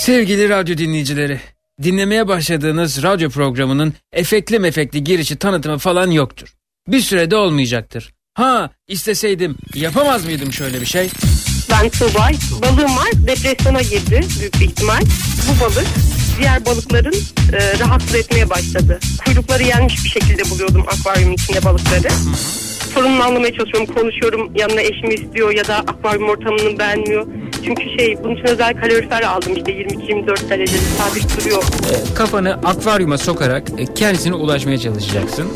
Sevgili radyo dinleyicileri, dinlemeye başladığınız radyo programının efekli mefekli girişi tanıtımı falan yoktur. Bir sürede olmayacaktır. Ha isteseydim yapamaz mıydım şöyle bir şey? Ben Tuğbay. Balığım var. Depresyona girdi büyük bir ihtimal. Bu balık diğer balıkların e, rahatsız etmeye başladı. Kuyrukları yenmiş bir şekilde buluyordum akvaryumun içinde balıkları. Sorununu anlamaya çalışıyorum. Konuşuyorum. Yanına eşimi istiyor ya da akvaryum ortamını beğenmiyor. Çünkü şey bunun için özel kalorifer aldım işte 22-24 derecede sabit duruyor. E, kafanı akvaryuma sokarak e, kendisine ulaşmaya çalışacaksın.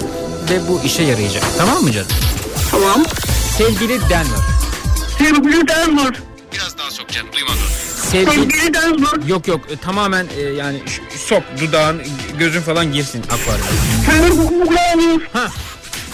Ve bu işe yarayacak. Tamam mı canım? Tamam. Sevgili Denver. Sevgili Denver. Biraz daha sok canım duymadım. Sevgili... Sevgili Denver. Yok yok e, tamamen e, yani sok dudağın gözün falan girsin akvaryuma. Ha. E,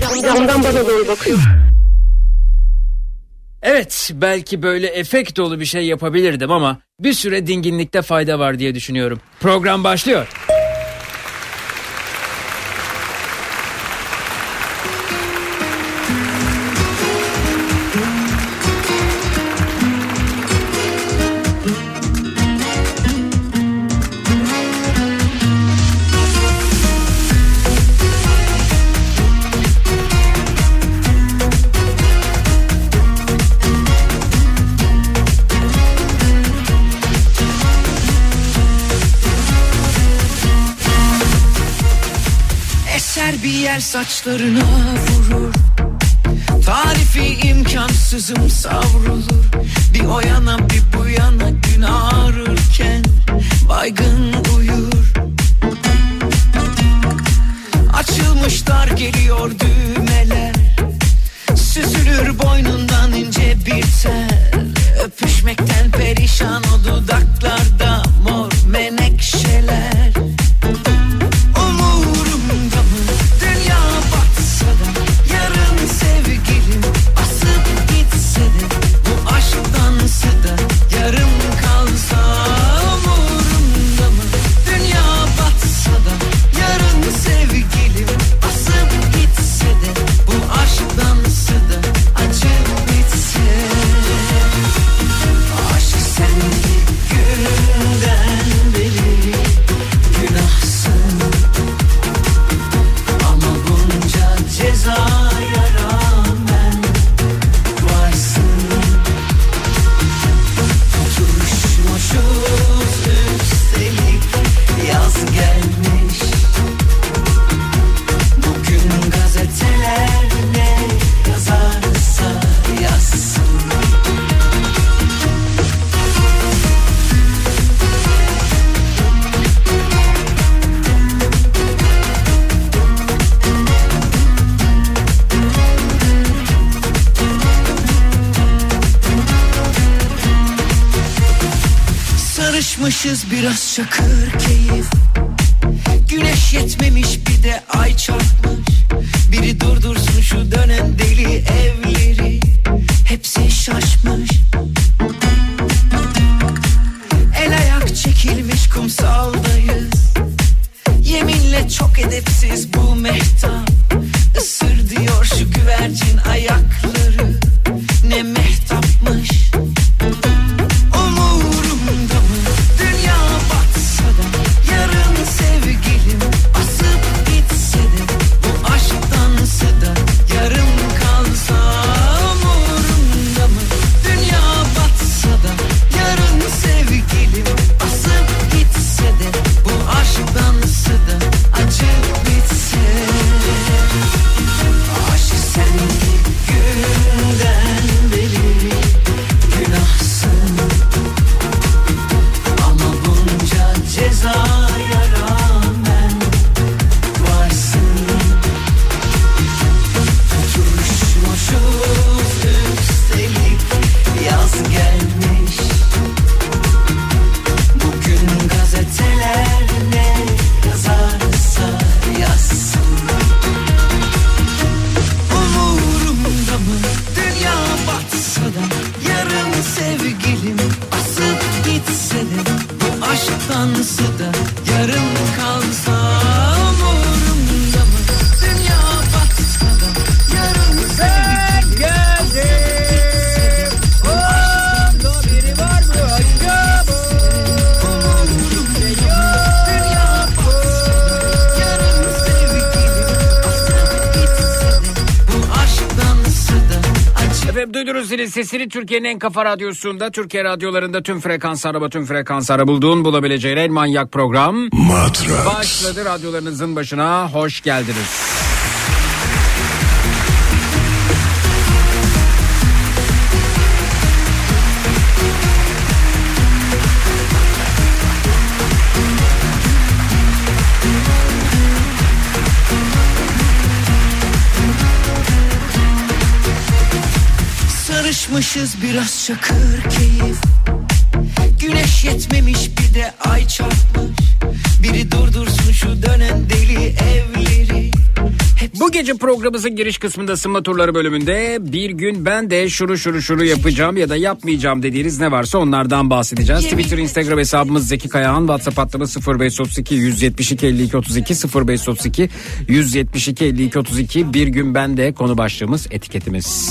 Camdan bana doğru bakıyor. Evet, belki böyle efekt dolu bir şey yapabilirdim ama bir süre dinginlikte fayda var diye düşünüyorum. Program başlıyor. Saçlarına vurur. Tarifi imkansızım savrulur. Bir o yana bir bu yana gün ağrırken Baygın uyur. Açılmışlar geliyor düğmeler. Süzülür boynundan ince bir tel. Öpüşmekten perişan o dudaklarda mor biraz çakır sesini Türkiye'nin en kafa radyosunda Türkiye radyolarında tüm frekans araba tüm frekans ara bulduğun bulabileceğin en manyak program Matrax. başladı radyolarınızın başına hoş geldiniz. Sarışmışız biraz çakır keyif. Güneş yetmemiş bir de ay çarpmış. Biri durdursun şu dönen deli evleri. Hep Bu gece programımızın giriş kısmında ısınma turları bölümünde bir gün ben de şuru şuru şuru yapacağım ya da yapmayacağım dediğiniz ne varsa onlardan bahsedeceğiz. Twitter, Instagram hesabımız Zeki Kayağan, WhatsApp hattımız 0532 172 52 32 0532 172 52 32 bir gün ben de konu başlığımız etiketimiz.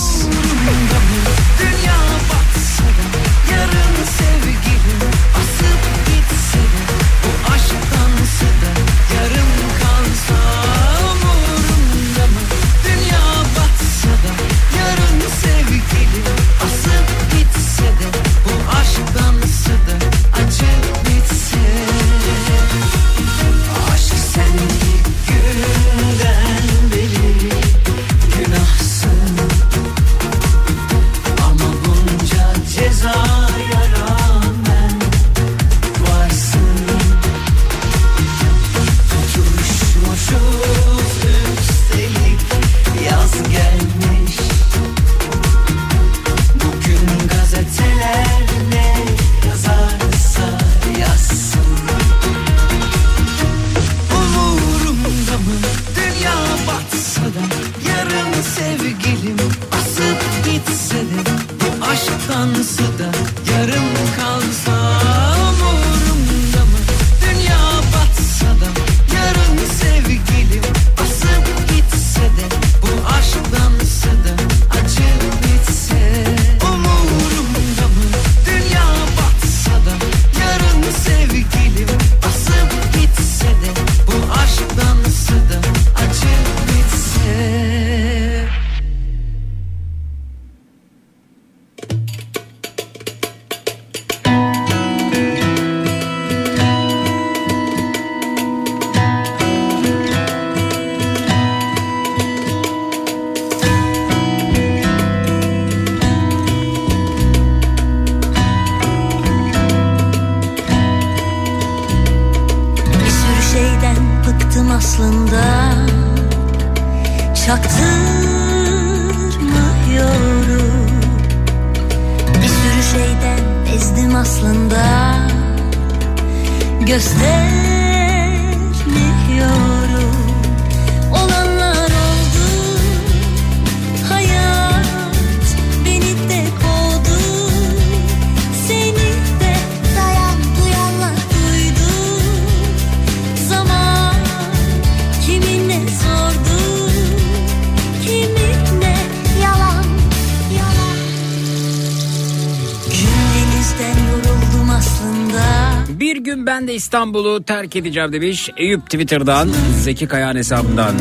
Terk edeceğim demiş. Eyüp Twitter'dan Zeki Kayağan hesabından.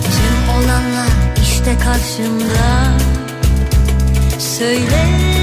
Tüm olanlar işte karşımda. Söyletmiyorum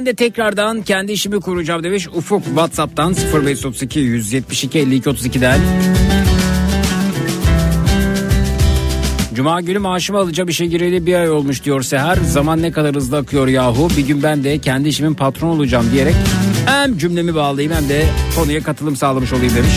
ben de tekrardan kendi işimi kuracağım demiş Ufuk Whatsapp'tan 0532 172 52 32'den. Cuma günü maaşımı alacağım işe gireli bir ay olmuş diyor Seher. Zaman ne kadar hızlı akıyor yahu. Bir gün ben de kendi işimin patron olacağım diyerek hem cümlemi bağlayayım hem de konuya katılım sağlamış olayım demiş.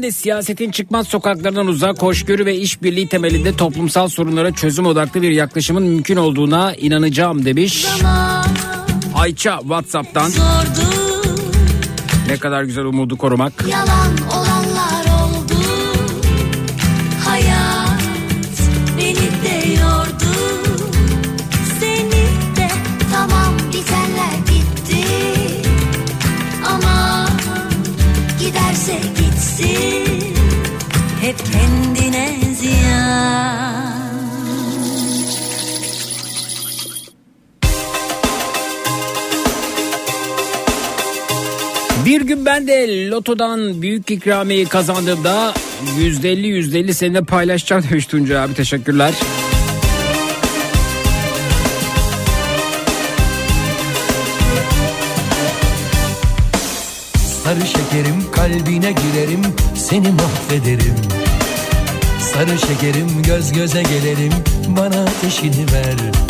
Ben de siyasetin çıkmaz sokaklarından uzak, hoşgörü ve işbirliği temelinde toplumsal sorunlara çözüm odaklı bir yaklaşımın mümkün olduğuna inanacağım demiş. Ayça Whatsapp'tan zordu ne kadar güzel umudu korumak. Yalan olanlar ben de lotodan büyük ikramiyeyi kazandığımda %50 %50 seninle paylaşacağım demiş Tuncay abi. Teşekkürler. Sarı şekerim kalbine girerim seni mahvederim. Sarı şekerim göz göze gelelim bana ateşini ver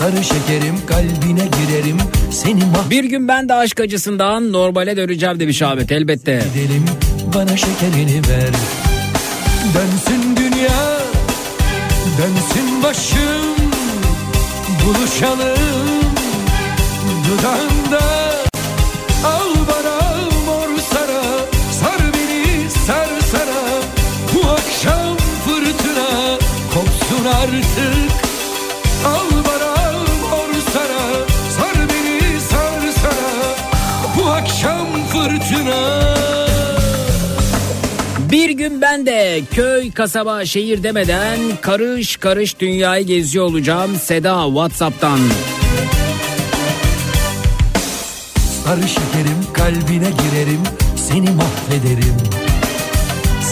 Sarı şekerim kalbine girerim. Seni Bir gün ben de aşk acısından normale döneceğim demiş Ahmet elbette. mahvederim bana şekerini ver. Dönsün dünya dönsün başım. Buluşalım dudağında. Al bana mor sara Sar beni sar sana Bu akşam fırtına Kopsun artık fırtına Bir gün ben de köy, kasaba, şehir demeden karış karış dünyayı geziyor olacağım Seda Whatsapp'tan. Sarı şekerim kalbine girerim Seni mahvederim.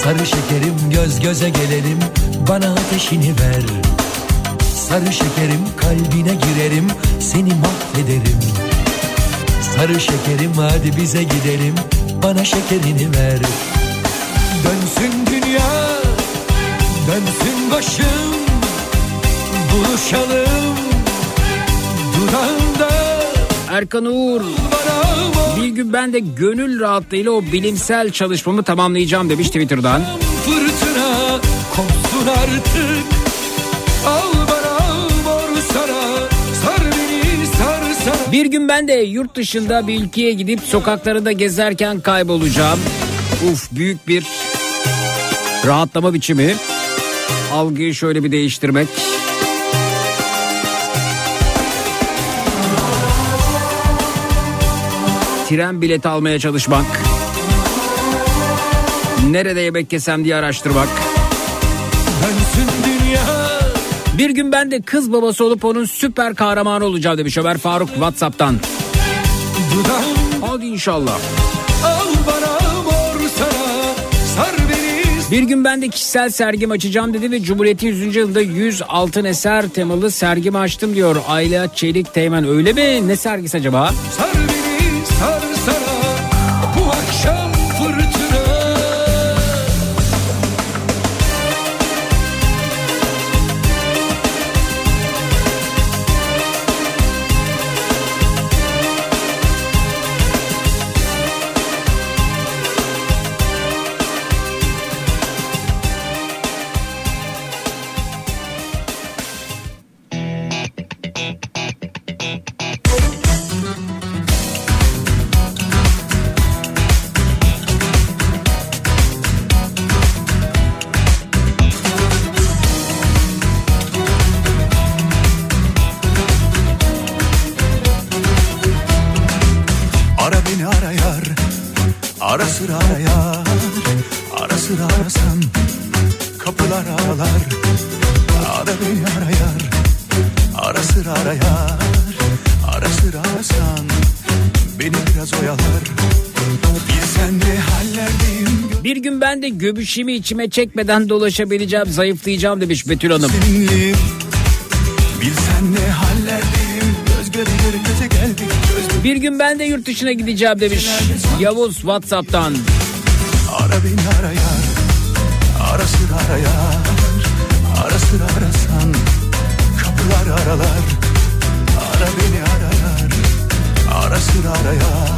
Sarı şekerim göz göze gelelim Bana ateşini ver. Sarı şekerim kalbine girerim Seni mahvederim Sarı şekerim hadi bize gidelim. Bana şekerini ver. Dönsün dünya Dönsün başım. Buluşalım Dudağında Erkan Uğur bir gün ben de gönül rahatlığıyla o bilimsel çalışmamı tamamlayacağım demiş Twitter'dan. fırtına kopsun artık Bir gün ben de yurt dışında bir ülkeye gidip sokaklarında gezerken kaybolacağım. Uf büyük bir rahatlama biçimi. Algıyı şöyle bir değiştirmek. Tren bileti almaya çalışmak. Nerede yemek yesem diye araştırmak. Bir gün ben de kız babası olup onun süper kahramanı olacağım demiş Ömer Faruk Whatsapp'tan. Hadi inşallah. Sar Bir gün ben de kişisel sergim açacağım dedi ve Cumhuriyet'in 100. yılında 100 altın eser temalı sergimi açtım diyor Ayla Çelik Teğmen. Öyle mi? Ne sergisi acaba? Sar beni sar sana göbüşümü içime çekmeden dolaşabileceğim, zayıflayacağım demiş Betül Hanım. seninleyim. Bilsen ne hallerdeyim. Göz göre göre göze geldik Göz Bir gün ben de yurt dışına gideceğim demiş Yavuz Whatsapp'tan. Ara beni arayar. Ara sıra arayar. Ara sıra arasan. Kapılar aralar. Ara beni arayar. Ara sıra arayar.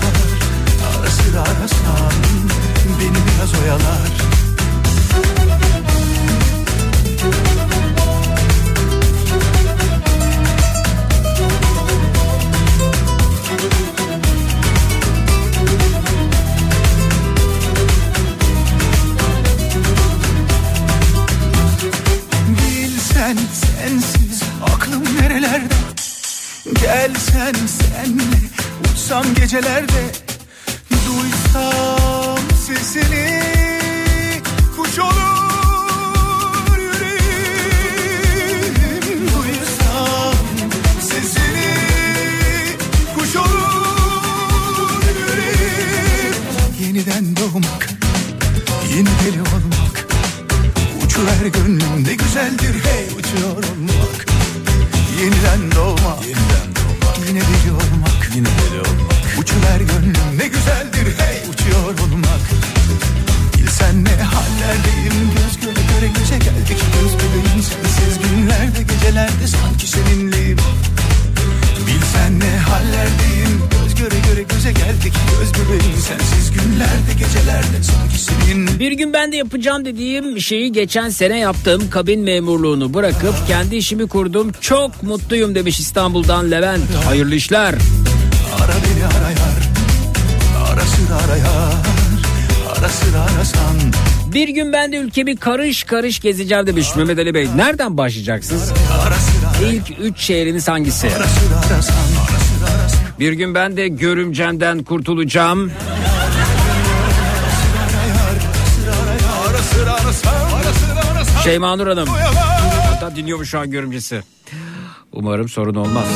Ara sıra arasan. Beni biraz oyalar Gelsen senle uçsam gecelerde Duysam sesini. Kuş olur yüreğim Duysam sesini. Kuş olur yüreğim. Yeniden doğmak yeni deli olmak. Uçuver gönlüm ne güzeldir. Hey uçuyor olmak. Yeniden doğmak. Yeniden Yine deli olmak. Yine deli olmak. Uçuver gönlüm ne güzeldir. Hey! Uçuyor olmak. Bilsen ne hallerdeyim göz göre göre göze geldik. Göz bebeğim sensiz günlerde gecelerde sanki seninleyim. Bilsen ne hallerdeyim göze geldik Göz bebeğim sensiz günlerde gecelerde sanki seninleyim Bir gün ben de yapacağım dediğim şeyi geçen sene yaptım. Kabin memurluğunu bırakıp kendi işimi kurdum. Çok mutluyum demiş İstanbul'dan Levent. Hayırlı işler. Ara beni arayar Ara sıra arayar Ara sıra arasan Bir gün ben de ülkemi karış karış gezeceğim demiş Mehmet Ali Bey. Nereden başlayacaksınız? İlk üç şehriniz hangisi? Ara sıra arasan Ara sıra arasan Bir gün ben de görümcenden kurtulacağım. Şeyma Nur Hanım. Hatta dinliyormuş şu an görümcesi. Umarım sorun olmaz.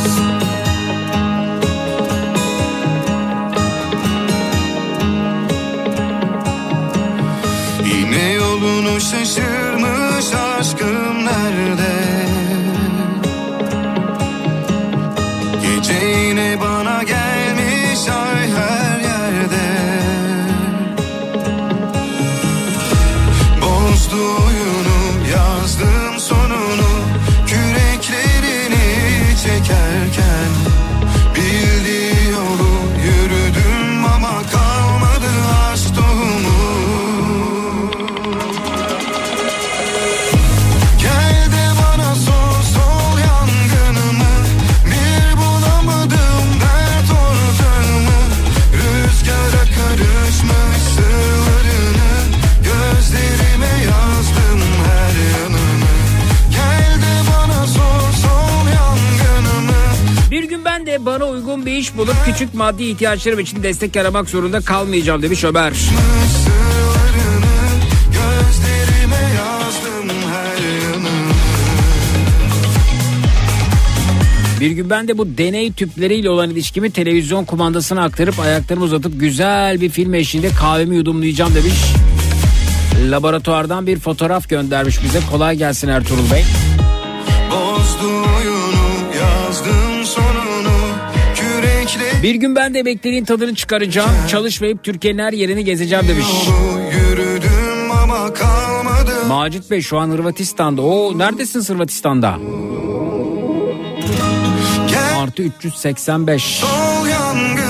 Bana uygun bir iş bulup küçük maddi ihtiyaçlarım için destek aramak zorunda kalmayacağım demiş Ömer. Bir gün ben de bu deney tüpleriyle olan ilişkimi televizyon kumandasına aktarıp ayaklarımı uzatıp güzel bir film eşliğinde kahvemi yudumlayacağım demiş. Laboratuvardan bir fotoğraf göndermiş bize. Kolay gelsin Ertuğrul Bey. Bir gün ben de emekliliğin tadını çıkaracağım. Çalışmayıp Türkiye'nin her yerini gezeceğim demiş. Macit Bey şu an Hırvatistan'da. Oo neredesin Hırvatistan'da? Artı 385. sol yangınımı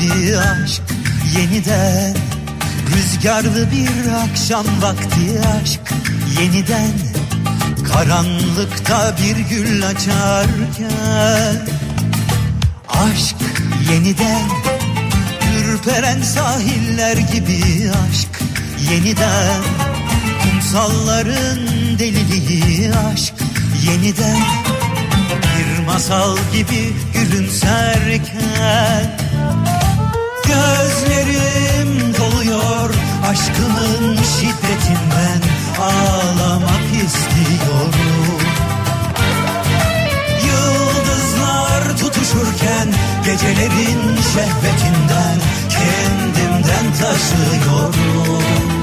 gibi aşk yeniden. Rüzgarlı bir akşam vakti aşk yeniden. Karanlıkta bir gül açarken. Aşk yeniden. Ürperen sahiller gibi aşk yeniden. Kumsalların deliliği aşk yeniden. Bir masal gibi gülümserken Gözlerim doluyor. Aşkımın şiddetinden Ağlamak istiyorum. Yıldızlar tutuşurken gecelerin şehvetinden Kendimden taşıyorum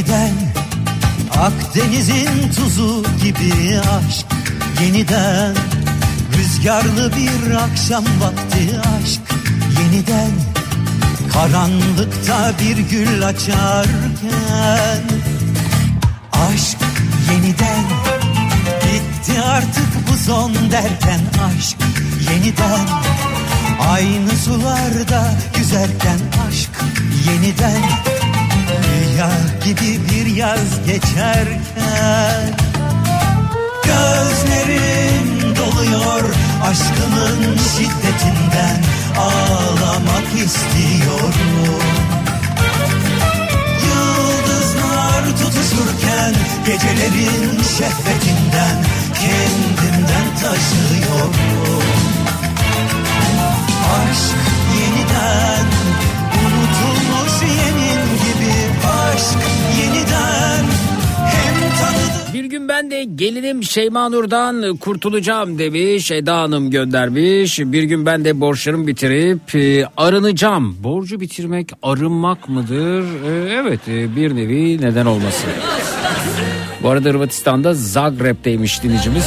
yeniden Akdeniz'in tuzu gibi aşk yeniden Rüzgarlı bir akşam vakti aşk yeniden Karanlıkta bir gül açarken Aşk yeniden Bitti artık bu son derken aşk yeniden Aynı sularda yüzerken aşk yeniden Rüya gibi bir yaz geçerken Gözlerim doluyor aşkımın şiddetinden Ağlamak istiyorum. Yıldızlar tutuşurken gecelerin şehvetinden Kendimden taşıyorum. Aşk yeniden Bir gün ben de gelinim Şeyma Nur'dan kurtulacağım demiş. Eda Hanım göndermiş. Bir gün ben de borçlarımı bitirip e, arınacağım. Borcu bitirmek arınmak mıdır? E, evet e, bir nevi neden olmasın. Bu arada Hırvatistan'da Zagreb'teymiş dinleyicimiz.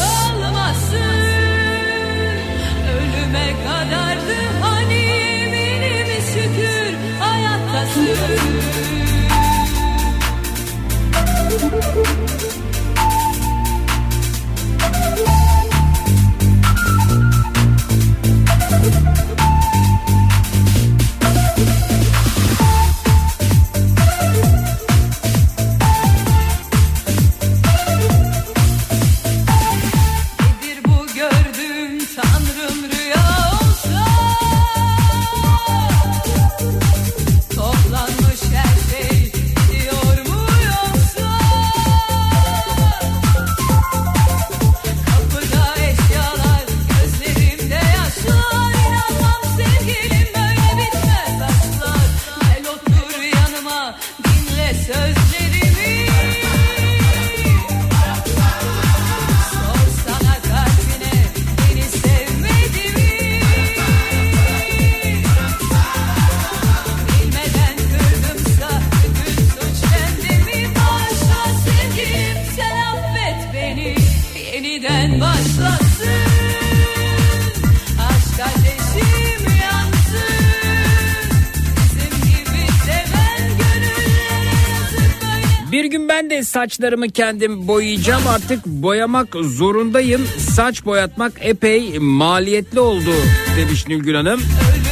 De saçlarımı kendim boyayacağım artık boyamak zorundayım. Saç boyatmak epey maliyetli oldu demiş Nilgün Hanım. Hani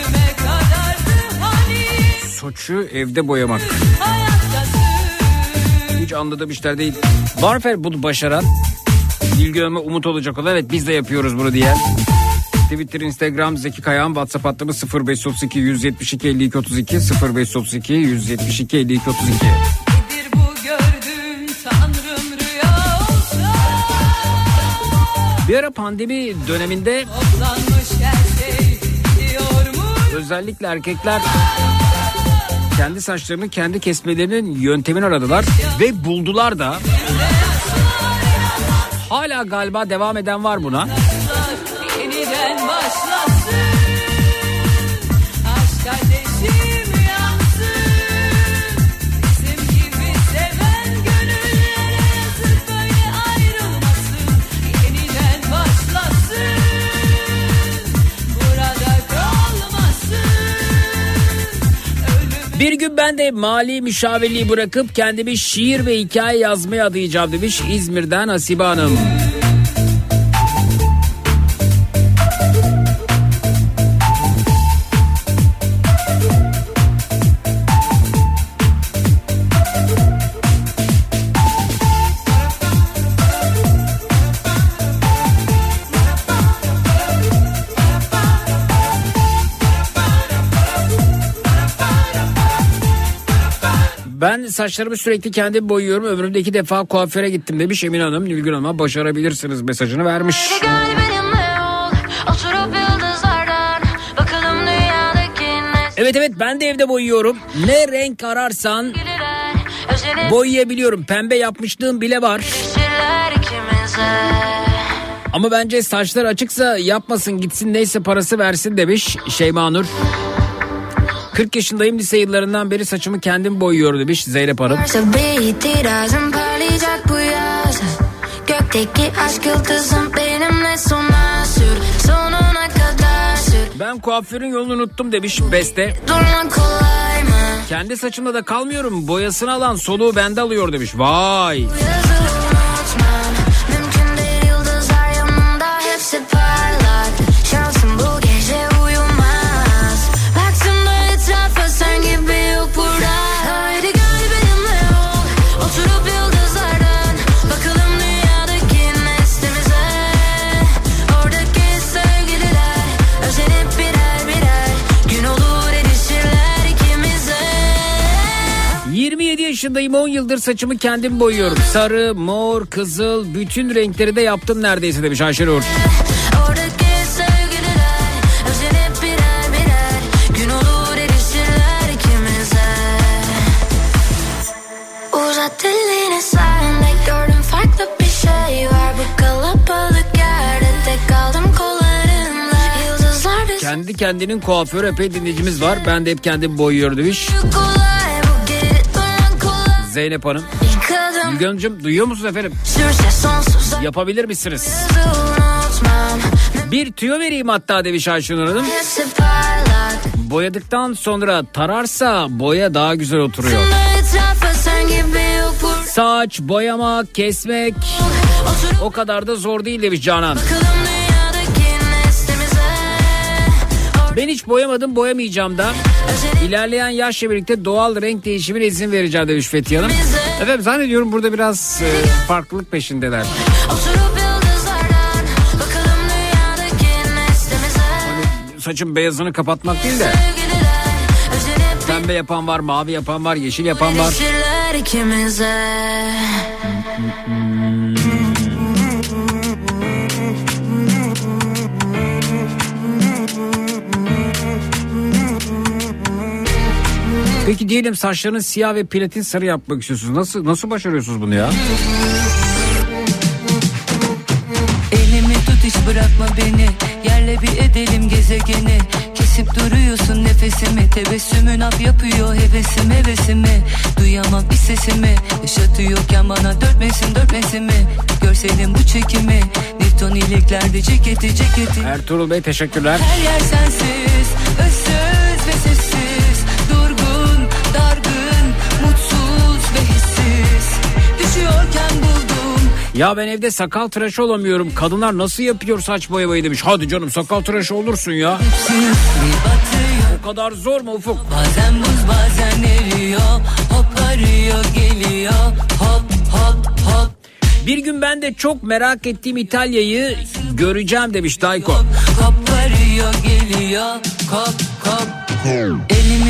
Saçı evde boyamak. Hiç anladığım işler değil. Var mı bunu başaran? Nilgün Hanım'a umut olacak olan evet biz de yapıyoruz bunu diye. Twitter, Instagram, Zeki Kayağan, WhatsApp hattımız 0532 172 52 32 0532 172 52 32. Ara pandemi döneminde özellikle erkekler kendi saçlarını kendi kesmelerinin yöntemini aradılar ve buldular da. Hala galiba devam eden var buna. Bir gün ben de mali müşavirliği bırakıp kendimi şiir ve hikaye yazmaya adayacağım demiş İzmir'den Hasibe Hanım. Saçlarımı sürekli kendim boyuyorum. Ömrümde iki defa kuaföre gittim demiş Emin Hanım. Nilgün Hanım'a başarabilirsiniz mesajını vermiş. Evet evet ben de evde boyuyorum. Ne renk ararsan boyayabiliyorum. Pembe yapmışlığım bile var. Ama bence saçlar açıksa yapmasın gitsin neyse parası versin demiş Şeyma Nur. 40 yaşındayım lise yıllarından beri saçımı kendim boyuyorum demiş Zeynep Hanım. Varsa bir itirazım parlayacak bu yaz Gökteki aşk yıldızım benimle sona sür Sonuna kadar sür Ben kuaförün yolunu unuttum demiş Beste. Durmak kolay mı? Kendi saçımla da kalmıyorum. Boyasını alan soluğu bende alıyor demiş. Vay. Yazı yaşındayım. 10 yıldır saçımı kendim boyuyorum. Sarı, mor, kızıl bütün renkleri de yaptım neredeyse demiş Ayşe gördüm farklı bir şey var. Bu kalabalık yerde tek kaldım kollarımla Yıldızlar bir Kendi kendinin kuaförü epey dinleyicimiz var. Ben de hep kendim boyuyorum demiş Zeynep Hanım. Müge duyuyor musunuz efendim? Yapabilir misiniz? Bir tüyo vereyim hatta demiş Ayşenur Hanım. Boyadıktan sonra tararsa boya daha güzel oturuyor. Saç, boyamak, kesmek o kadar da zor değil demiş Canan. Ben hiç boyamadım boyamayacağım da. İlerleyen yaşla birlikte doğal renk değişimine izin vereceğim demiş Fethiye Hanım. Efendim zannediyorum burada biraz e, farklılık peşindeler. Neslimize Saçın beyazını kapatmak değil de pembe yapan var, mavi yapan var, yeşil yapan var. ikimize Peki diyelim saçlarını siyah ve platin sarı yapmak istiyorsunuz. Nasıl nasıl başarıyorsunuz bunu ya? Elimi tut hiç bırakma beni. Yerle bir edelim gezegeni. Kesip duruyorsun nefesimi. Tebessümün ap yapıyor hevesim hevesimi. Duyamam bir sesimi. Yaşatıyorken bana dörtmesin dörtmesimi Görselim bu çekimi. Newton iliklerde ceketi ceketi. Ertuğrul Bey teşekkürler. Her yer sensiz Özsüz Ya ben evde sakal tıraşı olamıyorum. Kadınlar nasıl yapıyor saç boyamayı demiş. Hadi canım sakal tıraşı olursun ya. O kadar zor mu Ufuk? Bazen buz bazen eriyor Hop arıyor geliyor Hop hop hop Bir gün ben de çok merak ettiğim İtalya'yı göreceğim demiş Dayko. Hop arıyor geliyor Kop kop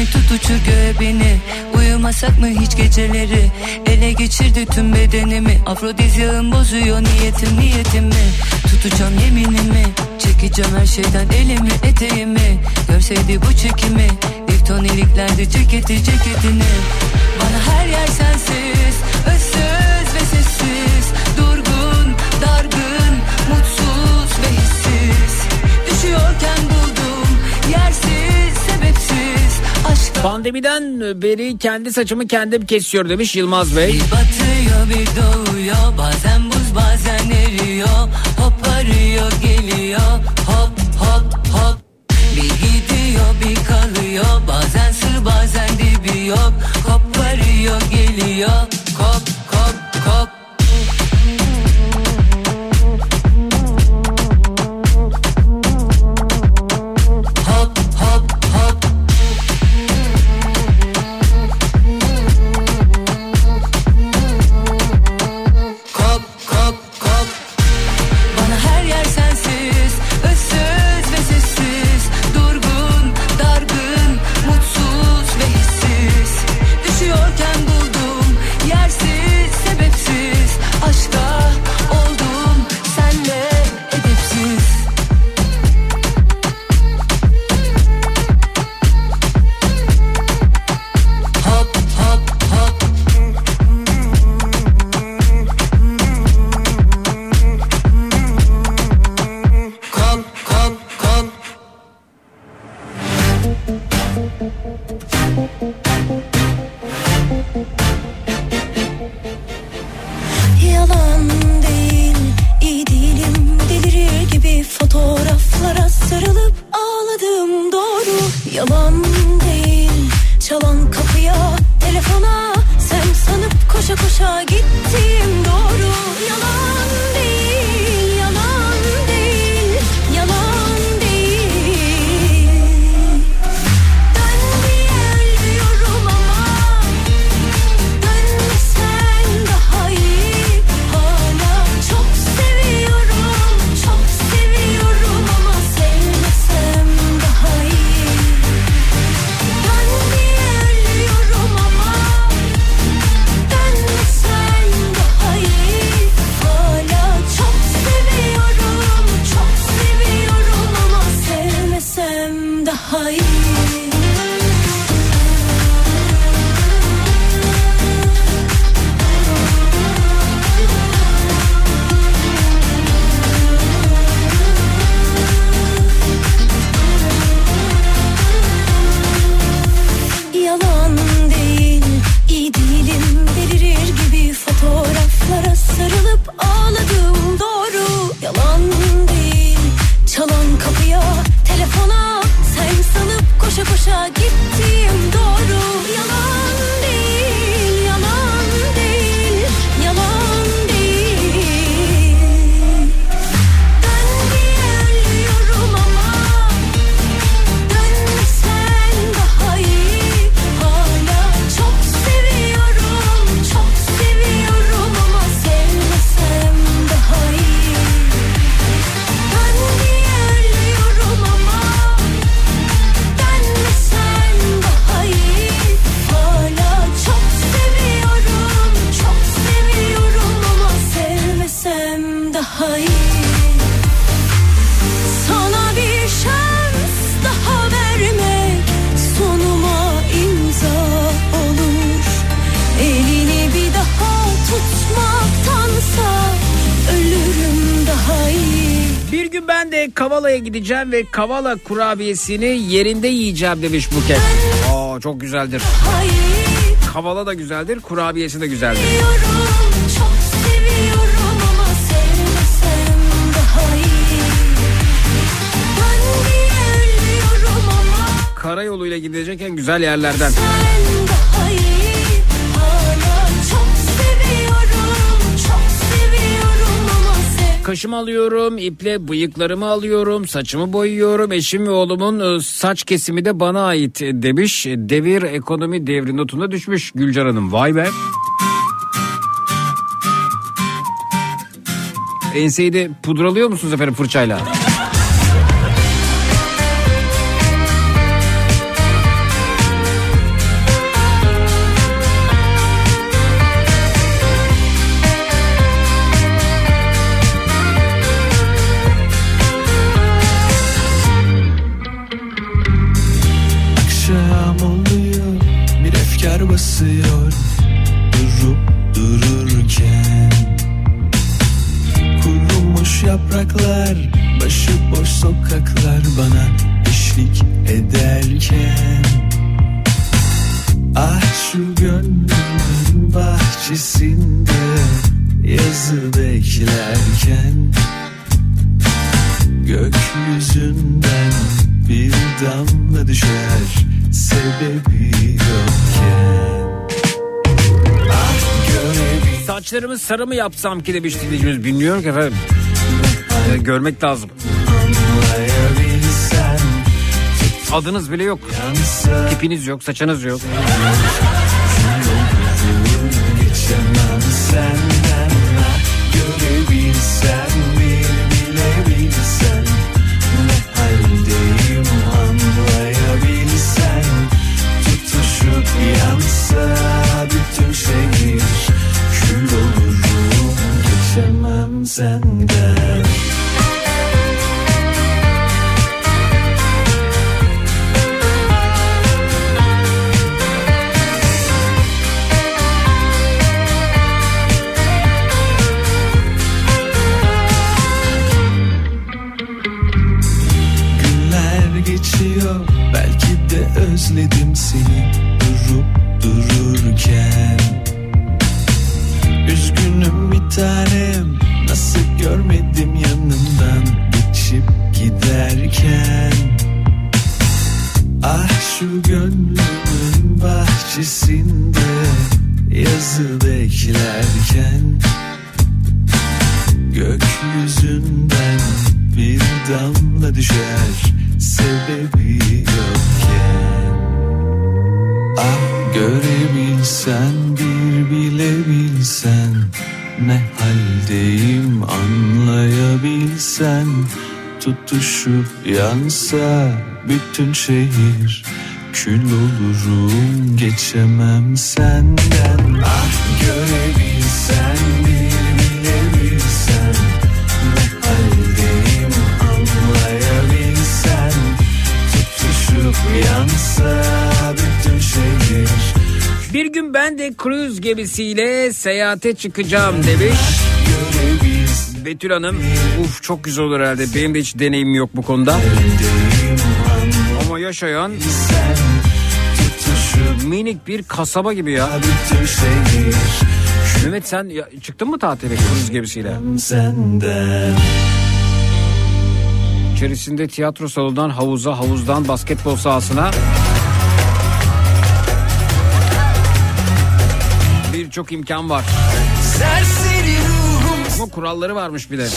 Elimi tut uçur göğe beni. Uyumasak mı hiç geceleri? Ele geçirdi tüm bedenimi. Afrodizyağım bozuyor niyetim niyetimi. Tutacağım yeminimi. Çekeceğim her şeyden elimi eteğimi. Görseydi bu çekimi Newton iliklerde ceketi ceketini. Bana her yer sensiz Pandemiden beri kendi saçımı kendim kesiyor demiş Yılmaz Bey. Bir batıyor bir doğuyor bazen buz bazen eriyor. Hop arıyor geliyor hop hop hop. Bir gidiyor bir kalıyor bazen sır bazen dibi yok. Hop arıyor geliyor. yiyeceğim ve kavala kurabiyesini yerinde yiyeceğim demiş Buket. Aa çok güzeldir. Kavala da güzeldir, kurabiyesi de güzeldir. Karayoluyla gidilecek en güzel yerlerden. Sen kaşımı alıyorum, iple bıyıklarımı alıyorum, saçımı boyuyorum. Eşim ve oğlumun e, saç kesimi de bana ait demiş. Devir ekonomi devri notuna düşmüş Gülcan Hanım. Vay be. Enseyi de pudralıyor musunuz efendim fırçayla? basıyor durup dururken. Kurumuş yapraklar başıboş sokaklar bana eşlik ederken. Ah şu gönlüm Saçlarımı sarı mı yapsam ki demiş dinleyicimiz. Bilmiyorum ki efendim. Ee, görmek lazım. Adınız bile yok. Tipiniz yok, saçınız yok. geçemem senden senden. Özledim seni durup dururken. Üzgünüm bir tanem nasıl görmedim yanından geçip giderken. Ah şu gönlümün bahçesinde yazı beklerken. Gökyüzünden bir damla düşer sebebi yokken. Ah görebilsen bir bilebilsen ne haldeyim anlayabilsen Tutuşup yansa bütün şehir Kül olurum geçemem senden. Ah görebilsen Bir gün ben de kruz gemisiyle seyahate çıkacağım demiş. Betül Hanım. Uf çok güzel olur herhalde. Benim de hiç deneyimim yok bu konuda. Ama yaşayan minik bir kasaba gibi ya. Mehmet sen ya- çıktın mı tatile kruz gemisiyle? Senden İçerisinde tiyatro salonundan havuza, havuzdan basketbol sahasına birçok imkan var. Ama kuralları varmış bir de.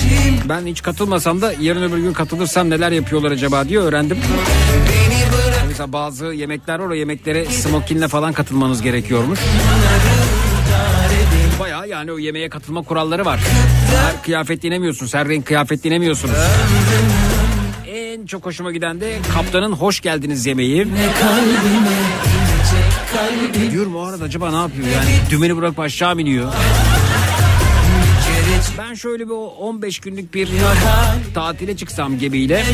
Ben hiç katılmasam da yarın öbür gün katılırsam neler yapıyorlar acaba diye öğrendim. Mesela bazı yemekler var o yemeklere smokinle falan katılmanız gerekiyormuş. Baya yani o yemeğe katılma kuralları var. Her kıyafet inemiyorsunuz, her renk kıyafet inemiyorsunuz. En çok hoşuma giden de kaptanın hoş geldiniz yemeği. Diyorum o arada acaba ne yapıyor yani dümeni bırakıp aşağı mı iniyor? Ben şöyle bir o 15 günlük bir tatile çıksam gemiyle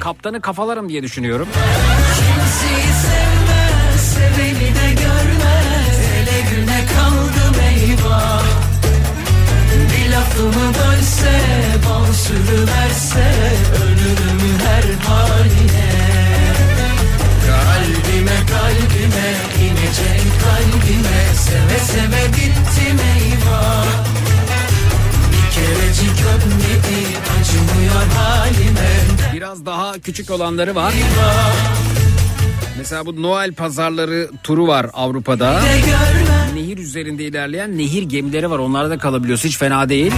kaptanı kafalarım diye düşünüyorum. kimseyi bölse Bal sürüverse Ölürüm her haline inecek kalbime Seve seve gittim eyvah Bir kerecik öpmedi acımıyor halime Biraz daha küçük olanları var. Mesela bu Noel pazarları turu var Avrupa'da. Nehir üzerinde ilerleyen nehir gemileri var. Onlarda kalabiliyorsun. Hiç fena değil.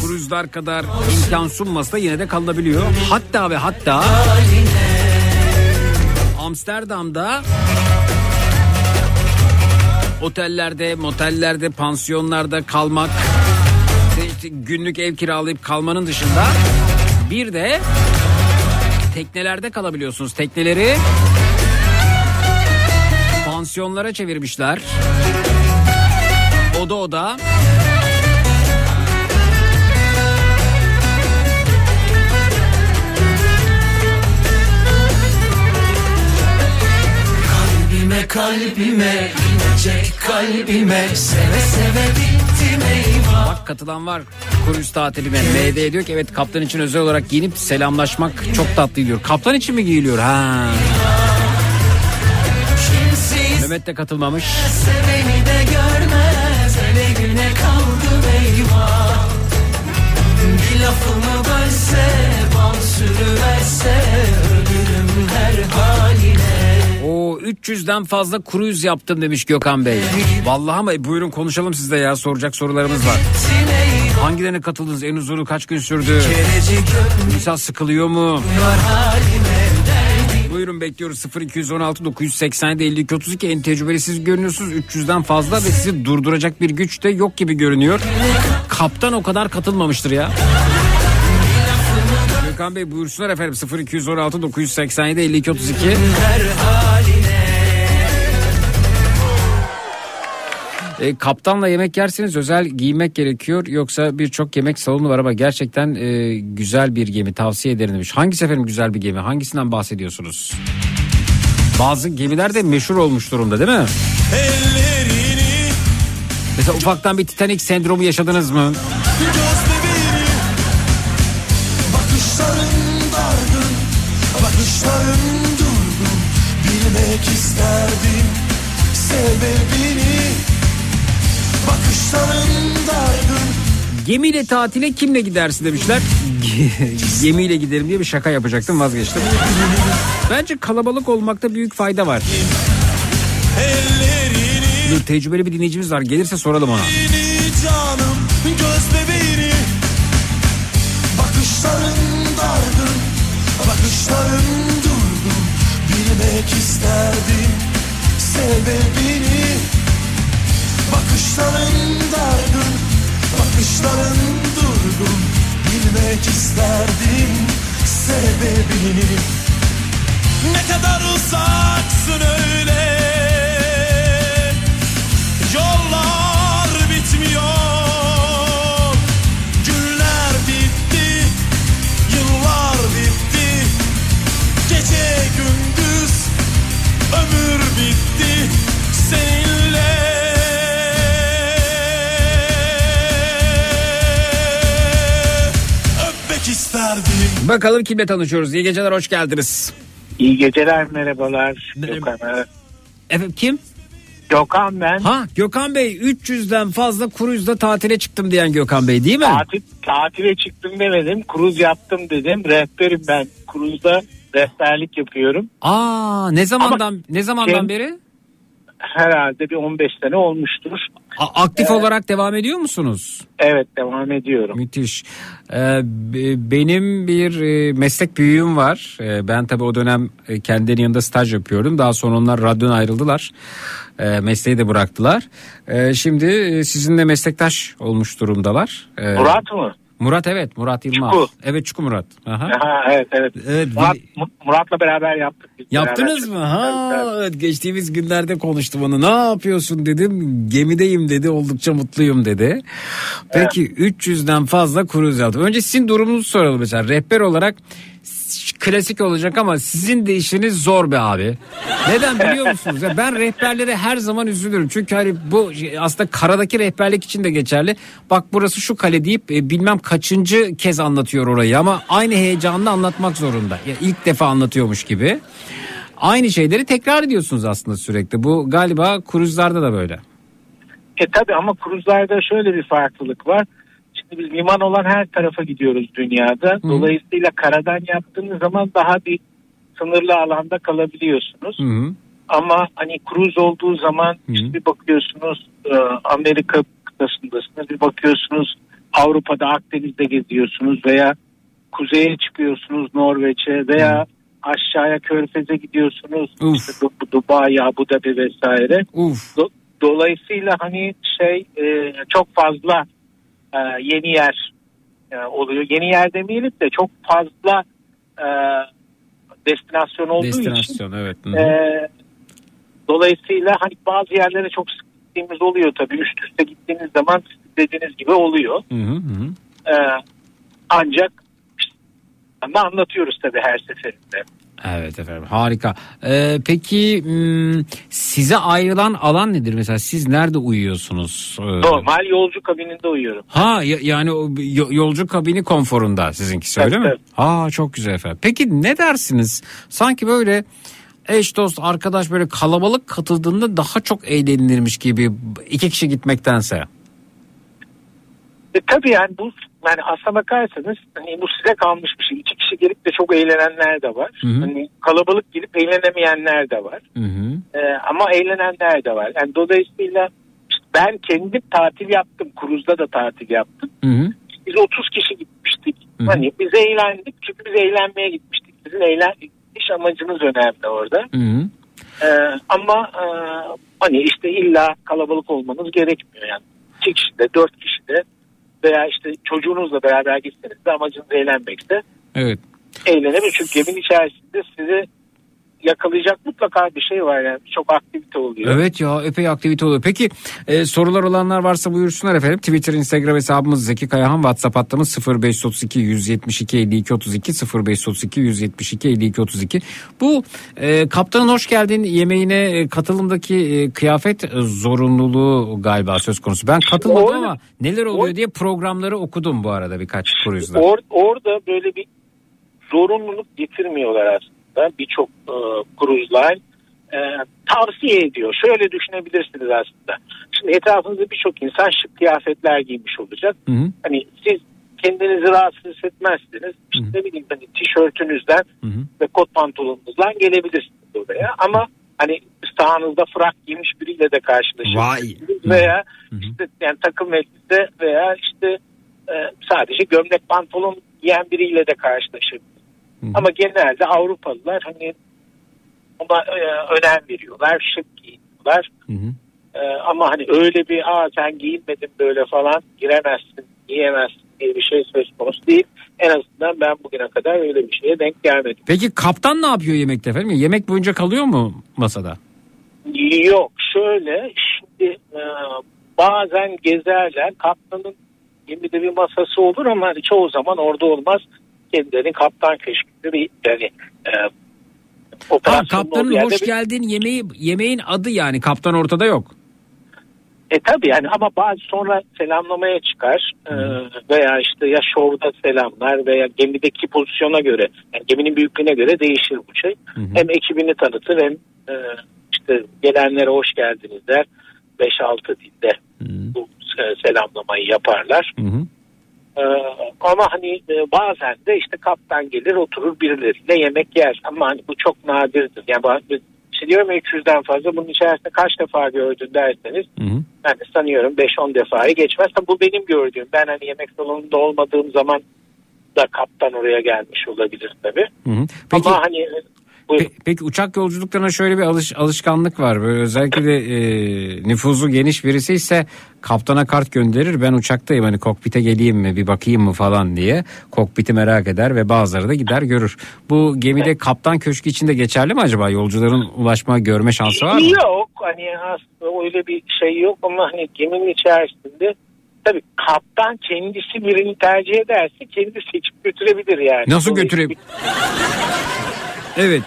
Kruzlar kadar imkan sunmasa da yine de kalınabiliyor. Hatta ve hatta Amsterdam'da otellerde, motellerde, pansiyonlarda kalmak, işte günlük ev kiralayıp kalmanın dışında bir de teknelerde kalabiliyorsunuz. Tekneleri pansiyonlara çevirmişler. Oda oda. Kalbime inecek kalbime Seve seve bittim eyvah Bak katılan var kruz tatiline. MD diyor ki evet kaptan için özel olarak giyinip selamlaşmak çok tatlı diyor. Kaptan için mi giyiliyor? Ha. Mehmet de katılmamış. seveni de görmez Ele güne kaldım eyvah Bir lafımı bölse Bal sürüverse 300'den fazla kruz yaptım demiş Gökhan Bey. Vallahi ama buyurun konuşalım sizde ya soracak sorularımız var. Hangilerine katıldınız? En uzunu kaç gün sürdü? İnsan sıkılıyor mu? Buyurun bekliyoruz 0216 987 52 32 en tecrübeli siz görünüyorsunuz 300'den fazla ve sizi durduracak bir güç de yok gibi görünüyor. Kaptan o kadar katılmamıştır ya. Gökhan Bey buyursunlar efendim 0216 987 52 32. E, kaptanla yemek yerseniz özel giymek gerekiyor yoksa birçok yemek salonu var ama gerçekten e, güzel bir gemi tavsiye ederim demiş. Hangisi efendim güzel bir gemi hangisinden bahsediyorsunuz? Bazı gemiler de meşhur olmuş durumda değil mi? Ellerini Mesela ufaktan bir Titanic sendromu yaşadınız mı? Bakışların durgun Bilmek isterdim dargın Gemiyle tatile kimle gidersin demişler. Gemiyle giderim diye bir şaka yapacaktım vazgeçtim. Bence kalabalık olmakta büyük fayda var. Dur, tecrübeli bir dinleyicimiz var gelirse soralım ona. canım Göz bebeğini Bakışların dargın Bakışların durgun Bilmek isterdim Sebebini Bakışların dargın Bakışların durgun Bilmek isterdim Sebebini. Ne kadar uzaksın öyle. Yollar bitmiyor. Günler bitti Yıllar bitti. Gece gündüz Ömür bitti Bakalım kimle tanışıyoruz. İyi geceler hoş geldiniz. İyi geceler merhabalar. Gökhan, Efendim kim? Gökhan ben. Ha Gökhan Bey 300'den fazla kruzda tatile çıktım diyen Gökhan Bey değil mi? Tatil, tatile çıktım demedim. Kruz yaptım dedim. Rehberim ben. Kruzda rehberlik yapıyorum. Aa ne zamandan ne zamandan Kim? beri? Herhalde bir 15 sene olmuştur. A- aktif olarak devam ediyor musunuz? Evet devam ediyorum. Müthiş. Ee, be- benim bir e, meslek büyüğüm var. Ee, ben tabii o dönem e, kendilerinin yanında staj yapıyordum. Daha sonra onlar radyodan ayrıldılar. Ee, mesleği de bıraktılar. Ee, şimdi e, sizinle meslektaş olmuş durumdalar. Murat mı? Murat evet Murat Yılmaz. Çuku. Evet Çuku Murat. Aha. Ha, evet evet. Evet, Murat, Murat'la beraber yaptık. biz. Yaptınız Beraber mı? Ha, Evet, evet. evet, geçtiğimiz günlerde konuştum onu. Ne yapıyorsun dedim. Gemideyim dedi. Oldukça mutluyum dedi. Peki 300'den fazla kruz yaptım. Önce sizin durumunuzu soralım mesela. Rehber olarak klasik olacak ama sizin de işiniz zor be abi. Neden biliyor musunuz? Ya ben rehberlere her zaman üzülürüm. Çünkü hani bu aslında karadaki rehberlik için de geçerli. Bak burası şu kale deyip e, bilmem kaçıncı kez anlatıyor orayı ama aynı heyecanla anlatmak zorunda. Ya ilk defa anlatıyormuş gibi. Aynı şeyleri tekrar ediyorsunuz aslında sürekli. Bu galiba kruzlarda da böyle. E tabi ama kruzlarda şöyle bir farklılık var. Şimdi biz liman olan her tarafa gidiyoruz dünyada. Dolayısıyla karadan yaptığınız zaman daha bir sınırlı alanda kalabiliyorsunuz. Hı hı. Ama hani kruz olduğu zaman işte bir bakıyorsunuz e, Amerika kıtasındasınız. Bir bakıyorsunuz Avrupa'da Akdeniz'de geziyorsunuz veya kuzeye çıkıyorsunuz Norveç'e veya aşağıya Körfez'e gidiyorsunuz. Uf. İşte Du- Dubai, Abu Dhabi vesaire. Uf. Do- Dolayısıyla hani şey e, çok fazla e, yeni yer e, oluyor. Yeni yer demeyelim de çok fazla e, destinasyon olduğu için Destinasyon evet. Hı hı. e, dolayısıyla hani bazı yerlere çok sık gittiğimiz oluyor tabii. Üst üste gittiğiniz zaman dediğiniz gibi oluyor. Hı hı hı. E, ancak işte, ama anlatıyoruz tabii her seferinde. Evet efendim harika. Ee, peki hmm, size ayrılan alan nedir mesela siz nerede uyuyorsunuz? Ee, Normal yolcu kabininde uyuyorum. Ha ya- yani yolcu kabini konforunda sizinkisi öyle Evet, mi? evet. Ha çok güzel efendim. Peki ne dersiniz? Sanki böyle eş dost arkadaş böyle kalabalık katıldığında daha çok eğlenilirmiş gibi iki kişi gitmektense. E, tabii yani bu yani aslına bakarsanız hani bu size kalmış bir şey. İki kişi gelip de çok eğlenenler de var. Hı hı. Hani kalabalık gelip eğlenemeyenler de var. Hı hı. Ee, ama eğlenenler de var. Yani dolayısıyla işte ben kendim tatil yaptım. Kruzda da tatil yaptım. Hı hı. Biz 30 kişi gitmiştik. Hı hı. Hani biz eğlendik çünkü biz eğlenmeye gitmiştik. Sizin eğlen iş amacınız önemli orada. Hı hı. Ee, ama e, hani işte illa kalabalık olmanız gerekmiyor yani. İki kişi de dört kişi de veya işte çocuğunuzla beraber gitseniz de amacınız eğlenmekse Evet. eğlenebilir. Çünkü geminin içerisinde sizi yakalayacak mutlaka bir şey var yani çok aktivite oluyor. Evet ya epey aktivite oluyor. Peki e, sorular olanlar varsa buyursunlar efendim. Twitter, Instagram hesabımız Zeki Kayahan. WhatsApp hattımız 0532 172 52 32 0532 172 52 32. Bu e, kaptanın hoş geldin yemeğine e, katılımdaki e, kıyafet e, zorunluluğu galiba söz konusu. Ben katılmadım Orada- ama neler oluyor or- diye programları okudum bu arada birkaç cruise'da. Or- orada böyle bir zorunluluk getirmiyorlar aslında. Birçok e, line e, tavsiye ediyor. Şöyle düşünebilirsiniz aslında. Şimdi etrafınızda birçok insan şık kıyafetler giymiş olacak. Hı hı. Hani siz kendinizi rahatsız hissetmezsiniz. İşte ne bileyim hani tişörtünüzden Hı hı. ve kot pantolonunuzdan gelebilirsiniz oraya. Ama hani sahanızda frak giymiş biriyle de. Vay. Veya işte yani takım elbise veya işte e, sadece gömlek pantolon giyen biriyle de karşılaşırsınız. Ama genelde Avrupalılar hani buna e, önem veriyorlar. Şık giyiniyorlar. Hı hı. E, ama hani öyle bir aa sen giyinmedin böyle falan giremezsin, giyemezsin diye bir şey söz konusu değil. En azından ben bugüne kadar öyle bir şeye denk gelmedim. Peki kaptan ne yapıyor yemekte efendim? Yemek boyunca kalıyor mu masada? Yok şöyle şimdi e, bazen gezerler kaptanın gemide bir masası olur ama hani çoğu zaman orada olmaz. Kendilerinin kaptan köşkünde bir yani e, Ha, kaptanın hoş bir- geldin yemeği yemeğin adı yani kaptan ortada yok. E tabi yani ama bazı sonra selamlamaya çıkar e, veya işte ya şovda selamlar veya gemideki pozisyona göre yani geminin büyüklüğüne göre değişir bu şey. Hem ekibini tanıtır hem e, işte gelenlere hoş geldiniz der 5-6 dilde bu e, selamlamayı yaparlar. Hı hı. E, ama hani e, bazen de işte kaptan gelir oturur birileriyle yemek yer ama hani bu çok nadirdir. Yani bazı- işte diyorum ya 300'den fazla bunun içerisinde kaç defa gördün derseniz Hı hı. ben de sanıyorum 5-10 defayı geçmez. Tabii Bu benim gördüğüm. Ben hani yemek salonunda olmadığım zaman da kaptan oraya gelmiş olabilir tabii. Hı hı. Peki, Ama hani buyurun. pe- peki uçak yolculuklarına şöyle bir alış, alışkanlık var. Böyle özellikle de e, nüfuzu geniş birisi ise kaptana kart gönderir. Ben uçaktayım hani kokpite geleyim mi bir bakayım mı falan diye. Kokpiti merak eder ve bazıları da gider görür. Bu gemide kaptan köşkü içinde geçerli mi acaba? Yolcuların ulaşma görme şansı var mı? Yok hani aslında öyle bir şey yok ama hani geminin içerisinde tabii kaptan kendisi birini tercih ederse kendi seçip götürebilir yani. Nasıl götüreyim? Evet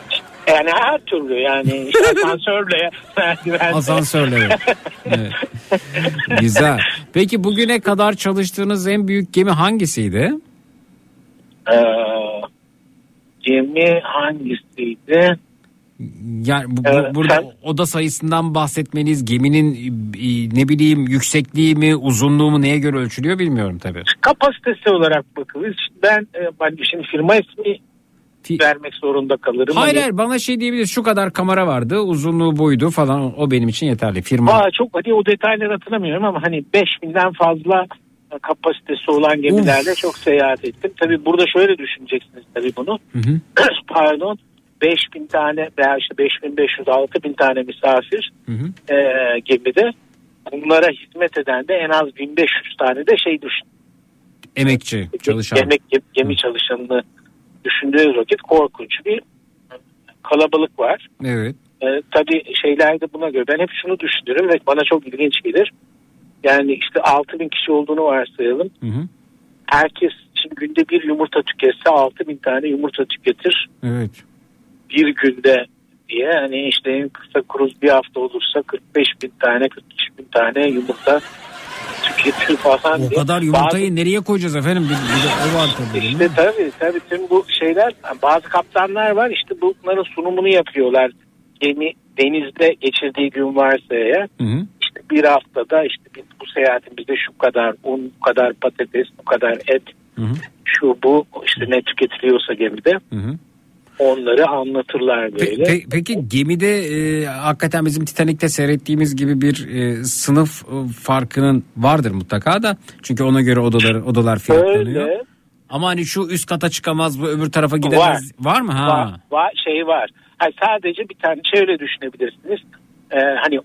Yani her türlü yani işte asansörle merdivenle. asansörle. evet. Evet. Güzel. Peki bugüne kadar çalıştığınız en büyük gemi hangisiydi? Ee, gemi hangisiydi? Yani bu, bu- Evet, burada sen- oda sayısından bahsetmeniz geminin e, ne bileyim yüksekliği mi uzunluğu mu neye göre ölçülüyor bilmiyorum tabii. kapasitesi olarak bakılır. Ben e, ben şimdi firma ismi Fi- vermek zorunda kalırım. Hayır Hani, hayır bana şey diyebiliriz şu kadar kamera vardı uzunluğu buydu falan o benim için yeterli firma. Aa, çok hadi o detayları hatırlamıyorum ama hani 5000'den fazla e, kapasitesi olan gemilerle çok seyahat ettim. Tabii burada şöyle düşüneceksiniz tabii bunu. Hı hı. Pardon 5000 tane veya işte 5500 6000 tane misafir Hı hı. e, gemide bunlara hizmet eden de en az 1500 tane de şey düşün. Emekçi çalışan. Yemek gemi çalışanını düşündüğünüz vakit korkunç bir kalabalık var. Evet. E, tabii şeyler de buna göre ben hep şunu düşünürüm ve bana çok ilginç gelir. Yani işte 6000 kişi olduğunu varsayalım. Hı hı. Herkes şimdi günde bir yumurta tüketse 6000 tane yumurta tüketir Evet. bir günde diye. Hani işte en kısa kruz bir hafta olursa 45 bin tane 43 bin tane yumurta tüketir falan O diye. kadar yumurtayı nereye koyacağız efendim? Bir, bir de o var tabii. İşte tabii tabii tüm bu şeyler bazı kaptanlar var işte bunların sunumunu yapıyorlar. Gemi denizde geçirdiği gün varsa eğer Hı hı. işte bir haftada işte biz bu seyahatimizde şu kadar un, bu kadar patates, bu kadar et, şu bu işte ne tüketiliyorsa gemide onları anlatırlar böyle. pe- peki gemide e, hakikaten bizim Titanik'te seyrettiğimiz gibi bir e, sınıf e, farkının vardır mutlaka da. Çünkü ona göre odalar odalar fiyatlanıyor. Öyle. Ama hani şu üst kata çıkamaz bu öbür tarafa gidemez. Var, mı? Ha. Var, var, şey var. Hayır, sadece bir tane şöyle düşünebilirsiniz. Ee, hani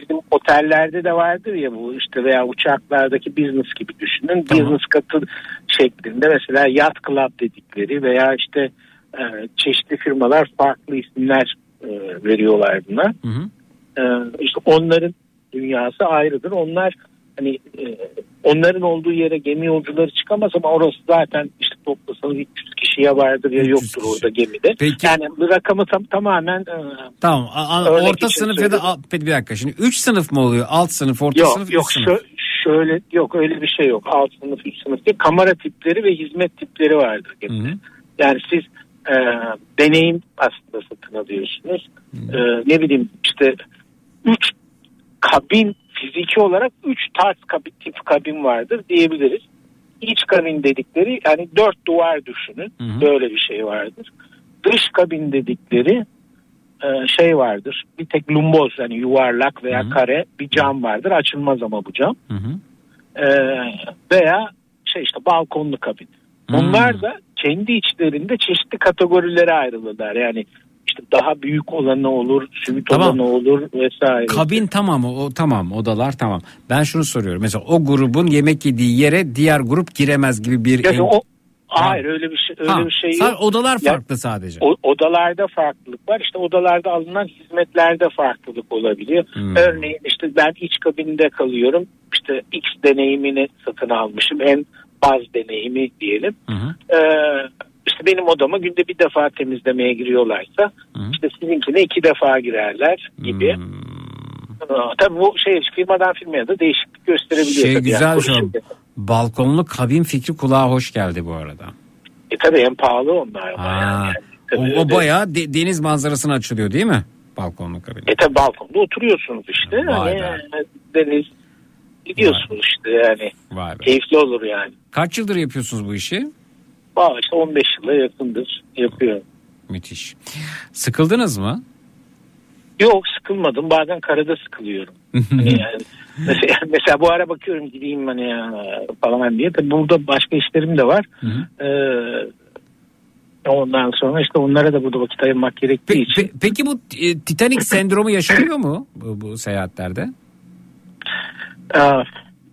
bizim otellerde de vardır ya bu işte veya uçaklardaki business gibi düşünün. Business katı şeklinde mesela yacht club dedikleri veya işte e, çeşitli firmalar farklı isimler e, veriyorlar buna. E, işte onların dünyası ayrıdır. Onlar hani e, onların olduğu yere gemi yolcuları çıkamaz ama orası zaten işte toplasanız 300 kişiye vardır ya yoktur orada gemide. Yani bu rakamı tam, tamamen e, Tamam. a- a- orta sınıf ya da bir dakika şimdi 3 sınıf mı oluyor? Alt sınıf, orta yok sınıf, yok sınıf. şö- şöyle yok öyle bir şey yok. Alt sınıf üst sınıf değil. Kamera tipleri ve hizmet tipleri vardır gemide. Yani siz e, deneyim aslında satın alıyorsunuz. E, ne bileyim işte 3 kabin fiziki olarak 3 tarz kabin, tip kabin vardır diyebiliriz. İç kabin dedikleri yani dört duvar düşünün. Böyle bir şey vardır. Dış kabin dedikleri e, şey vardır. Bir tek lumboz yani yuvarlak veya kare bir cam vardır. Açılmaz ama bu cam. E, veya şey işte balkonlu kabin. Onlar da kendi içlerinde çeşitli kategorilere ayrılırlar. Yani işte daha büyük olanı olur, sümit Tamam. olanı olur vesaire. Kabin tamam o tamam odalar tamam. Ben şunu soruyorum. Mesela o grubun yemek yediği yere diğer grup giremez gibi bir Yani en- o hayır öyle bir şey öyle Ha, bir şey yok. odalar Ya- farklı sadece. O, odalarda farklılık var. İşte odalarda alınan hizmetlerde farklılık olabiliyor. Hmm. Örneğin işte ben iç kabinde kalıyorum. İşte X deneyimini satın almışım. En baz deneyimi diyelim. Ee, işte benim odama günde bir defa temizlemeye giriyorlarsa işte sizinkine iki defa girerler gibi. Aa, Tabii bu şey firmadan firmaya da değişiklik gösterebiliyor. Şey tabii güzel yani. şu. Balkonlu kabin fikri kulağa hoş geldi bu arada. E tabii en pahalı onlar Ha, yani. o, Tabii o öyle. bayağı de- deniz manzarasına açılıyor değil mi? Balkonlu kabin. E tabi balkonda oturuyorsunuz işte. Vay Hani, be. deniz gidiyorsunuz işte yani. Vay be. Keyifli olur yani. Kaç yıldır yapıyorsunuz bu işi? Valla işte 15 yıla yakındır yapıyorum. Müthiş. Sıkıldınız mı? Yok sıkılmadım. Bazen karada sıkılıyorum. hani yani, mesela, mesela bu ara bakıyorum gideyim hani ya, falan diye. Tabii burada başka işlerim de var. Ee, ondan sonra işte onlara da burada vakit ayırmak gerektiği için. Pe- peki bu e, Titanic sendromu yaşanıyor mu bu, bu seyahatlerde?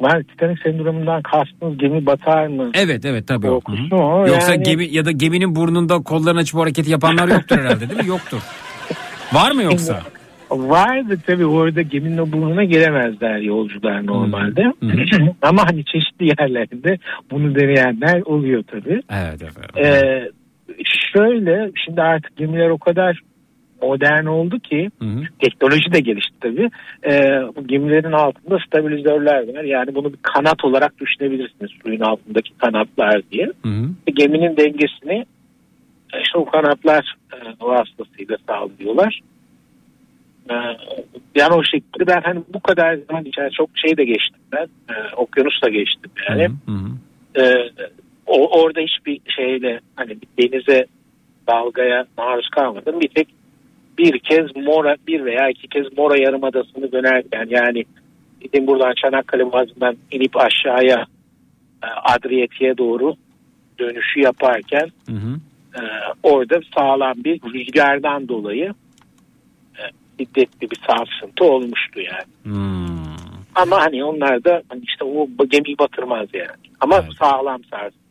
Var Titanic sendromundan kastınız gemi batar mı? Evet evet tabii. Korkusu o. Yoksa Yani- gemi ya da geminin burnunda kollarını açıp hareketi yapanlar yoktur herhalde değil mi? Yoktur. Var mı yoksa? Vardı tabii orada geminin o burnuna giremezler yolcular normalde. Ama hani çeşitli yerlerinde bunu deneyenler oluyor tabii. Evet efendim. Ee, şöyle şimdi artık gemiler o kadar modern oldu ki teknoloji de gelişti tabii. Ee, bu gemilerin altında stabilizörler var. Yani bunu bir kanat olarak düşünebilirsiniz suyun altındaki kanatlar diye. Geminin dengesini e, işte o kanatlar e, vasıtasıyla sağlıyorlar. Ee, yani o şekilde ben hani bu kadar zaman içerisinde çok şey de geçtim ben. Ee, okyanus da geçtim yani. Ee, o, orada hiçbir şeyle hani bir denize dalgaya maruz kalmadım. Bir tek bir kez Mora bir veya iki kez Mora Yarımadası'nı dönerken yani gidin buradan Çanakkale Boğazı'ndan inip aşağıya e, Adriyatik'e doğru dönüşü yaparken e, orada sağlam bir rüzgardan dolayı e, şiddetli bir sarsıntı olmuştu yani. Ama hani onlar da hani işte o gemiyi batırmaz yani. Ama sağlam sarsıntı.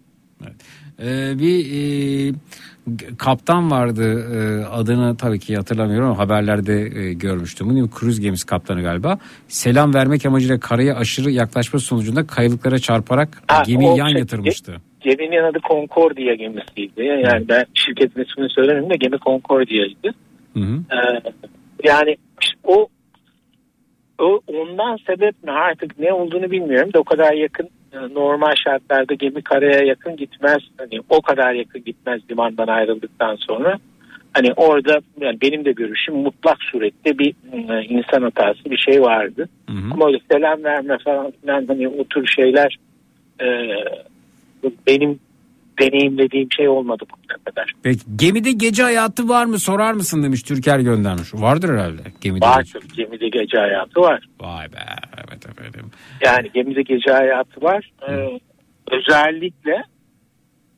Ee, bir e, kaptan vardı e, adını tabii ki hatırlamıyorum ama haberlerde e, görmüştüm. Bunu kruz gemisi kaptanı galiba. Selam vermek amacıyla karaya aşırı yaklaşma sonucunda kayalıklara çarparak Ha, gemiyi yan şey- yatırmıştı. Geminin adı Concordia gemisiydi. Yani ben şirketin ismini söylemeyeyim de gemi Concordia'ydı. Hı hı. Ee, yani o o ondan sebep ne artık ne olduğunu bilmiyorum da o kadar yakın normal şartlarda gemi karaya yakın gitmez. Hani o kadar yakın gitmez limandan ayrıldıktan sonra. Hani orada yani benim de görüşüm mutlak surette bir e, insan hatası bir şey vardı. Ama öyle selam verme falan filan hani o tür şeyler e, benim deneyimlediğim şey olmadı bugüne kadar. Peki gemide gece hayatı var mı sorar mısın demiş Türker göndermiş. Vardır herhalde gemide. Var gece. tabii gemide gece hayatı var. Vay be evet efendim. Yani gemide gece hayatı var. Ee, özellikle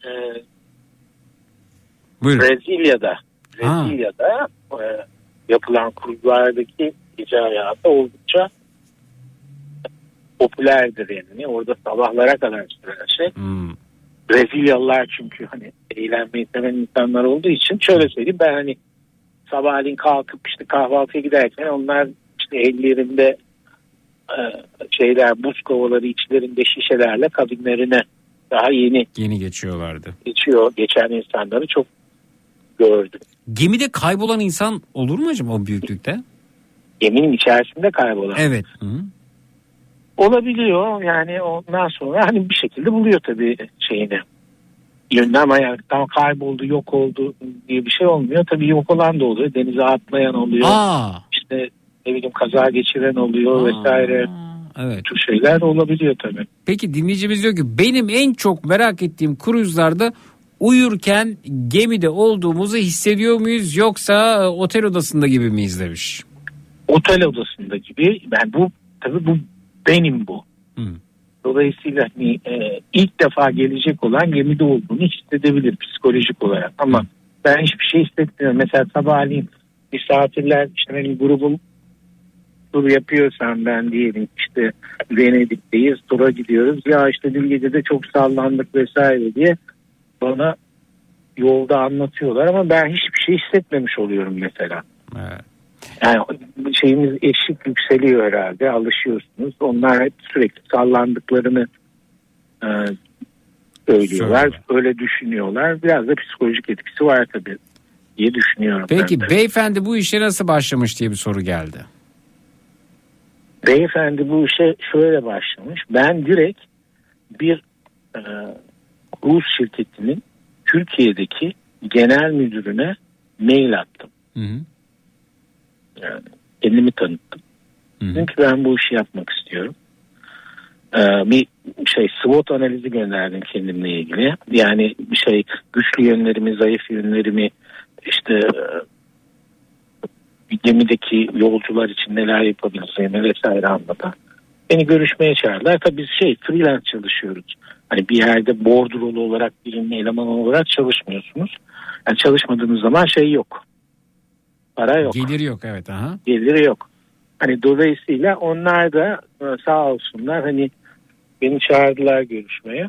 e, Buyurun. Brezilya'da Ha. Brezilya'da e, yapılan kurgulardaki gece hayatı oldukça popülerdir yani. Orada sabahlara kadar süren şey. Hmm. Brezilyalılar çünkü hani eğlenmeyi seven insanlar olduğu için şöyle söyleyeyim ben hani sabahleyin kalkıp işte kahvaltıya giderken onlar işte ellerinde e, şeyler buz kovaları içlerinde şişelerle kabinlerine daha yeni Yeni geçiyorlardı. geçiyor geçen insanları çok gördüm. Gemide kaybolan insan olur mu acaba o büyüklükte? Geminin içerisinde kaybolan. Evet. Hı. Olabiliyor yani ondan sonra hani bir şekilde buluyor tabii şeyini. Yönünü ama yani tam kayboldu yok oldu diye bir şey olmuyor. Tabii yok olan da oluyor. Denize atlayan oluyor. Aa, İşte ne bileyim kaza geçiren oluyor vesaire. evet. Tür şeyler olabiliyor tabii. Peki dinleyicimiz diyor ki benim en çok merak ettiğim kruzlarda uyurken gemide olduğumuzu hissediyor muyuz yoksa e, otel odasında gibi miyiz demiş. Otel odasında gibi. Ben bu tabii bu benim bu. Hı. Dolayısıyla hani, e, ilk defa gelecek olan gemide olduğunu hissedebilir psikolojik olarak. Ama ben hiçbir şey hissetmiyorum. Mesela sabahleyin misafirler işte benim grubum tur yapıyorsam ben diyelim işte Venedik'teyiz tura gidiyoruz. Ya işte dün gece de çok sallandık vesaire diye bana yolda anlatıyorlar ama ben hiçbir şey hissetmemiş oluyorum mesela. Evet. Yani şeyimiz eşik yükseliyor herhalde alışıyorsunuz. Onlar hep sürekli sallandıklarını e, söylüyorlar. Söylüyorlar. Öyle düşünüyorlar. Biraz da psikolojik etkisi var tabii diye düşünüyorum. Peki ben de. beyefendi bu işe nasıl başlamış diye bir soru geldi. Beyefendi bu işe şöyle başlamış. Ben direkt bir e, Rus şirketinin Türkiye'deki genel müdürüne mail attım. Hı hı. Yani kendimi tanıttım. Hı hı. Çünkü ben bu işi yapmak istiyorum. Ee, bir şey SWOT analizi gönderdim kendimle ilgili. Yani bir şey güçlü yönlerimi, zayıf yönlerimi işte e, gemideki yolcular için neler yapabileceğimi vesaire anlatan. Beni görüşmeye çağırdılar. Tabii biz şey freelance çalışıyoruz. Hani bir yerde bordrolu olarak birinin eleman olarak çalışmıyorsunuz. Yani çalışmadığınız zaman şey yok. Para yok Geliri yok evet. Aha. geliri yok. Hani dolayısıyla onlar da e, sağ olsunlar hani beni çağırdılar görüşmeye.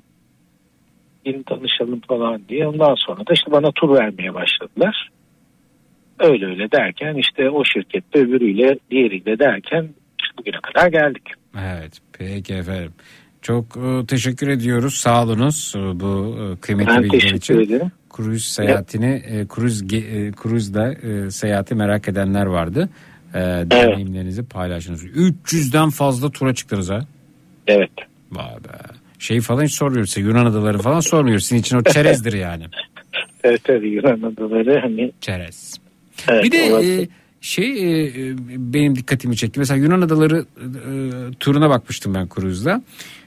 Gelin tanışalım falan diye. Ondan sonra da işte bana tur vermeye başladılar. Öyle öyle derken işte o şirkette öbürüyle diğeriyle derken işte bugüne kadar geldik. Evet peki efendim. Çok e, teşekkür ediyoruz. Sağ olunuz e, bu kıymetli Ben bilgiler teşekkür için. ederim. Kruz seyahatini, e, kruz e, kruzda e, seyahati merak edenler vardı. E, deneyimlerinizi paylaştınız. 300'den fazla tura çıktınız ha. Evet. Vay be. Şey falan hiç sormuyoruz. size, Yunan adaları falan sormuyoruz. Sizin için o çerezdir yani. Evet tabii Yunan adaları hani Çerez. evet, Bir de e, şey e, e, benim dikkatimi çekti. Mesela Yunan adaları e, turuna bakmıştım ben kruzda.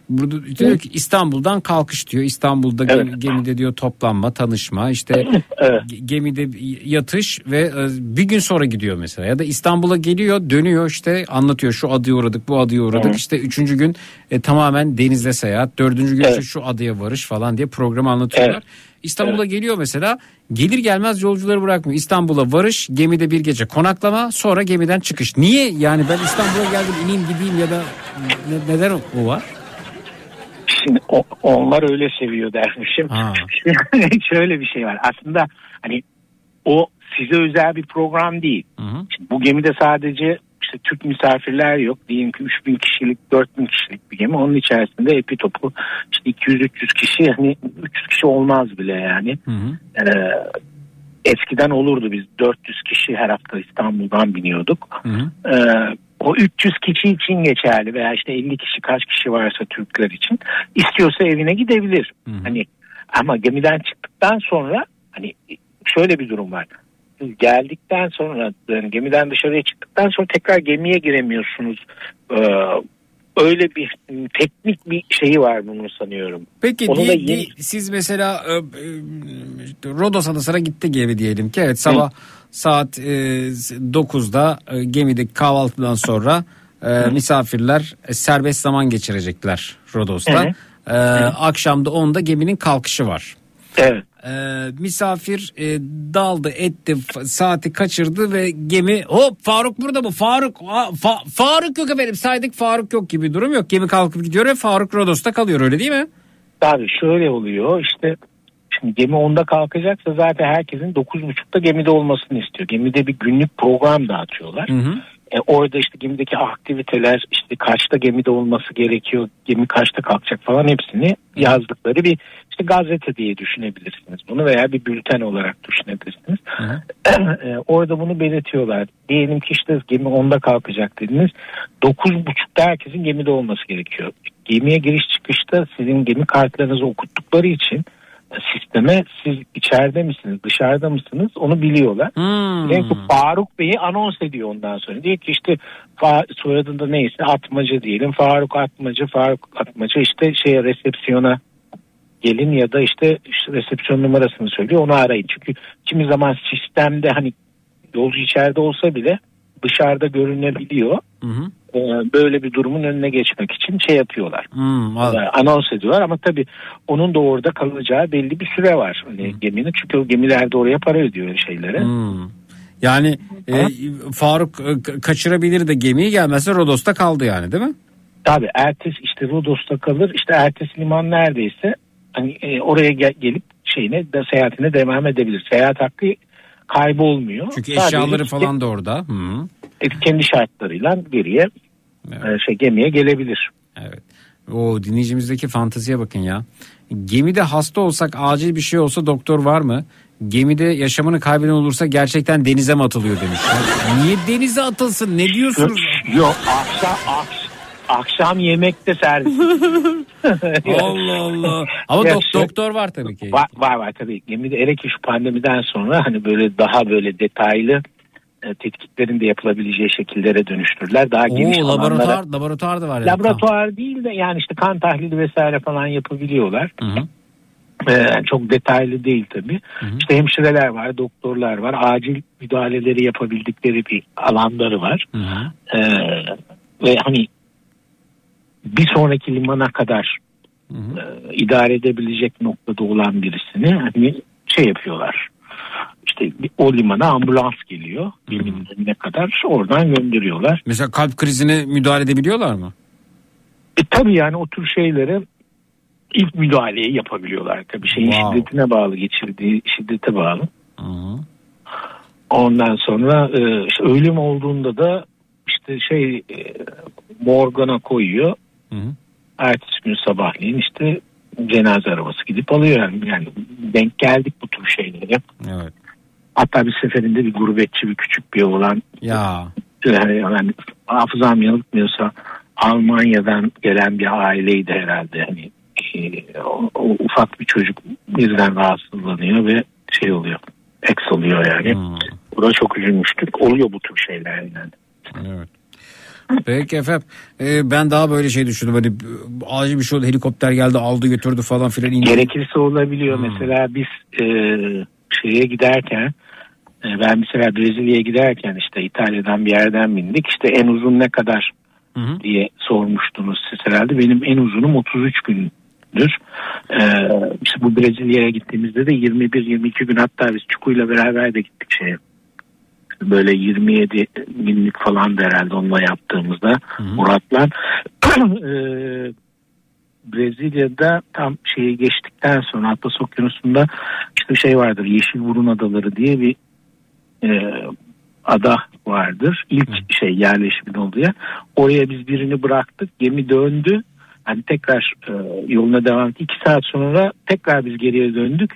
Burada diyor ki İstanbul'dan kalkış diyor. İstanbul'da gemi- gemide diyor toplanma, tanışma, işte ge- gemide yatış ve e, bir gün sonra gidiyor mesela. Ya da İstanbul'a geliyor, dönüyor işte anlatıyor şu adaya uğradık, bu adaya uğradık. Hı. İşte üçüncü gün e, tamamen denizle seyahat, dördüncü gün işte şu adaya varış falan diye programı anlatıyorlar. İstanbul'a geliyor mesela gelir gelmez yolcuları bırakmıyor. İstanbul'a varış, gemide bir gece konaklama, sonra gemiden çıkış. Niye? Yani ben İstanbul'a geldim ineyim gideyim ya da ne- neden o var? Şimdi o- onlar öyle seviyor dermişim. Şöyle bir şey var. Aslında hani o size özel bir program değil. Şimdi bu gemide sadece işte Türk misafirler yok. Diyelim ki 3000 kişilik 4000 kişilik bir gemi. Onun içerisinde epi topu işte 200-300 kişi hani 300 kişi olmaz bile yani. Ee, eskiden olurdu biz 400 kişi her hafta İstanbul'dan biniyorduk. Ee, o 300 kişi için geçerli veya işte 50 kişi kaç kişi varsa Türkler için istiyorsa evine gidebilir. Hani ama gemiden çıktıktan sonra hani şöyle bir durum var. siz geldikten sonra yani gemiden dışarıya çıktıktan sonra tekrar gemiye giremiyorsunuz. Ee, öyle bir teknik bir şeyi var bunun sanıyorum. Peki Onu di- da di- yeni- siz mesela e, e, Rodos adasına gitti gemi diyelim ki evet sabah saat e, 9'da e, gemideki kahvaltıdan sonra e, misafirler e, serbest zaman geçirecekler Rodos'ta. E, akşamda 10'da geminin kalkışı var. Evet. E, misafir e, daldı etti saati kaçırdı ve gemi hop Faruk burada mı Faruk Fa- Faruk yok efendim saydık Faruk yok gibi durum yok gemi kalkıp gidiyor ve Faruk Rodos'ta kalıyor öyle değil mi? Tabii şöyle oluyor işte şimdi gemi 10'da kalkacaksa zaten herkesin 9.30'da gemide olmasını istiyor. Gemide bir günlük program dağıtıyorlar. E, orada işte gemideki aktiviteler işte kaçta gemide olması gerekiyor, gemi kaçta kalkacak falan hepsini yazdıkları bir işte gazete diye düşünebilirsiniz bunu veya bir bülten olarak düşünebilirsiniz. E, orada bunu belirtiyorlar. Diyelim ki işte gemi 10'da kalkacak dediniz. 9.30'da herkesin gemide olması gerekiyor. Gemiye giriş çıkışta sizin gemi kartlarınızı okuttukları için sisteme siz içeride misiniz dışarıda mısınız onu biliyorlar. Diyelim ki Faruk Bey'i anons ediyor ondan sonra. Diyor ki işte soyadında neyse Atmaca diyelim. Faruk Atmaca, Faruk Atmaca işte şeye resepsiyona gelin ya da işte, işte resepsiyon numarasını söylüyor onu arayın. Çünkü kimi zaman sistemde hani yolcu içeride olsa bile dışarıda görünebiliyor. Ee, Böyle bir durumun önüne geçmek için şey yapıyorlar. Hmm, anons ediyorlar ama tabii onun da orada kalacağı belli bir süre var hani geminin. Çünkü o gemiler de oraya para ödüyor şeylere. Hmm. Yani e, Faruk e, ka- kaçırabilir de gemiyi gelmezse Rodos'ta kaldı yani değil mi? Tabii ertesi işte Rodos'ta kalır. İşte ertesi liman neredeyse hani e, oraya gel- gelip şeyine de seyahatine devam edebilir. Seyahat hakkı kaybolmuyor. Çünkü Sadece eşyaları işte falan da orada. Hı. kendi şartlarıyla geriye e, şey gemiye gelebilir. Evet. O dinleyicimizdeki fanteziye bakın ya. Gemide hasta olsak acil bir şey olsa doktor var mı? Gemide yaşamını kaybeden olursa gerçekten denize mi atılıyor demişler. Niye denize atılsın? Ne diyorsunuz? Yok akşam akş- akşam yemekte servis. Allah Allah. Ama dok- doktor var tabii ki. Var var, var tabii. Gemide hele ki şu pandemiden sonra hani böyle daha böyle detaylı e, tetkiklerin de yapılabileceği şekillere dönüştürdüler. Daha geniş Oo, alanlara. laboratuvar, laboratuvar da var. yani. Laboratuvar değil de yani işte kan tahlili vesaire falan yapabiliyorlar. Ee, çok detaylı değil tabii. İşte hemşireler var, doktorlar var. Acil müdahaleleri yapabildikleri bir alanları var. Ee, ve hani bir sonraki limana kadar e, idare edebilecek noktada olan birisini hani şey yapıyorlar. İşte o limana ambulans geliyor. Geminin önüne kadar oradan gönderiyorlar. Mesela kalp krizine müdahale edebiliyorlar mı? E, tabii yani o tür şeyleri ilk müdahaleyi yapabiliyorlar. Tabii şeyin Wow. şiddetine bağlı, geçirdiği şiddete bağlı. Ondan sonra e, işte ölüm olduğunda da işte şey e, morgana koyuyor. Ertesi gün sabahleyin işte cenaze arabası gidip alıyor yani. yani denk geldik bu tür şeylere. Evet. Hatta bir seferinde bir gurbetçi bir küçük bir oğlan Ya. yani, yani hafızam yanıltmıyorsa Almanya'dan gelen bir aileydi herhalde. Hani e, o, o ufak bir çocuk birden rahatsızlanıyor ve şey oluyor. Eks oluyor yani. Buna çok üzülmüştük. Oluyor bu tür şeyler yani. Evet. Peki efendim. Ee, ben daha böyle şey düşündüm. Hani acil bir şey oldu helikopter geldi aldı götürdü falan filan. indi. Gerekirse olabiliyor. Mesela biz e, şeye giderken e, ben mesela Brezilya'ya giderken işte İtalya'dan bir yerden bindik. İşte en uzun ne kadar diye sormuştunuz siz herhalde. Benim en uzunum 33 gündür. E, işte bu Brezilya'ya gittiğimizde de 21-22 gün hatta biz Çuku'yla beraber de gittik şeye. Böyle 27 günlük falan herhalde onunla yaptığımızda Murat'la. E, Brezilya'da tam şeyi geçtikten sonra Atlas Okyanusu'nda işte şey vardır Yeşil Burun Adaları diye bir e, ada vardır. İlk şey yerleşimin olduğu yer. Oraya biz birini bıraktık. Gemi döndü. Hani tekrar e, yoluna devam etti. İki saat sonra tekrar biz geriye döndük.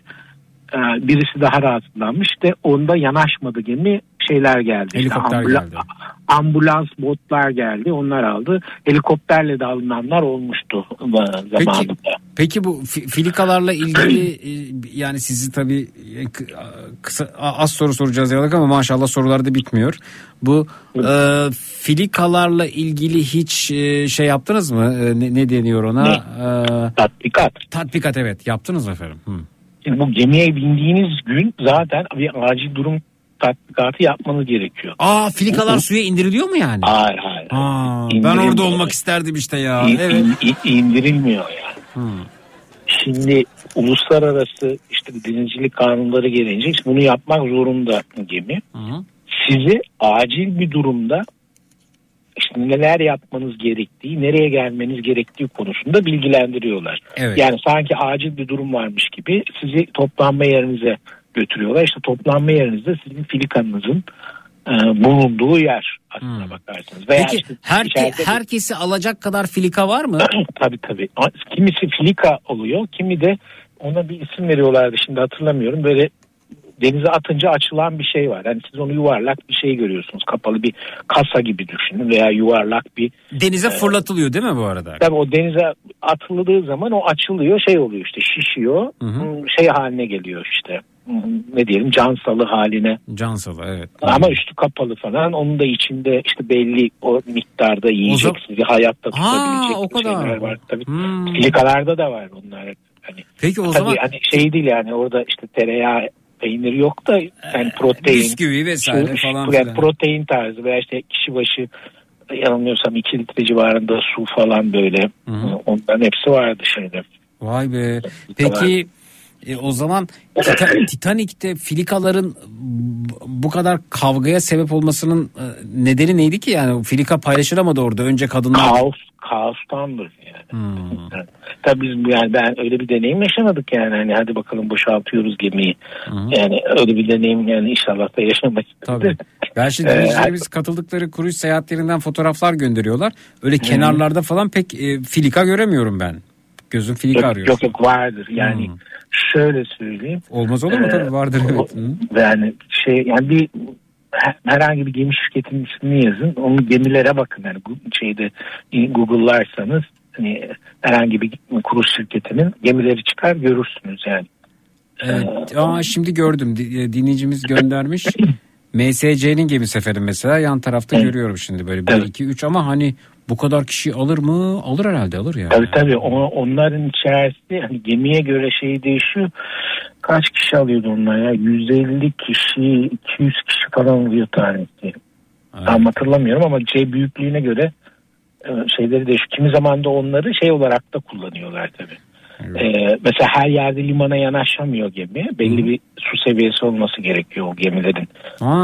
E, birisi daha rahatsızlanmış. İşte onda yanaşmadı gemi. Şeyler geldi. İşte Helikopter ambula- geldi. ambulans botlar geldi onlar aldı. Helikopterle de alınanlar olmuştu zamanında. Peki bu fi- filikalarla ilgili e, yani sizi tabii e, kısa az soru soracağız yalık ama maşallah sorular da bitmiyor. Bu e, filikalarla ilgili hiç e, şey yaptınız mı? E, ne, ne deniyor ona? E, tatbikat. Tatbikat evet. Yaptınız mı efendim? Hı. Bu gemiye bindiğiniz gün zaten bir acil durum tatbikatı yapmanız gerekiyor. Aa filikalar suya indiriliyor mu yani? Hayır hayır. Aa, ben orada olmak isterdim işte ya. İn- Evet. in- indirilmiyor yani. Hı. Şimdi uluslararası işte denizcilik kanunları gelince işte bunu yapmak zorunda gemi. Hı. Sizi acil bir durumda işte neler yapmanız gerektiği, nereye gelmeniz gerektiği konusunda bilgilendiriyorlar. Evet. Yani sanki acil bir durum varmış gibi sizi toplanma yerinize götürüyorlar. İşte toplanma yerinizde sizin filikanınızın e, bulunduğu yer aslına bakarsınız. Veya Peki işte herke, içeride- herkesi alacak kadar filika var mı? tabii tabii. Kimisi filika oluyor, kimi de ona bir isim veriyorlardı şimdi hatırlamıyorum. Böyle denize atınca açılan bir şey var. Yani siz onu yuvarlak bir şey görüyorsunuz. Kapalı bir kasa gibi düşünün veya yuvarlak bir Denize e, fırlatılıyor değil mi bu arada? Tabii o denize atıldığı zaman o açılıyor şey oluyor işte şişiyor hmm, şey haline geliyor işte Hmm, ne diyelim cansalı haline Cansalı evet. ama üstü kapalı falan onun da içinde işte belli o miktarda yiyecek zaman- sizi hayatta Ha, tutabilecek o kadar. şeyler var tabii. Hmm. Da var bunlar. Hani, Peki o tabii zaman hani şey değil yani orada işte tereyağı peynir yok da yani protein. bisküvi vesaire şu- falan yani protein tarzı veya işte kişi başı yanılmıyorsam 2 litre civarında su falan böyle. Onların hepsi vardı şeyde. Vay be. Peki e, o zaman Tita- Titanic'te filikaların bu kadar kavgaya sebep olmasının e, nedeni neydi ki yani filika paylaşılamadı orada önce kadınlar. Kaos, kaostandır yani. Yani Tabii biz yani ben öyle bir deneyim yaşamadık yani hani hadi bakalım boşaltıyoruz gemiyi. Yani öyle bir deneyim yani inşallah da yaşamak Tabii. Şimdi Ee, dinleyicilerimiz katıldıkları kruiz seyahatlerinden fotoğraflar gönderiyorlar. Öyle kenarlarda falan pek e, filika göremiyorum ben. Gözüm filika Yok, arıyor. yok yok vardır yani şöyle söyleyeyim. Olmaz olur mu? Ee, Tabii vardır evet. Hı. Yani şey yani bir herhangi bir gemi şirketinin ismini yazın. Onun gemilere bakın yani şeyde Google'larsanız hani herhangi bir kruz şirketinin gemileri çıkar görürsünüz yani. Evet. Aa, şimdi gördüm e, dinleyicimiz göndermiş. MSC'nin gemisi efendim mesela yan tarafta görüyorum şimdi böyle 1 2 3 ama hani bu kadar kişi alır mı? Alır herhalde alır ya. Tabii tabii o, onların içerisinde hani gemiye göre şey değişiyor. Kaç kişi alıyordu onlar ya? 150 kişi, 200 kişi falan oluyor tanesi. Tam hatırlamıyorum ama şey büyüklüğüne göre e, şeyleri değişiyor. Kimi zaman da onları şey olarak da kullanıyorlar tabii. Ee, mesela her yerde limana yanaşamıyor gemi. Belli bir su seviyesi olması gerekiyor o gemilerin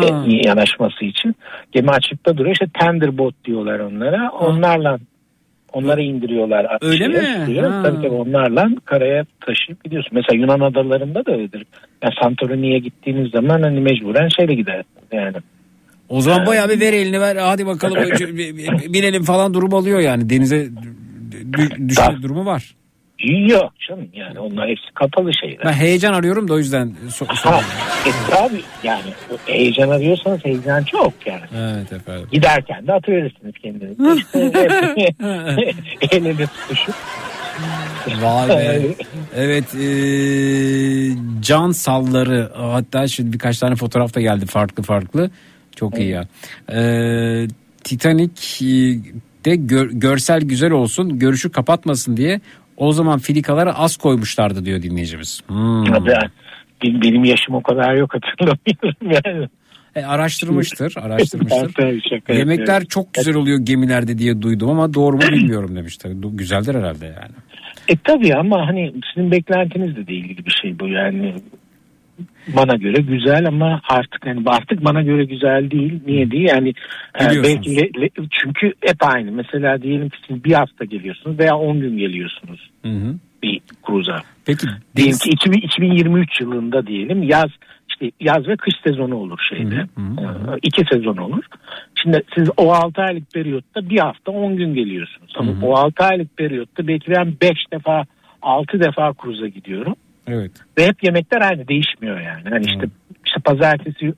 e, yanaşması için. Gemi açıkta duruyor. İşte tender boat diyorlar onlara. Onlarla onları indiriyorlar. Öyle şeye, mi? Ha. Tabii tabii onlarla karaya taşıyıp gidiyorsun. Mesela Yunan adalarında da öyledir. Yani Santorini'ye gittiğiniz zaman hani mecburen şeyle gider. Yani O zaman bayağı bir ver elini ver hadi bakalım binelim falan durum alıyor yani denize dü- düşme durumu var. Yok canım yani onlar hepsi kapalı şeyler. Ben heyecan arıyorum da o yüzden so- Ha, e, tabii yani heyecan arıyorsanız heyecan çok yani. Evet efendim. Giderken de atıverirsiniz kendinizi. İşte hep- el ele tutuşup. Vay be. Evet e, can salları hatta şimdi birkaç tane fotoğraf da geldi farklı farklı. Çok iyi ya. E, Titanic'de gör- görsel güzel olsun görüşü kapatmasın diye o zaman filikaları az koymuşlardı diyor dinleyicimiz. Hmm. Tabii, benim, yaşım o kadar yok hatırlamıyorum yani. E, araştırmıştır, araştırmıştır. Tabii, şaka Yemekler yapıyorum. çok güzel oluyor gemilerde diye duydum ama doğru mu bilmiyorum demişler. Du- Güzeldir herhalde yani. E tabii ama hani sizin beklentinizle de ilgili bir şey bu yani. Bana göre güzel ama artık hani artık bana göre güzel değil. Niye değil? Yani e, belki le- çünkü hep aynı. Mesela diyelim ki siz bir hafta geliyorsunuz veya 10 gün geliyorsunuz Hı hı. bir cruza. Peki Diyelim ki 2000 2023 yılında diyelim yaz işte yaz ve kış sezonu olur şeyde. Ee, iki sezon olur. Şimdi siz o 6 aylık periyotta bir hafta 10 gün geliyorsunuz. Ama o 6 aylık periyotta belki ben 5 defa 6 defa cruza gidiyorum. Evet. Ve hep yemekler aynı değişmiyor yani. Hani işte, işte pazartesi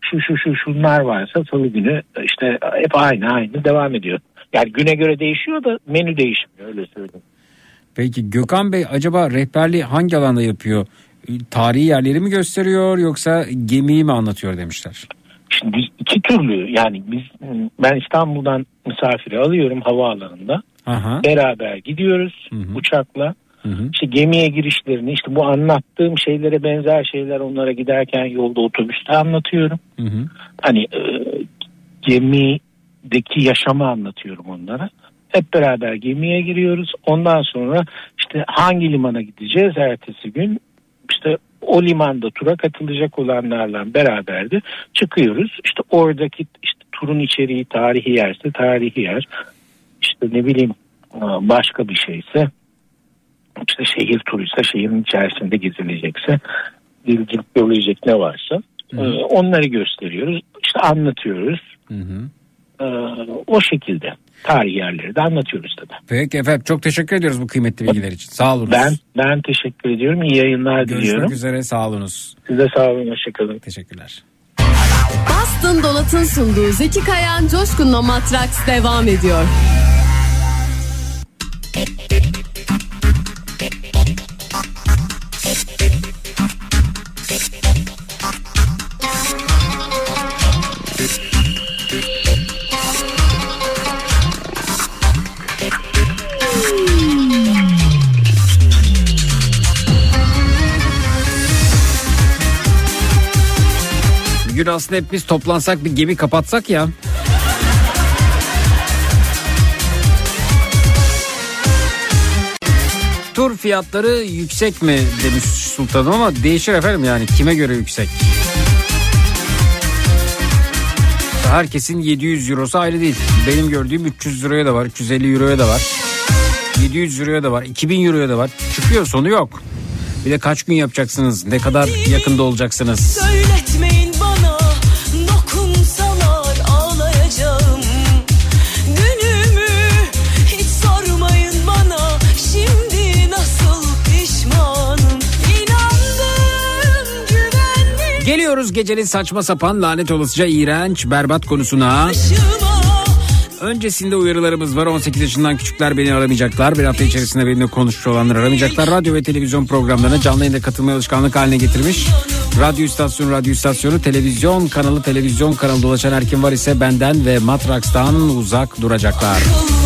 şu şu şu şunlar varsa salı günü işte hep aynı aynı devam ediyor. Yani güne göre değişiyor da menü değişmiyor öyle söyleyeyim. Peki Gökhan Bey acaba rehberliği hangi alanda yapıyor? Tarihi yerleri mi gösteriyor yoksa gemiyi mi anlatıyor demişler. Şimdi iki türlü yani biz ben İstanbul'dan misafiri alıyorum havaalanında. Aha. Beraber gidiyoruz uçakla. İşte gemiye girişlerini işte bu anlattığım şeylere benzer şeyler onlara giderken yolda otobüste anlatıyorum. Hı hı. Hani e, gemideki yaşamı anlatıyorum onlara. Hep beraber gemiye giriyoruz. Ondan sonra işte hangi limana gideceğiz ertesi gün işte o limanda tura katılacak olanlarla beraber de çıkıyoruz. İşte oradaki işte turun içeriği tarihi yerse tarihi yer. İşte ne bileyim e, başka bir şeyse işte şehir turuysa şehrin içerisinde gezilecekse ilginç görülecek ne varsa e, onları gösteriyoruz. İşte anlatıyoruz. E, o şekilde tarihi yerleri de anlatıyoruz tabii. Peki efendim çok teşekkür ediyoruz bu kıymetli bilgiler için. Sağ olunuz. Ben ben teşekkür ediyorum. İyi yayınlar Görüşmek diliyorum. üzere sağ olunuz. Size sağ olun. Hoşçakalın. Teşekkürler. Boston Dolat'ın sunduğu Zeki Kayan Coşkun'la Matraks devam ediyor. Gün aslında hep biz toplansak bir gemi kapatsak ya. Tur fiyatları yüksek mi demiş sultanım ama değişir efendim yani kime göre yüksek. Herkesin 700 eurosu ayrı değil. Benim gördüğüm 300 euroya da var, 350 euroya da var. 700 euroya da var, 2000 euroya da var. Çıkıyor sonu yok. Bir de kaç gün yapacaksınız, ne kadar yakında olacaksınız. Söyletmeyin Geliyoruz gecenin saçma sapan lanet olasıca iğrenç berbat konusuna. Öncesinde uyarılarımız var. 18 yaşından küçükler beni aramayacaklar. Bir hafta içerisinde benimle konuşmuş olanlar aramayacaklar. Radyo ve televizyon programlarına canlı yayında katılmaya alışkanlık haline getirmiş. Radyo istasyonu, radyo istasyonu, televizyon kanalı, televizyon kanalı dolaşan her kim var ise benden ve Matraks'tan uzak duracaklar. Kullandım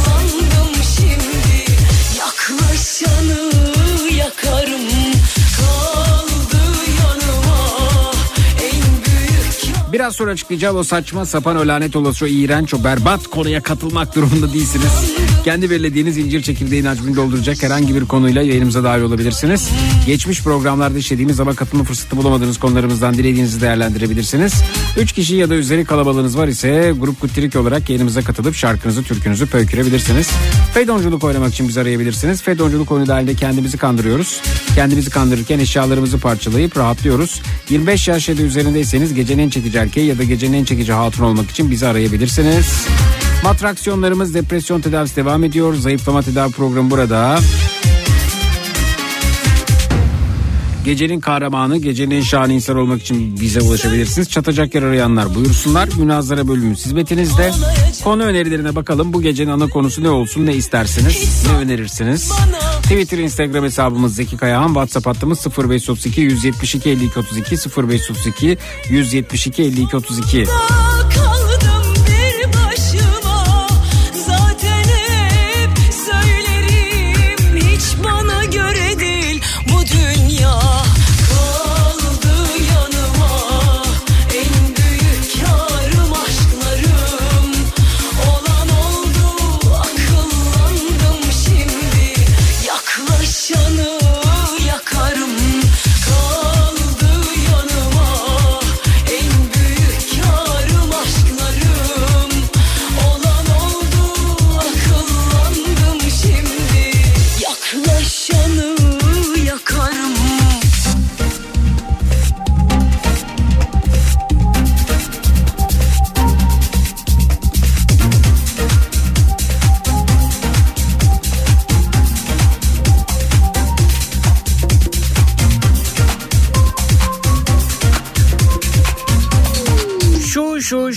Biraz sonra açıklayacağım o saçma sapan o lanet olası o iğrenç o berbat konuya katılmak durumunda değilsiniz. Kendi belirlediğiniz incir çekirdeğin hacmini dolduracak herhangi bir konuyla yayınımıza dahil olabilirsiniz. Geçmiş programlarda işlediğimiz ama katılma fırsatı bulamadığınız konularımızdan dilediğinizi değerlendirebilirsiniz. 3 kişi ya da üzeri kalabalığınız var ise grup kuttirik olarak yayınımıza katılıp şarkınızı türkünüzü pöykürebilirsiniz. Fedonculuk oynamak için bizi arayabilirsiniz. Fedonculuk oyunu dahilinde kendimizi kandırıyoruz. Kendimizi kandırırken eşyalarımızı parçalayıp rahatlıyoruz. 25 yaş ya da üzerindeyseniz gecenin en çekici erkeği ya da gecenin en çekici hatun olmak için bizi arayabilirsiniz. Matraksiyonlarımız depresyon tedavisi devam ediyor. Zayıflama tedavi programı burada. Gecenin kahramanı, gecenin en şahane insan olmak için bize ulaşabilirsiniz. Çatacak yer arayanlar buyursunlar. Münazara bölümümüz hizmetinizde. Konu önerilerine bakalım. Bu gecenin ana konusu ne olsun, ne istersiniz, ne önerirsiniz? Twitter, Instagram hesabımız Zeki Kayahan. WhatsApp hattımız 0532 172 52 32 0532 172 52 32.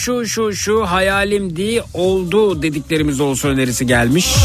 Şu şu şu hayalimdi oldu dediklerimiz olsun önerisi gelmiş.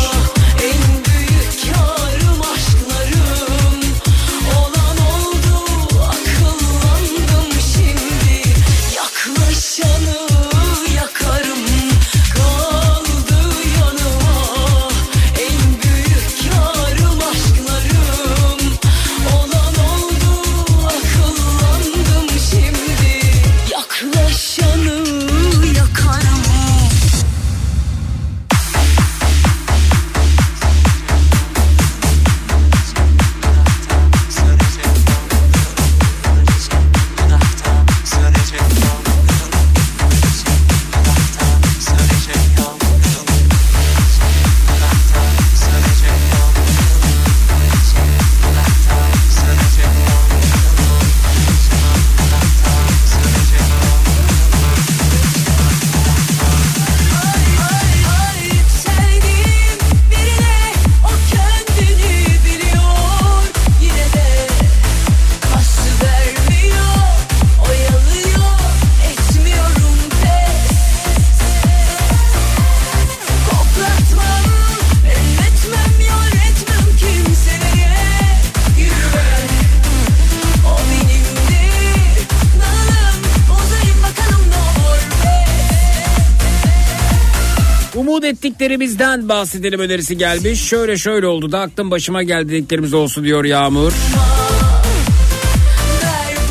Umut ettiklerimizden bahsedelim önerisi gelmiş. Şöyle şöyle oldu da aklım başıma geldi dediklerimiz olsun diyor Yağmur.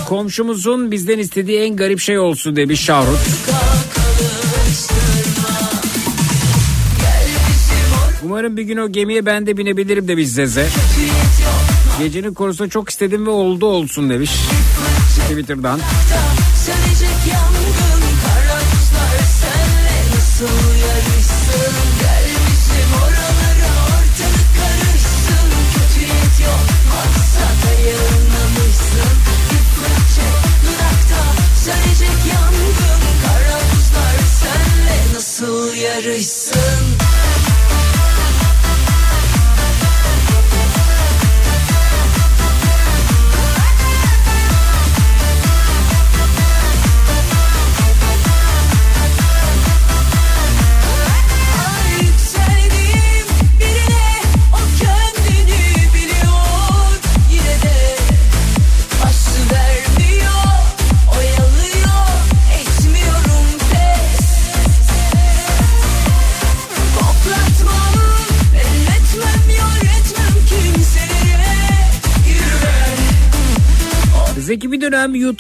Komşumuzun bizden istediği en garip şey olsun demiş Şahrut. Umarım bir gün o gemiye ben de binebilirim demiş Zeze. Gecenin konusunda çok istedim ve oldu olsun demiş. Twitter'dan.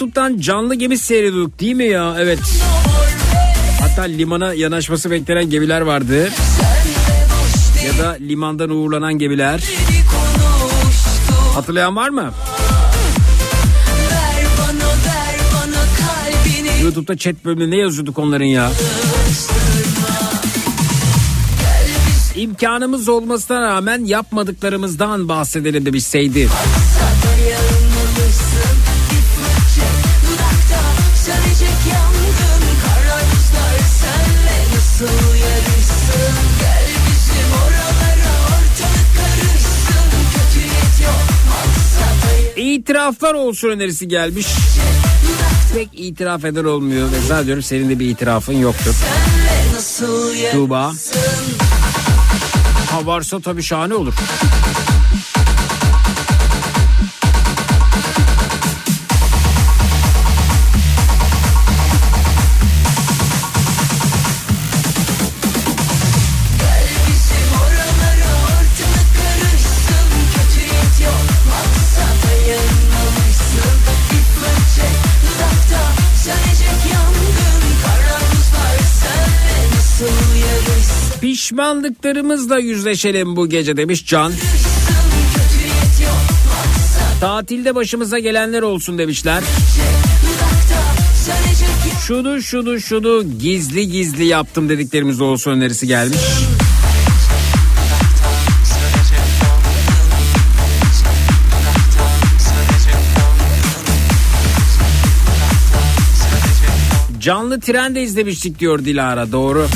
YouTube'dan canlı gemi seyrediyorduk değil mi ya? Evet. Hatta limana yanaşması beklenen gemiler vardı. Ya da limandan uğurlanan gemiler. Hatırlayan var mı? YouTube'da chat bölümünde ne yazıyorduk onların ya? İmkanımız olmasına rağmen yapmadıklarımızdan bahsedelim demiş Seydi. Maksata İtiraflar olsun önerisi gelmiş. Pek itiraf eden olmuyor. Ve zannediyorum senin de bir itirafın yoktur. Tuğba. Ha varsa tabii şahane olur. Pişmanlıklarımızla yüzleşelim bu gece demiş Can. Tatilde başımıza gelenler olsun demişler. Şunu şunu şunu gizli gizli yaptım dediklerimiz olsun önerisi gelmiş. Canlı trende izlemiştik diyor Dilara doğru.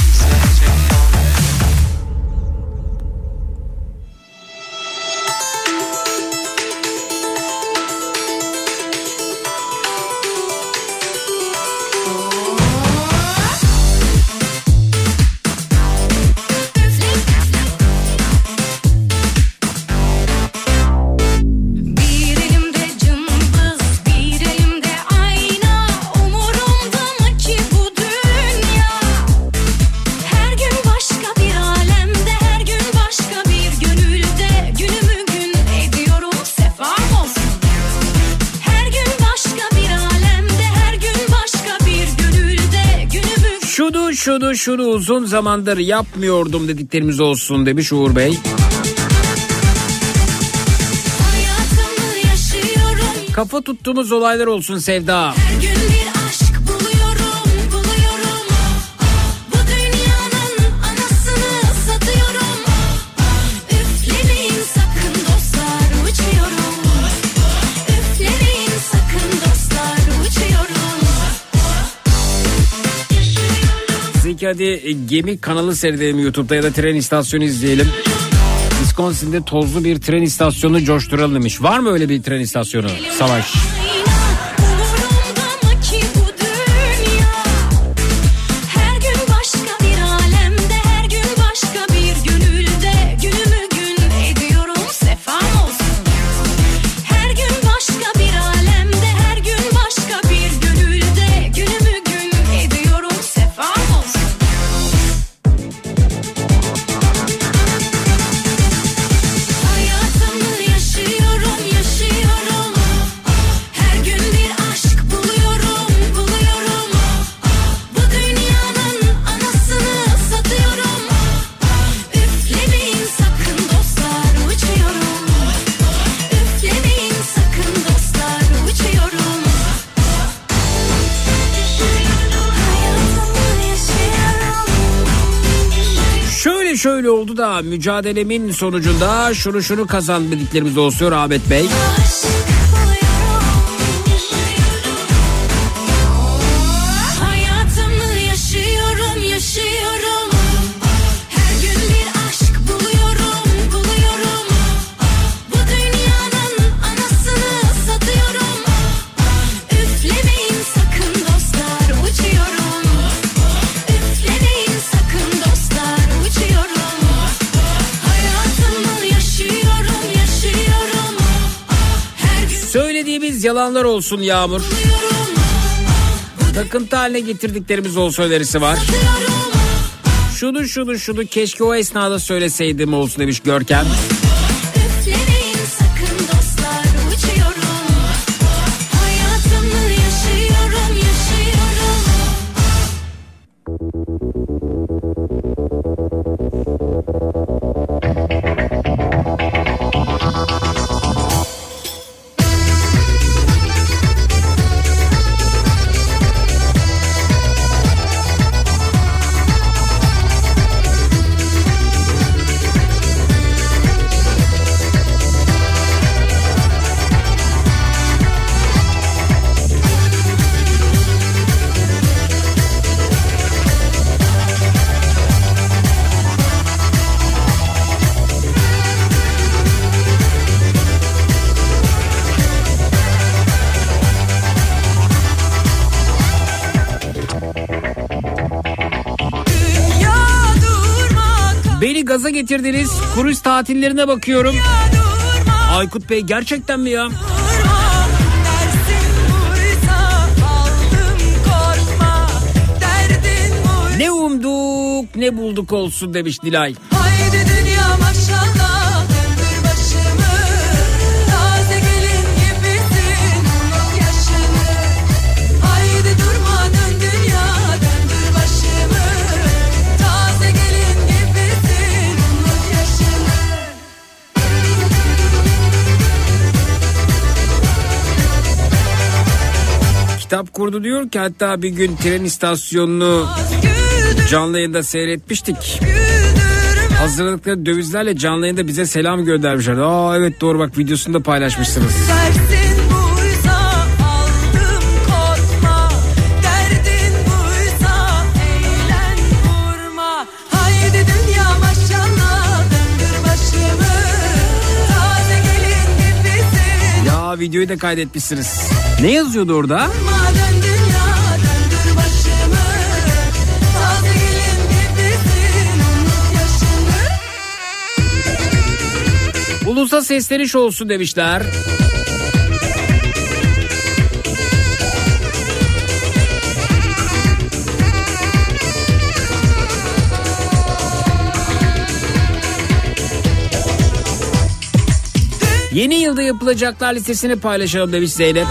Şunu uzun zamandır yapmıyordum dediklerimiz olsun demiş Uğur Bey. Kafa tuttuğumuz olaylar olsun Sevda. Her gün bir Hadi e, gemi kanalı seyredelim YouTube'da ya da tren istasyonu izleyelim. Wisconsin'de tozlu bir tren istasyonunu coşturalım demiş. Var mı öyle bir tren istasyonu? Savaş. Umurumda Şöyle oldu da mücadelemin sonucunda şunu şunu kazan dediklerimiz olsun Ahmet Bey. Hayatımı yalanlar olsun Yağmur. Takıntı haline getirdiklerimiz olsun önerisi var. Şunu şunu şunu keşke o esnada söyleseydim olsun demiş Görkem. Üflemeyin gaza getirdiniz. Kruz tatillerine bakıyorum. Aykut Bey gerçekten mi ya? Ne umduk ne bulduk olsun demiş Dilay. Kurdu diyor ki hatta bir gün tren istasyonunu canlı yayında seyretmiştik. Hazırladıkları dövizlerle canlı yayında bize selam göndermişler. Aa evet doğru bak videosunu da paylaşmışsınız. Dersin videoyu da kaydetmişsiniz. Ne yazıyordu orada? Ulusa sesleniş olsun demişler. Yeni yılda yapılacaklar listesini paylaşalım demiş Zeynep.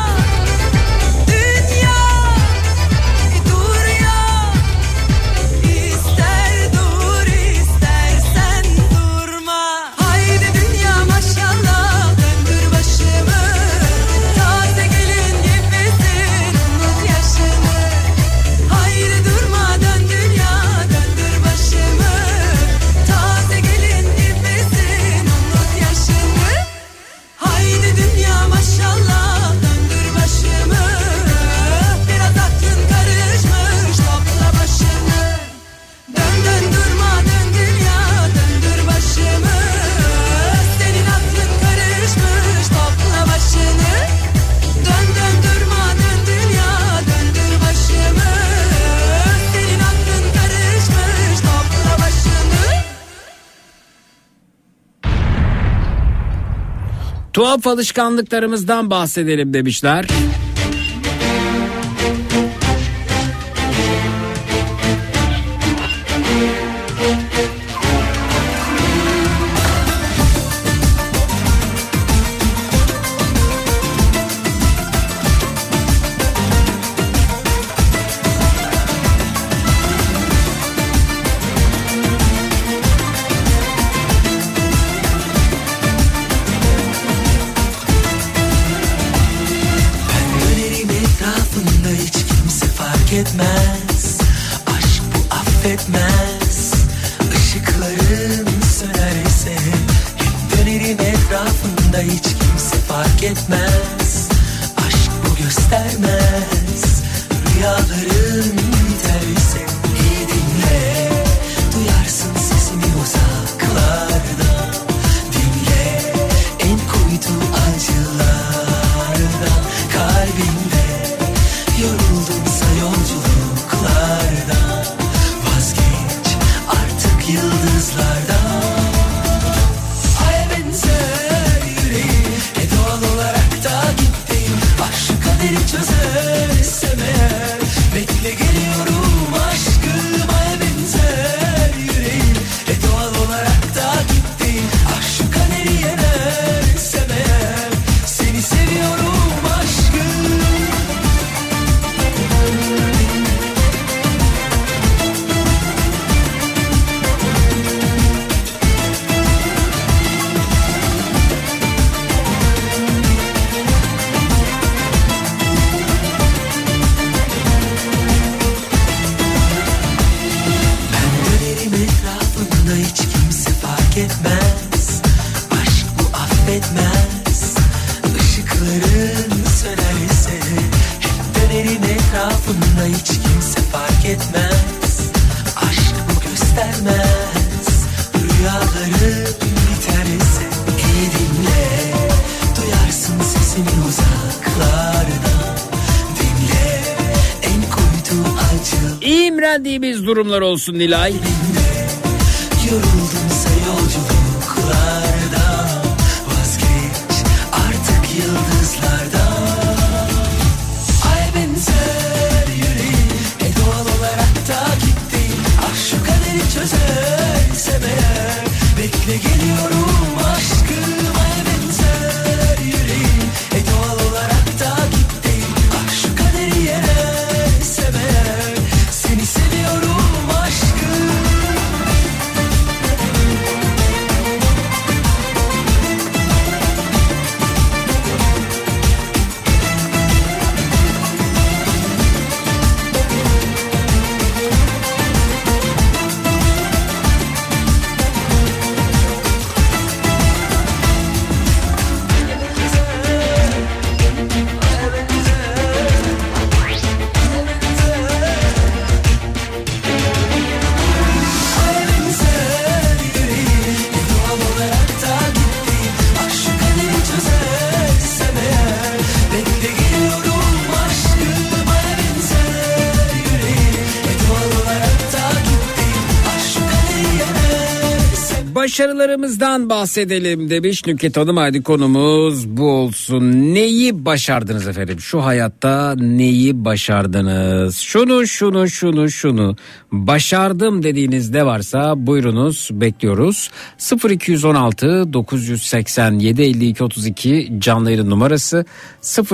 Alışkanlıklarımızdan bahsedelim demişler. Durumlar olsun Nilay. Yoruldumsa yolculuklardan Vazgeç artık yıldızlardan Ay benzer yüreğim E doğal Başarılarımızdan bahsedelim demiş Nükhet Hanım. Hadi konumuz bu olsun. Neyi başardınız efendim? Şu hayatta neyi başardınız? Şunu şunu şunu şunu başardım dediğiniz ne varsa buyurunuz bekliyoruz. 0216 987 52 32 canlı yayın numarası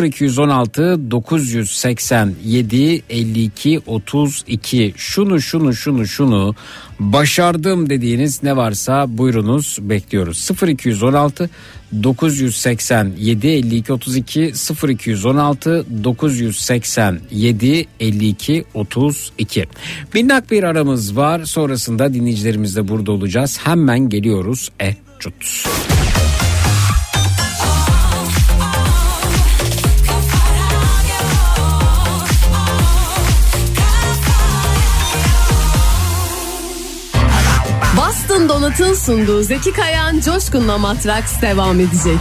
0216 987 52 32 şunu şunu şunu şunu başardım dediğiniz ne varsa buyurunuz bekliyoruz. 0216 987 52 32 0216 987 52 32 Minnak bir aramız var sonrasında dinleyicilerimiz de burada olacağız hemen geliyoruz e cut. Donat'ın sunduğu Zeki Kayan Coşkun'la Matraks devam edecek.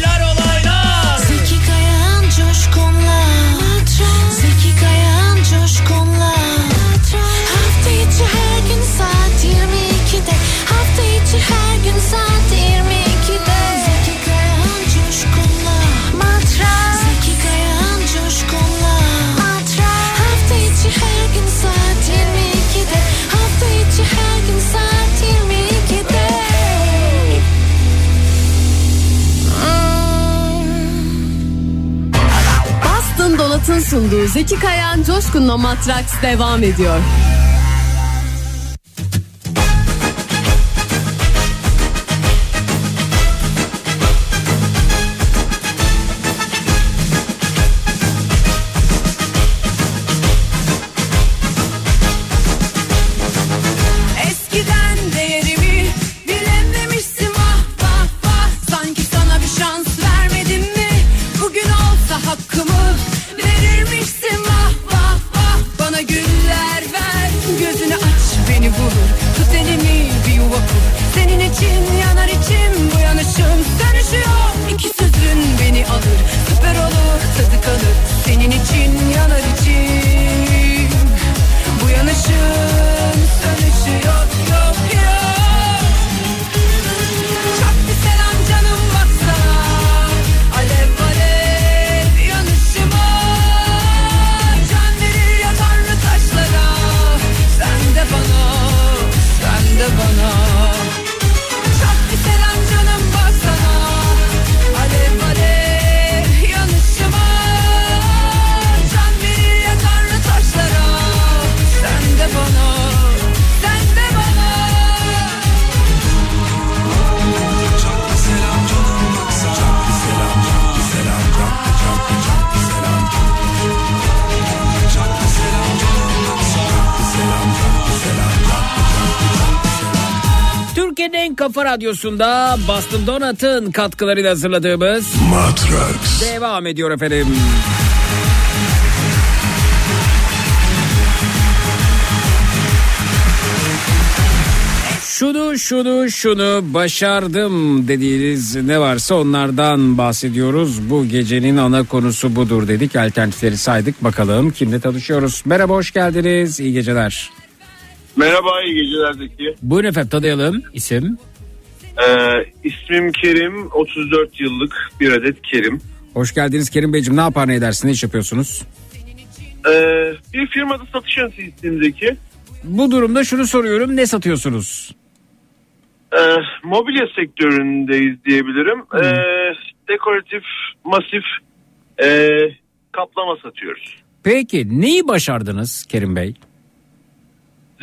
Altın sunduğu Zeki Kayan Coşkun'la Matraks devam ediyor. Kafa radyosunda Bastım Donat'ın katkılarıyla hazırladığımız Matrax. devam ediyor efendim. Şunu şunu şunu başardım dediğiniz ne varsa onlardan bahsediyoruz. Bu gecenin ana konusu budur dedik. Alternatifleri saydık. Bakalım kimle tanışıyoruz. Merhaba hoş geldiniz. İyi geceler. Merhaba iyi geceler Zeki. Buyurun efendim tanıyalım. İsim? Ee, ismim Kerim 34 yıllık bir adet Kerim. Hoş geldiniz Kerim Beyciğim. Ne yapar ne edersin? Ne iş yapıyorsunuz? Ee, bir firmada satış yöneticisiyim Zeki. Bu durumda şunu soruyorum. Ne satıyorsunuz? Ee, mobilya sektöründeyiz diyebilirim. Ee, dekoratif, masif ee, kaplama satıyoruz. Peki neyi başardınız Kerim Bey?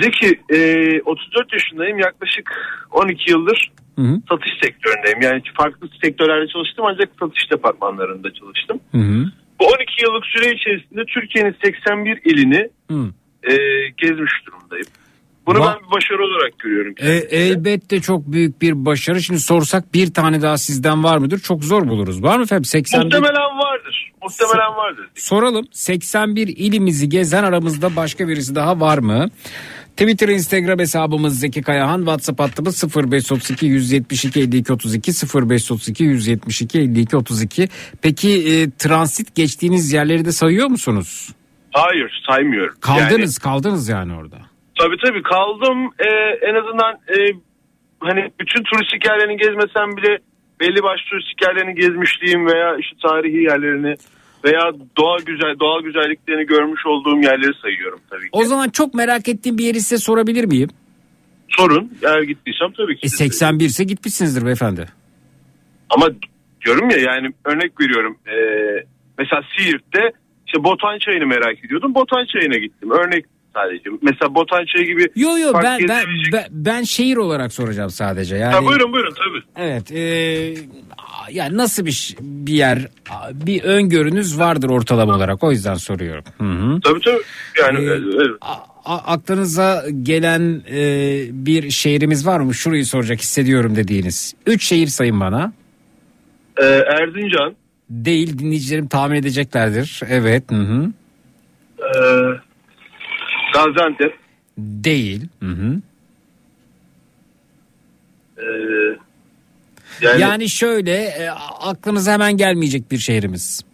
Zeki ee, 34 yaşındayım yaklaşık 12 yıldır Hı hı. satış sektöründeyim. Yani farklı sektörlerde çalıştım ancak satış departmanlarında çalıştım. Hı hı. Bu 12 yıllık süre içerisinde Türkiye'nin 81 ilini Hı. e, gezmiş durumdayım. Bunu ben bir başarı olarak görüyorum. E, elbette çok büyük bir başarı. Şimdi sorsak bir tane daha sizden var mıdır? Çok zor buluruz. Var mı efendim? 81... Muhtemelen vardır. Muhtemelen vardır. Soralım 81 ilimizi gezen aramızda başka birisi daha var mı? Twitter, Instagram hesabımız Zeki Kayahan, WhatsApp hattımız 0532 172 52 32 0532 172 52 32. Peki e, transit geçtiğiniz yerleri de sayıyor musunuz? Hayır saymıyorum. Kaldınız, kaldınız yani orada. Tabii tabii kaldım. Ee, en azından e, hani bütün turistik yerlerini gezmesem bile belli başlı turistik yerlerini gezmişliğim veya işte tarihi yerlerini veya doğa güzel doğal güzelliklerini görmüş olduğum yerleri sayıyorum tabii ki. O zaman çok merak ettiğim bir yeri size sorabilir miyim? Sorun eğer gittiysem tabii ki. E 81 ise gitmişsinizdir beyefendi. Ama diyorum ya yani örnek veriyorum. Ee, mesela Siirt'te işte Botan Çayı'nı merak ediyordum. Botan Çayı'na gittim. Örnek sadece. Mesela Botan Çayı gibi. Yo yo ben, ben, ben, ben şehir olarak soracağım sadece. Yani, Ha, buyurun buyurun tabii. Evet. E, yani nasıl bir, bir yer bir öngörünüz vardır ortalama olarak o yüzden soruyorum. Hı hı. Tabii tabii. Yani Ee, evet. A- aklınıza gelen e, bir şehrimiz var mı? Şurayı soracak hissediyorum dediğiniz. Üç şehir sayın bana. Ee, Erzincan, Değil dinleyicilerim tahmin edeceklerdir. Evet. Hı hı. ee, Gaziantep, Değil. Hı hı. ee, yani, Yani, yani şöyle e, aklınıza hemen gelmeyecek bir şehrimiz.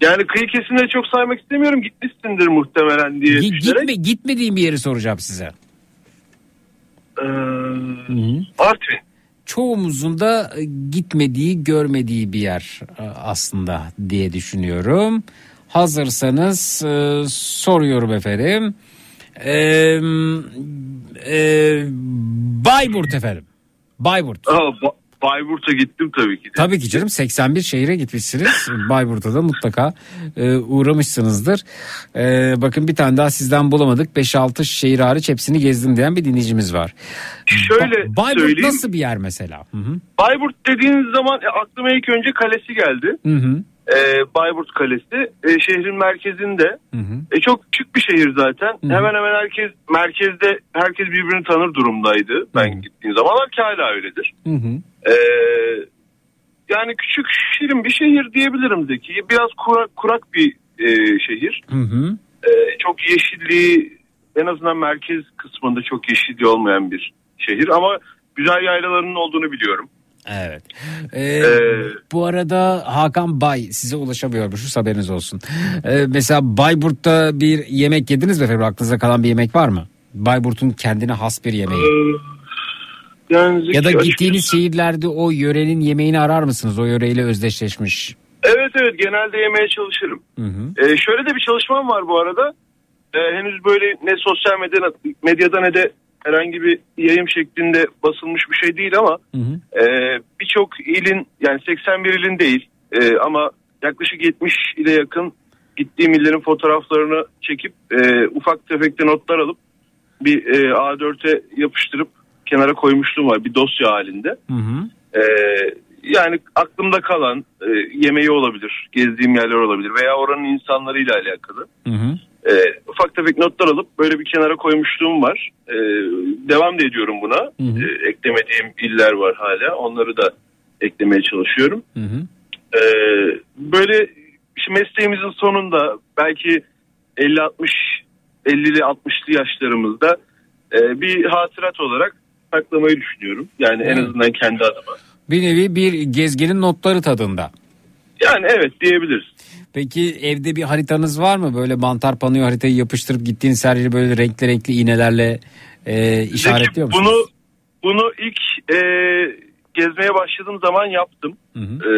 kıyı kesimleri çok saymak istemiyorum. Gitmişsindir muhtemelen diye Gi- düşünerek. gitme, gitmediğim bir yeri soracağım size. Ee, Artvin. Çoğumuzun da e, gitmediği, görmediği bir yer e, aslında diye düşünüyorum. Hazırsanız e, soruyorum efendim. E, e, Bayburt efendim. Bayburt. Aa, Ba- Bayburt'a gittim tabii ki. de. Tabii ki canım 81 şehire gitmişsiniz. Bayburt'a da mutlaka e, uğramışsınızdır. E, bakın bir tane daha sizden bulamadık. 5-6 şehir hariç hepsini gezdim diyen bir dinleyicimiz var. Şöyle Ba- Bayburt söyleyeyim. nasıl bir yer mesela? Hı hı. Bayburt dediğiniz zaman e, aklıma ilk önce kalesi geldi. Hı hı. Ee, Bayburt Kalesi. Ee, şehrin merkezinde. Hı hı. E, çok küçük bir şehir zaten. Hemen hemen herkes merkezde herkes birbirini tanır durumdaydı. Ben gittiğim zamanlar ki hala öyledir. Hı hı. Ee, yani küçük şirin bir şehir diyebilirim Zeki. Biraz kurak, kurak bir e, şehir. Hı hı. E, çok yeşilliği en azından merkez kısmında çok yeşilliği olmayan bir şehir ama güzel yaylalarının olduğunu biliyorum. Evet. Ee, bu arada Hakan Bay size ulaşamıyormuş haberiniz olsun. Ee, mesela Bayburt'ta bir yemek yediniz mi efendim? Aklınıza kalan bir yemek var mı? Bayburt'un kendine has bir yemeği. Yani ya da gittiğiniz şehirlerde o yörenin yemeğini arar mısınız? O yöreyle özdeşleşmiş. Evet evet genelde yemeye çalışırım. Hı hı. Ee, şöyle de bir çalışmam var bu arada. Ee, henüz böyle ne sosyal medyada, medyada ne de herhangi bir yayın şeklinde basılmış bir şey değil ama e, birçok ilin yani 81 ilin değil e, ama yaklaşık 70 ile yakın gittiğim illerin fotoğraflarını çekip e, ufak tefek de notlar alıp bir e, A4'e yapıştırıp kenara koymuşluğum var bir dosya halinde. Hı hı. Ee, yani aklımda kalan e, yemeği olabilir, gezdiğim yerler olabilir veya oranın insanlarıyla alakalı. Hı hı. Ee, ufak tefek notlar alıp böyle bir kenara koymuşluğum var. Ee, devam da ediyorum buna. Ee, eklemediğim iller var hala. Onları da eklemeye çalışıyorum. Hı hı. Ee, böyle işte mesleğimizin sonunda belki 50-60 50'li 60'lı yaşlarımızda e, bir hatırat olarak saklamayı düşünüyorum. Yani en Evet. azından kendi adıma. Bir nevi bir gezginin notları tadında. Yani evet diyebiliriz. Peki evde bir haritanız var mı? Böyle mantar panoyu haritayı yapıştırıp gittiğiniz her yeri böyle renkli renkli iğnelerle e, işaretliyor musunuz? bunu bunu ilk e, gezmeye başladığım zaman yaptım. Hı hı. E,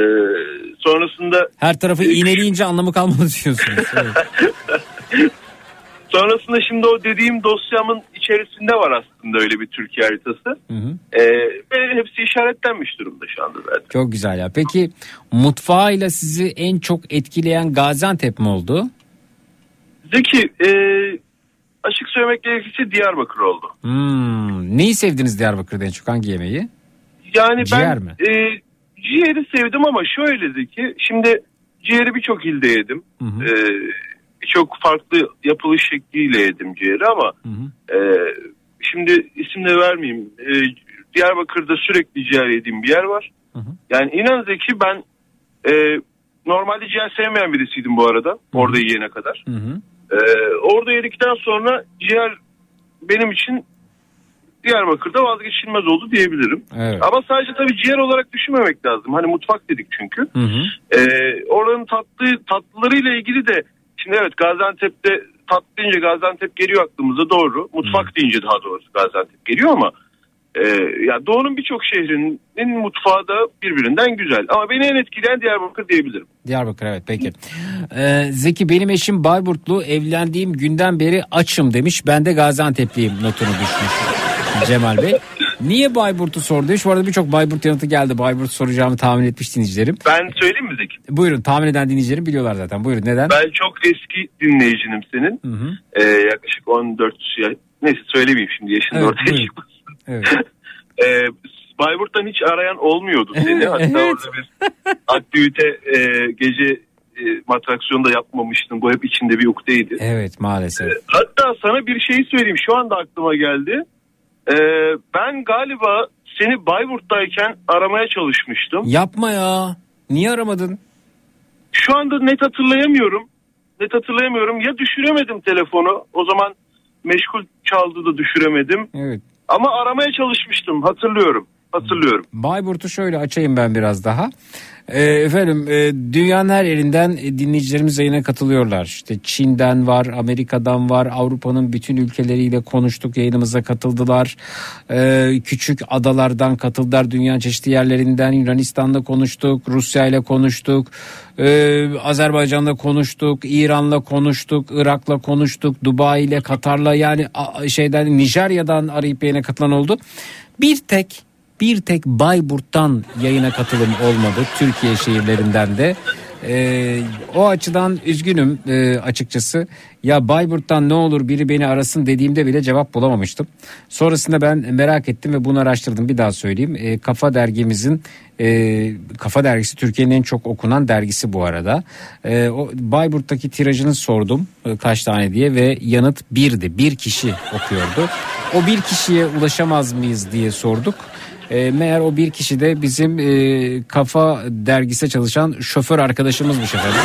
sonrasında Her tarafı iğneleyince anlamı kalmadı diyorsunuz. Evet. Sonrasında şimdi o dediğim dosyamın içerisinde var aslında öyle bir Türkiye haritası. Hı hı. E, ve hepsi işaretlenmiş durumda şu anda zaten. Çok güzel ya. Peki mutfağıyla sizi en çok etkileyen Gaziantep mi oldu? Zeki e, açık söylemek gerekirse Diyarbakır oldu. Hmm. Neyi sevdiniz Diyarbakır'da en çok hangi yemeği? Yani Ciğer ben mi? E, ciğeri sevdim ama şöyle Zeki şimdi ciğeri birçok ilde yedim. E, birçok farklı yapılış şekliyle yedim ciğeri ama e, şimdi isim de vermeyeyim. E, Diyarbakır'da sürekli ciğer yediğim bir yer var. Yani inan Zeki ben e, normalde ciğer sevmeyen birisiydim bu arada. Orada yiyene kadar. Hı hı. Ee, orada yedikten sonra ciğer benim için Diyarbakır'da vazgeçilmez oldu diyebilirim. Evet. Ama sadece tabii ciğer olarak düşünmemek lazım. Hani mutfak dedik çünkü. Hı hı. Ee, oranın tatlı tatlılarıyla ilgili de şimdi evet Gaziantep'te tatlı deyince Gaziantep geliyor aklımıza doğru. Mutfak deyince daha doğrusu Gaziantep geliyor ama e, ya Doğu'nun birçok şehrinin mutfağı da birbirinden güzel. Ama beni en etkileyen Diyarbakır diyebilirim. Diyarbakır evet peki. Ee, Zeki benim eşim Bayburtlu evlendiğim günden beri açım demiş. Ben de Gaziantep'liyim notunu düşmüş Cemal Bey. Niye Bayburt'u sordu? Şu arada birçok Bayburt yanıtı geldi. Bayburt soracağımı tahmin etmiş dinleyicilerim. Ben söyleyeyim mi Zeki? Buyurun tahmin eden dinleyicilerim biliyorlar zaten. Buyurun neden? Ben çok eski dinleyicinim senin. Hı hı. Ee, yaklaşık 14 yaş. Neyse söylemeyeyim şimdi yaşını Evet, ortaya çıkmasın. Evet. Ee, Bayburt'tan hiç arayan olmuyordu seni. Evet. Hatta orada bir aktivite e, gece e, matraksiyonu da yapmamıştın. Bu hep içinde bir ukteydi. Evet maalesef. Hatta sana bir şey söyleyeyim. Şu anda aklıma geldi. Ee, ben galiba seni Bayburt'tayken aramaya çalışmıştım. Yapma ya. Niye aramadın? Şu anda net hatırlayamıyorum. Net hatırlayamıyorum. Ya düşüremedim telefonu. O zaman meşgul çaldı da düşüremedim. Evet. Ama aramaya çalışmıştım. Hatırlıyorum. Hatırlıyorum. Bayburt'u şöyle açayım ben biraz daha. Ee, efendim e, dünyanın her yerinden e, dinleyicilerimiz yayına katılıyorlar. İşte Çin'den var, Amerika'dan var, Avrupa'nın bütün ülkeleriyle konuştuk, yayınımıza katıldılar. Ee, küçük adalardan katıldılar, dünyanın çeşitli yerlerinden Yunanistan'da konuştuk, Rusya ile konuştuk, ee, Azerbaycan'la konuştuk, İran'la konuştuk, Irak'la konuştuk, Dubai ile, Katar'la yani şeyden Nijerya'dan arayıp yayına katılan oldu. Bir tek bir tek Bayburt'tan yayına katılım olmadı Türkiye şehirlerinden de. Ee, o açıdan üzgünüm e, açıkçası. Ya Bayburt'tan ne olur biri beni arasın dediğimde bile cevap bulamamıştım. Sonrasında ben merak ettim ve bunu araştırdım. Bir daha söyleyeyim. Ee, Kafa dergimizin e, Kafa dergisi Türkiye'nin en çok okunan dergisi bu arada. Ee, o Bayburt'taki tirajını sordum e, kaç tane diye ve yanıt birdi. Bir kişi okuyordu. O bir kişiye ulaşamaz mıyız diye sorduk. E, meğer o bir kişi de bizim e, kafa dergise çalışan şoför arkadaşımızmış efendim.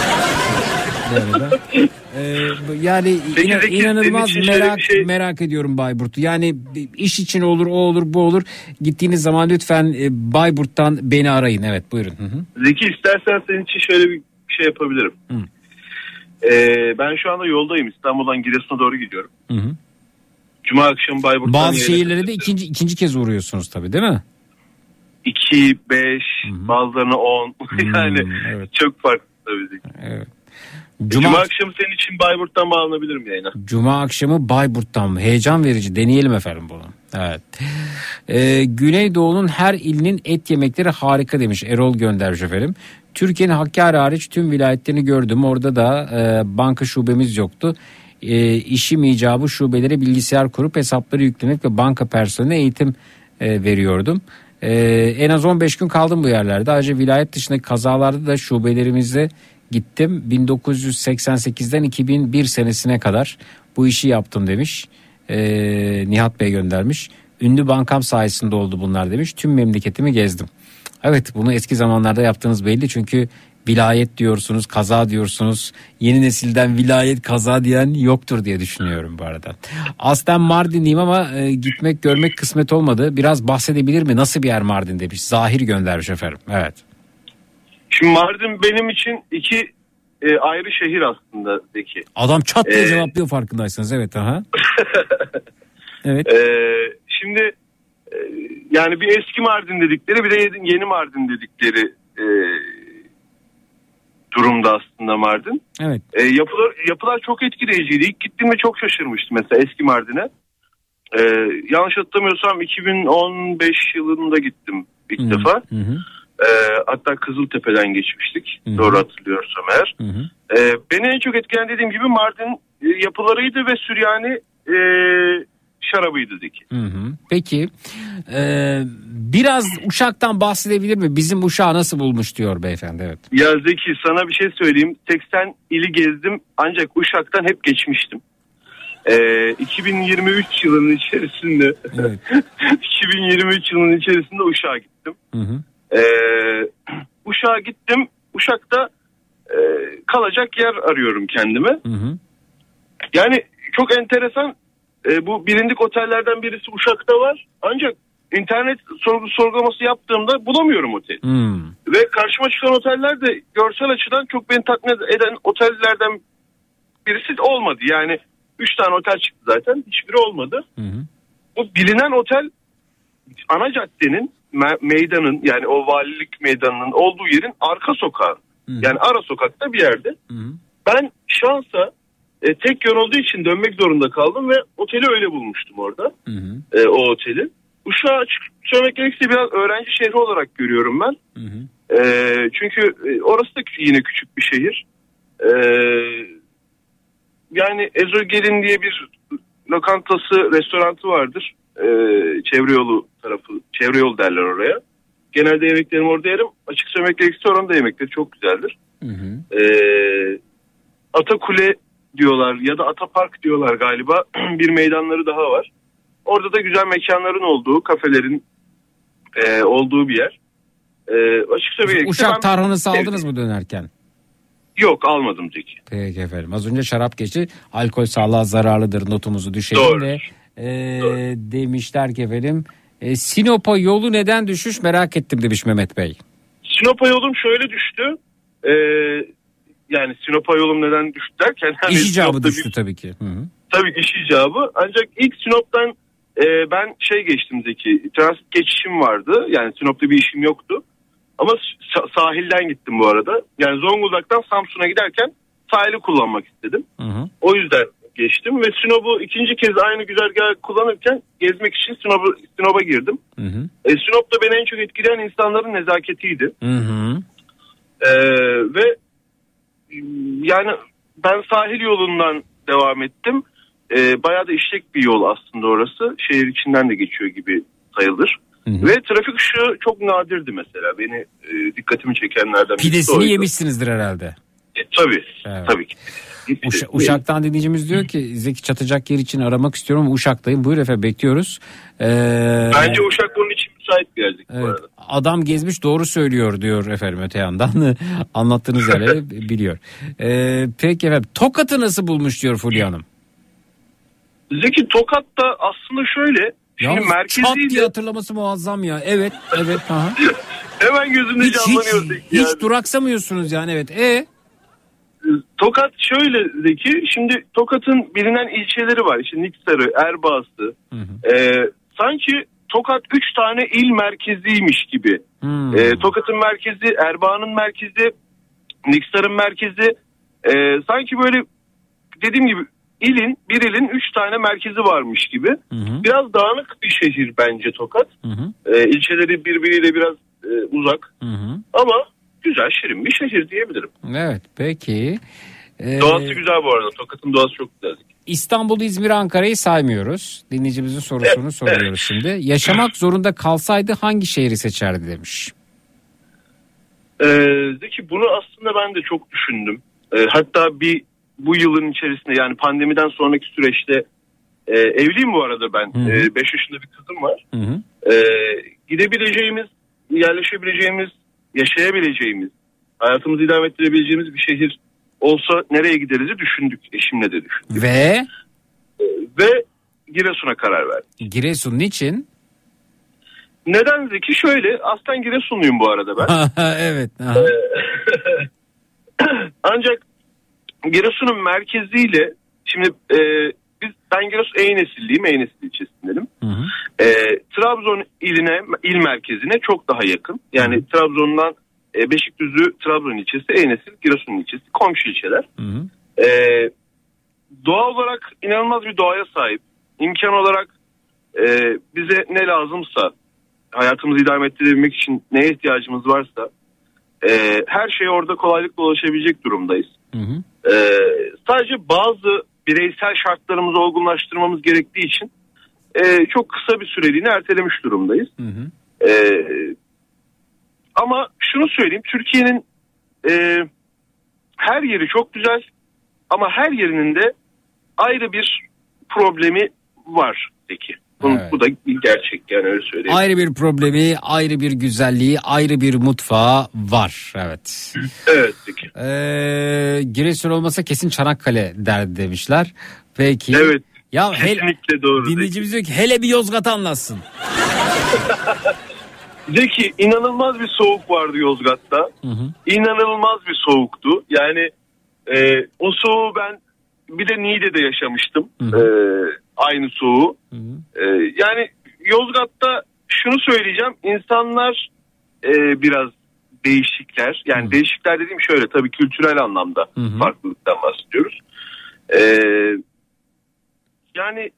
Ee, yani Peki ina- Zeki, inanılmaz merak şey- merak ediyorum Bayburt'u. Yani iş için olur, o olur, bu olur. Gittiğiniz zaman lütfen e, Bayburt'tan beni arayın. Evet, buyurun. Hı hı. Zeki istersen senin için şöyle bir şey yapabilirim. Hı. Ee, ben şu anda yoldayım. İstanbul'dan Giresun'a doğru gidiyorum. Hı hı. Cuma akşamı Bayburt'tan Bazı şehirlere de ikinci ikinci kez uğruyorsunuz tabii değil mi? 2, 5, bazılarına 10. yani çok farklı tabii Zeki. Evet. Cuma, Cuma, akşamı senin için Bayburt'tan bağlanabilirim yayına. Cuma akşamı Bayburt'tan mı? Heyecan verici. Deneyelim efendim bunu. Evet. Ee, Güneydoğu'nun her ilinin et yemekleri harika demiş Erol göndermiş efendim. Türkiye'nin Hakkari hariç tüm vilayetlerini gördüm. Orada da e, banka şubemiz yoktu. E, işim icabı şubelere bilgisayar kurup hesapları yüklemek ve banka personeline eğitim e, veriyordum. E, en az 15 gün kaldım bu yerlerde. Ayrıca vilayet dışındaki kazalarda da şubelerimizde gittim. 1988'den 2001 senesine kadar bu işi yaptım demiş. E, Nihat Bey göndermiş. Ünlü bankam sayesinde oldu bunlar demiş. Tüm memleketimi gezdim. Evet bunu eski zamanlarda yaptığınız belli çünkü vilayet diyorsunuz, kaza diyorsunuz. Yeni nesilden vilayet kaza diyen yoktur diye düşünüyorum bu arada. Aslen Mardinliyim ama e, gitmek görmek kısmet olmadı. Biraz bahsedebilir mi? Nasıl bir yer Mardin demiş. Zahir göndermiş efendim. Evet. Şimdi Mardin benim için iki e, ayrı şehir aslında Zeki. Adam çat diye Ee, cevaplıyor farkındaysanız. Evet aha. Evet. Ee, şimdi e, yani bir eski Mardin dedikleri bir de yeni- yeni Mardin dedikleri e, durumda aslında Mardin. Evet. E, yapılar, yapılar çok etkileyiciydi. İlk gittiğimde çok şaşırmıştım mesela eski Mardin'e. E, yanlış hatırlamıyorsam 2015 yılında gittim ilk defa. Hı hı. E, hatta Kızıltepe'den geçmiştik. Doğru hatırlıyorsam eğer. Hı hı. E, beni en çok etkileyen dediğim gibi Mardin e, yapılarıydı ve Süryani e, şarabıydı Zeki. Hı hı. Peki e, biraz Uşak'tan bahsedebilir mi? Bizim Uşak'ı nasıl bulmuş diyor beyefendi. Evet. Ya Zeki sana bir şey söyleyeyim. 80 ili gezdim ancak Uşak'tan hep geçmiştim. Ee, 2023 yılının içerisinde 2023 yılının içerisinde Uşak'a gittim. Hı hı. Ee, Uşak'a gittim. Uşak'ta e, kalacak yer arıyorum kendime. Hı hı. Yani çok enteresan. E, bu bilindik otellerden birisi Uşak'ta var. Ancak internet sorgu sorgulaması yaptığımda bulamıyorum oteli. Hmm. Ve karşıma çıkan oteller de görsel açıdan çok beni tatmin eden otellerden birisi olmadı. Yani 3 tane otel çıktı zaten. Hiçbiri olmadı. Bu bilinen otel ana caddenin me- meydanın yani o valilik meydanının olduğu yerin arka sokağı. Yani ara sokakta bir yerde. Ben şansa e, tek yön olduğu için dönmek zorunda kaldım ve oteli öyle bulmuştum orada. E, o oteli. Uşağı açık söylemek gerekirse biraz öğrenci şehri olarak görüyorum ben. E, çünkü e, orası da yine küçük bir şehir. E, yani Ezogelin diye bir lokantası, restorantı vardır. E, çevre yolu tarafı, çevre yol derler oraya. Genelde yemeklerimi orada yerim. Açık söylemek gerekirse oranın da yemekleri çok güzeldir. E, Atakule diyorlar ya da Atapark diyorlar galiba. bir meydanları daha var. Orada da güzel mekanların olduğu, kafelerin e, olduğu bir yer. E, açık ben- Uşak tarhanası aldınız mı dönerken? Yok almadım Zeki. Peki efendim. Az önce şarap geçti. Alkol sağlığa zararlıdır notumuzu düşelim Doğru. ve e, demişler ki efendim e, Sinop'a yolu neden düşmüş merak ettim demiş Mehmet Bey. Sinop'a yolum şöyle düştü. E, yani Sinop'a yolum neden düştü derken. hani İş icabı Sinop'ta düştü tabii ki. Hı hı. Tabii iş icabı. Ancak ilk Sinop'tan e, ben şey geçtim Zeki. Transit geçişim vardı. Yani Sinop'ta bir işim yoktu. Ama sa- sahilden gittim bu arada. Yani Zonguldak'tan Samsun'a giderken sahili kullanmak istedim. Hı hı. O yüzden geçtim ve Sinop'u ikinci kez aynı güzergahı kullanırken gezmek için Sinop'a, Sinop'a girdim. Hı hı. E, Sinop'ta beni en çok etkileyen insanların nezaketiydi. Hı hı. Ee, ve yani ben sahil yolundan devam ettim. Ee, bayağı da işlek bir yol aslında orası. Şehir içinden de geçiyor gibi sayılır. Ve trafik ışığı çok nadirdi mesela. Beni e, dikkatimi çekenlerden birisi Pidesini oydu. yemişsinizdir herhalde. E, tabii. Evet. Tabii ki. Uşa- Uşak'tan dinleyicimiz diyor ki Zeki çatacak yer için aramak istiyorum ama Uşak'tayım. Buyur efendim bekliyoruz. Ee, Bence Uşak için müsait bir yer Zeki bu Evet. arada. Adam gezmiş doğru söylüyor diyor efendim öte yandan. Anlattığınız yerleri biliyor. Ee, peki efendim Tokat'ı nasıl bulmuş diyor Fulya Hanım. Zeki Tokat'ta aslında şöyle. Şimdi Yalnız çat diye hatırlaması muazzam ya. Evet evet. Aha. hemen gözümde Hiç, canlanıyor hiç, Zeki. hiç yani. duraksamıyorsunuz yani evet. E Tokat şöyle Zeki. Şimdi Tokat'ın bilinen ilçeleri var. İşte Niksarı, Erbaası. Ee, sanki Tokat 3 tane il merkeziymiş gibi. Hmm. Ee, Tokat'ın merkezi, Erbaa'nın merkezi, Niksar'ın merkezi. Ee, sanki böyle dediğim gibi ilin, bir ilin 3 tane merkezi varmış gibi. Biraz dağınık bir şehir bence Tokat. Ee, ilçeleri birbiriyle biraz e, uzak. Ama güzel, şirin bir şehir diyebilirim. evet peki. Ee, Doğası güzel bu arada. Tokat'ın doğası çok güzel. İstanbul, İzmir, Ankara'yı saymıyoruz. Dinleyicimizin sorusunu soruyoruz şimdi. Yaşamak zorunda kalsaydı hangi şehri seçerdi demiş. Ee, Zeki bunu aslında ben de çok düşündüm. Ee, hatta bir bu yılın içerisinde yani pandemiden sonraki süreçte e, evliyim bu arada ben. 5 yaşında bir kızım var. Hı hı. Ee, gidebileceğimiz, yerleşebileceğimiz, yaşayabileceğimiz, hayatımızı idame ettirebileceğimiz bir şehir olsa nereye gideriz düşündük. Eşimle de düşündük. Ve Ve Giresun'a karar verdik. Giresun niçin? Neden Zeki? Şöyle aslen Giresunluyum bu arada ben. evet. aha. Ancak Giresun'un merkeziyle şimdi e, biz ben Giresun Eynesilliyim. Eynesil ilçesindenim. E, Trabzon iline il merkezine çok daha yakın. Yani Trabzon'dan e, Beşikdüzü Trabzon ilçesi, Eynesil Giresun ilçesi komşu ilçeler. E, doğa olarak inanılmaz bir doğaya sahip. İmkan olarak e, bize ne lazımsa hayatımızı idame ettirebilmek için neye ihtiyacımız varsa e, her şeye orada kolaylıkla ulaşabilecek durumdayız. E, sadece bazı bireysel şartlarımızı olgunlaştırmamız gerektiği için e, çok kısa bir süreliğine ertelemiş durumdayız. E, ama şunu söyleyeyim Türkiye'nin e, her yeri çok güzel ama her yerinin de ayrı bir problemi var peki. Bu, bu da bir gerçek yani öyle söyleyeyim. Ayrı bir problemi, ayrı bir güzelliği, ayrı bir mutfağı var. Evet. Evet peki. Ee, Giresun olmasa kesin Çanakkale derdi demişler. Peki. Evet. Ya hele, Kesinlikle doğru. dinleyicimiz diyor ki hele bir Yozgat anlatsın. Zeki inanılmaz bir soğuk vardı Yozgat'ta. İnanılmaz bir soğuktu. Yani e, o soğuğu ben bir de Niğde'de yaşamıştım. E, aynı soğuğu. E, yani Yozgat'ta şunu söyleyeceğim. İnsanlar e, biraz değişikler. Yani değişikler dediğim şöyle tabii kültürel anlamda farklılıktan bahsediyoruz. E, yani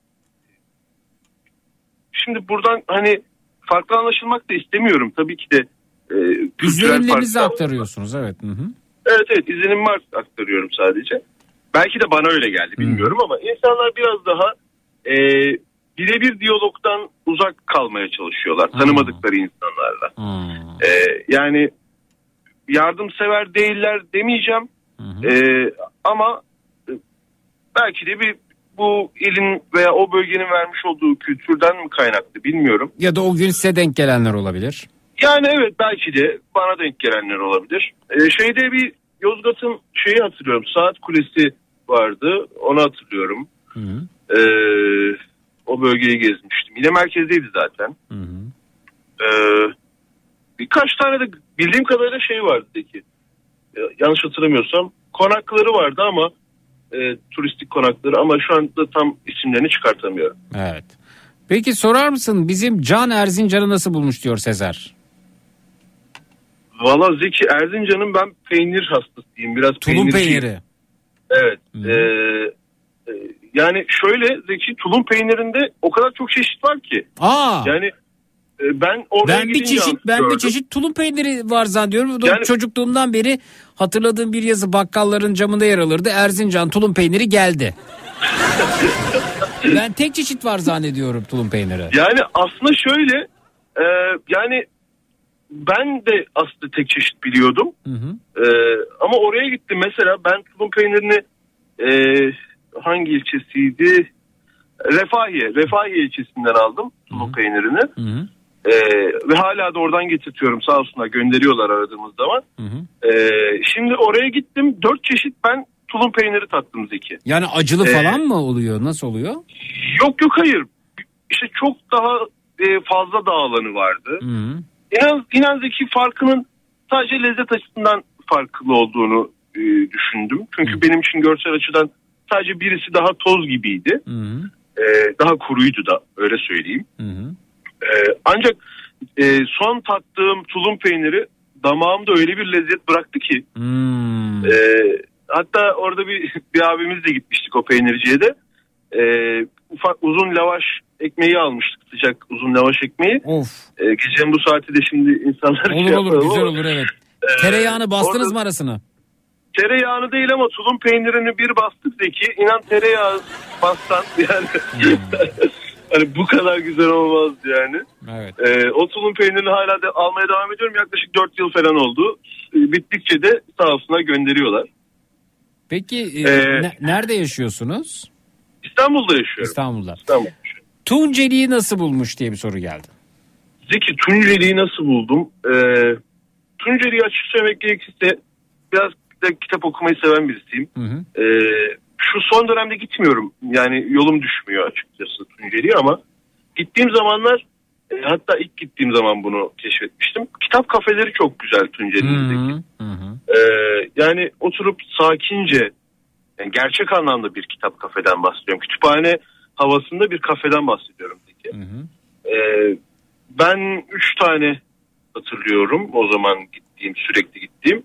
şimdi buradan hani farklı anlaşılmak da istemiyorum. Tabii ki de e, farklı- aktarıyorsunuz evet. Hı hı. Evet evet izlenim var aktarıyorum sadece. Belki de bana öyle geldi bilmiyorum ama insanlar biraz daha e, birebir diyalogdan uzak kalmaya çalışıyorlar. Tanımadıkları insanlarla. E, yani yardımsever değiller demeyeceğim. E, ama e, belki de bir bu ilin veya o bölgenin vermiş olduğu kültürden mi kaynaklı bilmiyorum. Ya da o gün size denk gelenler olabilir. Yani evet belki de bana denk gelenler olabilir. Ee, şeyde bir Yozgat'ın şeyi hatırlıyorum. Saat Kulesi vardı. Onu hatırlıyorum. Ee, o bölgeyi gezmiştim. Yine merkezdeydi zaten. Ee, birkaç tane de bildiğim kadarıyla şey vardı peki. Ee, yanlış hatırlamıyorsam konakları vardı ama e, turistik konakları ama şu anda tam isimlerini çıkartamıyorum. Evet. Peki sorar mısın bizim Can Erzincan'ı nasıl bulmuş diyor Sezer. Valla Zeki Erzincan'ın ben peynir hastasıyım. Biraz Tulum peyniri. Evet. Ee, e, yani şöyle Zeki tulum peynirinde o kadar çok çeşit var ki. Aa. Yani e, ben oraya Ben bir çeşit ben bir gördüm. çeşit tulum peyniri var zannediyorum. Yani- Çocukluğumdan beri hatırladığım bir yazı bakkalların camında yer alırdı. Erzincan tulum peyniri geldi. ben tek çeşit var zannediyorum tulum peyniri. Yani aslında şöyle e, yani ben de aslında tek çeşit biliyordum. E, ama oraya gittim mesela ben tulum peynirini e, hangi ilçesiydi? Refahiye. Refahiye ilçesinden aldım tulum peynirini. Ee, ve hala da oradan getirtiyorum sağ olsunlar gönderiyorlar aradığımız zaman. Ee, şimdi oraya gittim dört çeşit ben tulum peyniri tattım Zeki. Yani acılı Ee, falan mı oluyor? Nasıl oluyor? Yok yok hayır. İşte çok daha e, fazla dağılanı vardı. İnan, inan Zeki farkının sadece lezzet açısından farklı olduğunu e, düşündüm. Çünkü benim için görsel açıdan sadece birisi daha toz gibiydi. E, daha kuruydu da öyle söyleyeyim. E, ancak e, son tattığım tulum peyniri damağımda öyle bir lezzet bıraktı ki. E, hatta orada bir, bir abimizle gitmiştik o peynirciye de. E, ufak uzun lavaş ekmeği almıştık sıcak uzun lavaş ekmeği. Of. E, gecenin bu saati de şimdi insanlar Olur şey olur yapar güzel olur evet. e, Tereyağını bastınız orada mı arasına? Tereyağını değil ama tulum peynirini bir bastık Zeki. İnan tereyağı bastan yani. Hani bu kadar güzel olmazdı yani. Evet. Ee, o tulum peynirini hala da almaya devam ediyorum. Yaklaşık 4 yıl falan oldu. Ee, Bittikçe de sağ olsunlar gönderiyorlar. Peki e, Ee, ne- nerede yaşıyorsunuz? İstanbul'da yaşıyorum. İstanbul'da. İstanbul. Tunceli'yi nasıl bulmuş diye bir soru geldi. Zeki Tunceli'yi nasıl buldum? Ee, Tunceli'yi açık söylemek gerekirse biraz da kitap okumayı seven birisiyim. Ee, şu son dönemde gitmiyorum. Yani yolum düşmüyor açıkçası Tunceli'ye ama gittiğim zamanlar e, hatta ilk gittiğim zaman bunu keşfetmiştim. Kitap kafeleri çok güzel Tunceli'deki. Ee, yani oturup sakince yani gerçek anlamda bir kitap kafeden bahsediyorum. Kütüphane havasında bir kafeden bahsediyorum. Peki. Ee, ben üç tane hatırlıyorum o zaman gittiğim sürekli gittiğim.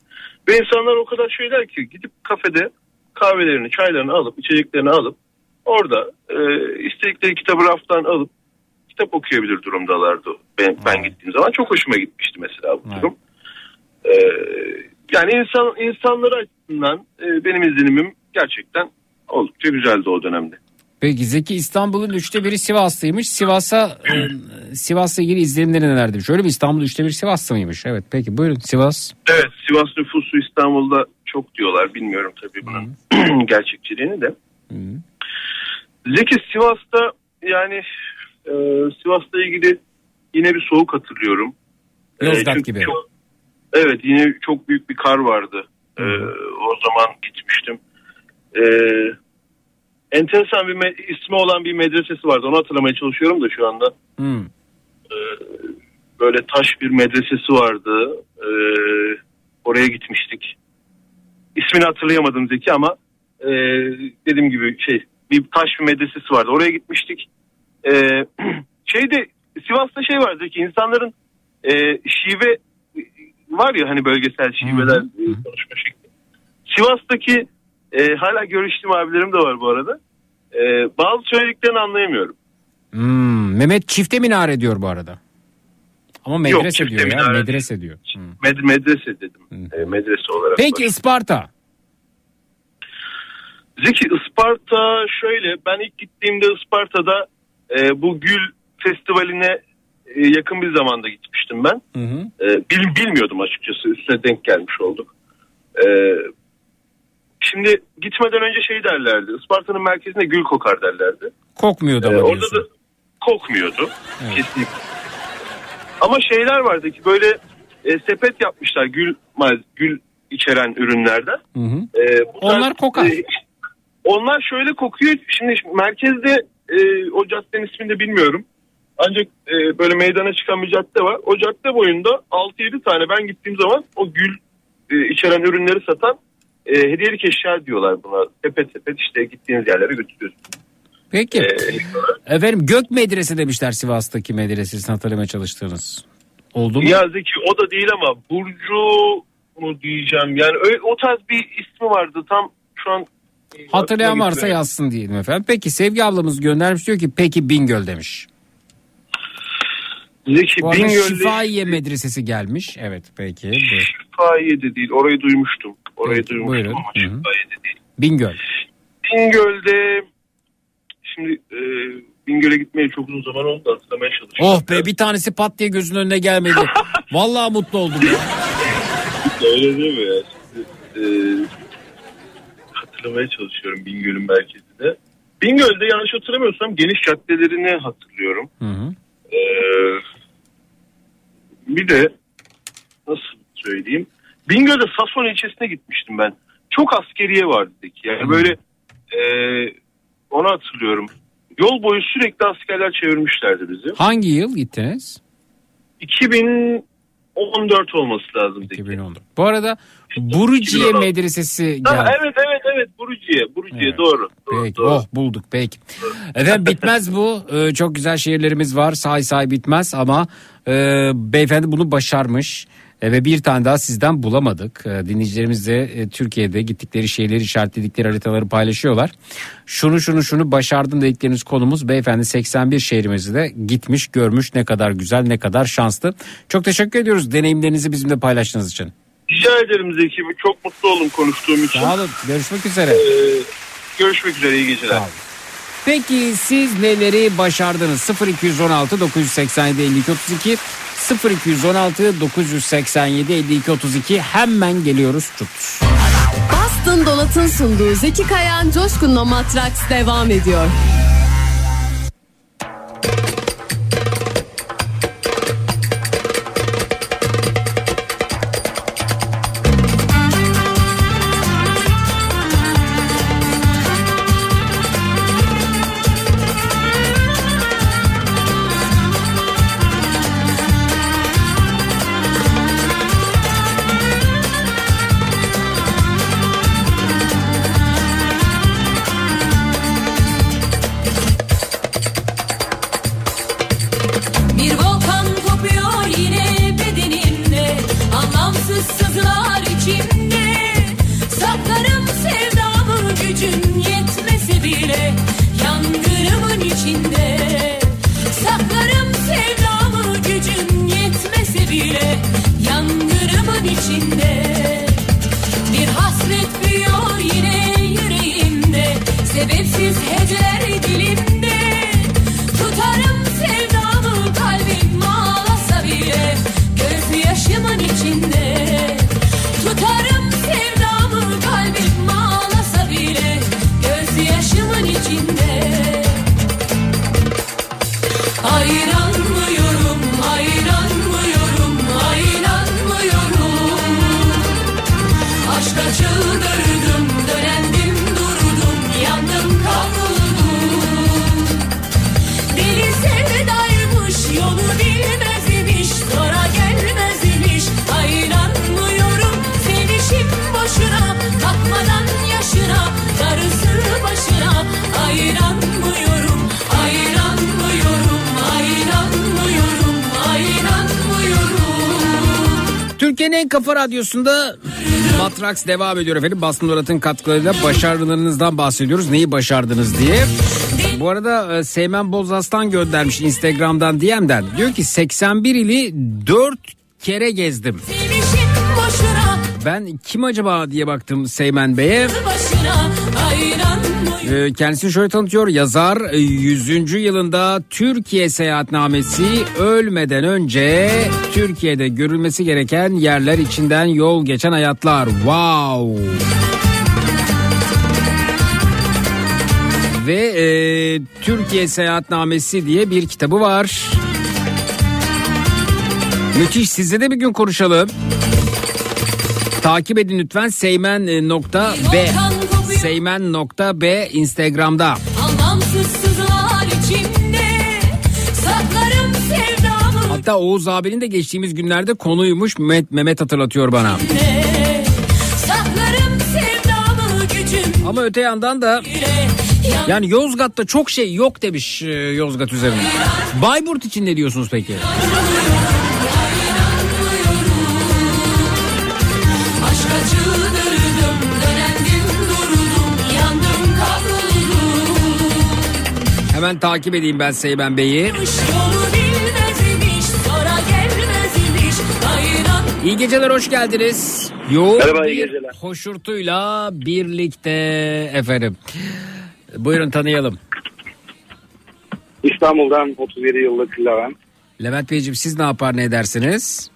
Ve insanlar o kadar şeyler ki gidip kafede kahvelerini çaylarını alıp içeceklerini alıp orada e, istedikleri kitabı raftan alıp kitap okuyabilir durumdalardı. Ben, ben gittiğim zaman çok hoşuma gitmişti mesela bu durum. Ee, yani insan insanları açısından e, benim izlenimim gerçekten oldukça güzeldi o dönemde. Peki Zeki İstanbul'un üçte biri Sivas'taymış. Sivas'a e, Sivas'la ilgili izlenimleri nelerdi? Şöyle bir İstanbul üçte biri Sivas'ta mıymış? Evet peki buyurun Sivas. Evet Sivas nüfusu İstanbul'da çok diyorlar. Bilmiyorum tabii bunun gerçekçiliğini de. Zeki Sivas'ta yani e, Sivas'la ilgili yine bir soğuk hatırlıyorum. E, Yozgat çünkü gibi. çok- evet yine çok büyük bir kar vardı. E, o zaman gitmiştim. E, enteresan bir me- ismi olan bir medresesi vardı. Onu hatırlamaya çalışıyorum da şu anda. Hmm. E, böyle taş bir medresesi vardı. E, oraya gitmiştik. İsmini hatırlayamadım Zeki ama e, dediğim gibi şey bir taş bir medresesi vardı. Oraya gitmiştik. E, şeyde Sivas'ta şey var Zeki insanların e, şive var ya hani bölgesel şiveler e, konuşma şekli. Sivas'taki e, hala görüştüğüm abilerim de var bu arada. E, bazı söylediklerini anlayamıyorum. Hmm, Mehmet çifte minare diyor bu arada. Ama medrese çifte diyor ya minare medrese diyor. Med- medrese dedim. E, medrese olarak. Peki Isparta. Zeki Isparta şöyle ben ilk gittiğimde Isparta'da e, bu gül festivaline e, yakın bir zamanda gitmiştim ben. E, bil- bilmiyordum açıkçası üstüne denk gelmiş olduk. E, şimdi gitmeden önce şey derlerdi Isparta'nın merkezinde gül kokar derlerdi. Kokmuyordu ama E, orada diyorsun. da kokmuyordu kesinlikle. Ama şeyler vardı ki böyle e, sepet yapmışlar gül gül içeren ürünlerden. Hı hı. Bu Onlar tarz- kokar. e, onlar şöyle kokuyor. Şimdi merkezde e, o caddenin ismini de bilmiyorum. Ancak e, böyle meydana çıkan bir cadde var. O cadde boyunda 6-7 tane ben gittiğim zaman o gül e, içeren ürünleri satan e, hediyelik eşya diyorlar buna. Sepet sepet işte gittiğiniz yerlere götürüyorsunuz. Peki. Ee, Efendim Gök Medrese demişler Sivas'taki medresesini hatırlamaya çalıştığınız. Oldu mu? Ya Zeki o da değil ama Burcu mu diyeceğim. Yani öyle, o tarz bir ismi vardı tam şu an Hatırlayan aklıma varsa gitmiyor. yazsın diyelim efendim. Peki Sevgi ablamız göndermiş diyor ki peki Bingöl demiş. Zeki Bu Bingöl'de Şifahiye Medresesi gelmiş. Evet peki. buyur. Şifahiye de değil. Orayı duymuştum. Orayı duymuştum buyurun. ama Şifahiye de değil. Bingöl. Bingöl'de şimdi e, Bingöl'e gitmeye çok uzun zaman oldu hatırlamaya çalışıyorum. Oh be bir tanesi pat diye gözünün önüne gelmedi. Vallahi mutlu oldum ya. Öyle değil mi ya? Şimdi, e, hatırlamaya çalışıyorum Bingöl'ün merkezinde. Bingöl'de yanlış hatırlamıyorsam geniş caddelerini hatırlıyorum. Hı hı. E, bir de nasıl söyleyeyim Bingöl'de Safon ilçesine gitmiştim ben. Çok askeriye vardı Zeki. Yani böyle e, onu hatırlıyorum. Yol boyu sürekli askerler çevirmişlerdi bizi. Hangi yıl gittiniz? 2014 olması lazım. 2014. Bu arada Buruciye 2016. medresesi geldi. Ha, evet evet evet Buruciye. Buruciye doğru. doğru, Peki, doğru. oh bulduk peki. Efendim bitmez bu. Ee, çok güzel şehirlerimiz var. Say say bitmez ama e, beyefendi bunu başarmış. E, ve bir tane daha sizden bulamadık. E, dinleyicilerimiz de e, Türkiye'de gittikleri şehirleri işaretledikleri haritaları paylaşıyorlar. Şunu şunu şunu başardım dedikleriniz konumuz beyefendi 81 şehrimizi de gitmiş görmüş ne kadar güzel ne kadar şanslı. Çok teşekkür ediyoruz deneyimlerinizi bizimle paylaştığınız için. Rica ederim Zeki. Çok mutlu oldum konuştuğum için. Sağ olun. Görüşmek üzere. Ee, görüşmek üzere. iyi geceler. Peki siz neleri başardınız? 0216 987 52 32 0216 987 52 32 hemen geliyoruz. Çok Bastın Dolat'ın sunduğu Zeki Kayan Coşkun'la Matraks devam ediyor. Radyosunda Matrax devam ediyor efendim. Bastın Dolat'ın katkılarıyla başarılarınızdan bahsediyoruz. Neyi başardınız diye. Bu arada e, Seymen Bozaslan göndermiş Instagram'dan DM'den. Diyor ki 81 ili 4 kere gezdim. Ben kim acaba diye baktım Seymen Bey'e. Ee, Kendisini şöyle tanıtıyor. Yazar e, 100. yılında Türkiye seyahatnamesi ölmeden önce Türkiye'de görülmesi gereken yerler içinden yol geçen hayatlar. Wow. Ve e, Türkiye Seyahatnamesi diye bir kitabı var. Müthiş sizle de bir gün konuşalım. Takip edin lütfen seymen.b seymen.b Instagram'da. Anlamsız sızılar içimde Saklarım sevdamı Hatta Oğuz abinin de geçtiğimiz günlerde konuymuş Mehmet, Mehmet hatırlatıyor bana. ne Saklarım sevdamı gücüm Ama öte yandan da yani Yozgat'ta çok şey yok demiş e, Yozgat üzerinde. Bayburt için ne diyorsunuz peki? Hemen takip edeyim ben Seymen Bey'i. İyi geceler hoş geldiniz. Yoğun Merhaba, iyi geceler. hoşurtuyla birlikte efendim. Buyurun tanıyalım. İstanbul'dan 37 yıllık Levent. Levent Beyciğim siz ne yapar ne edersiniz?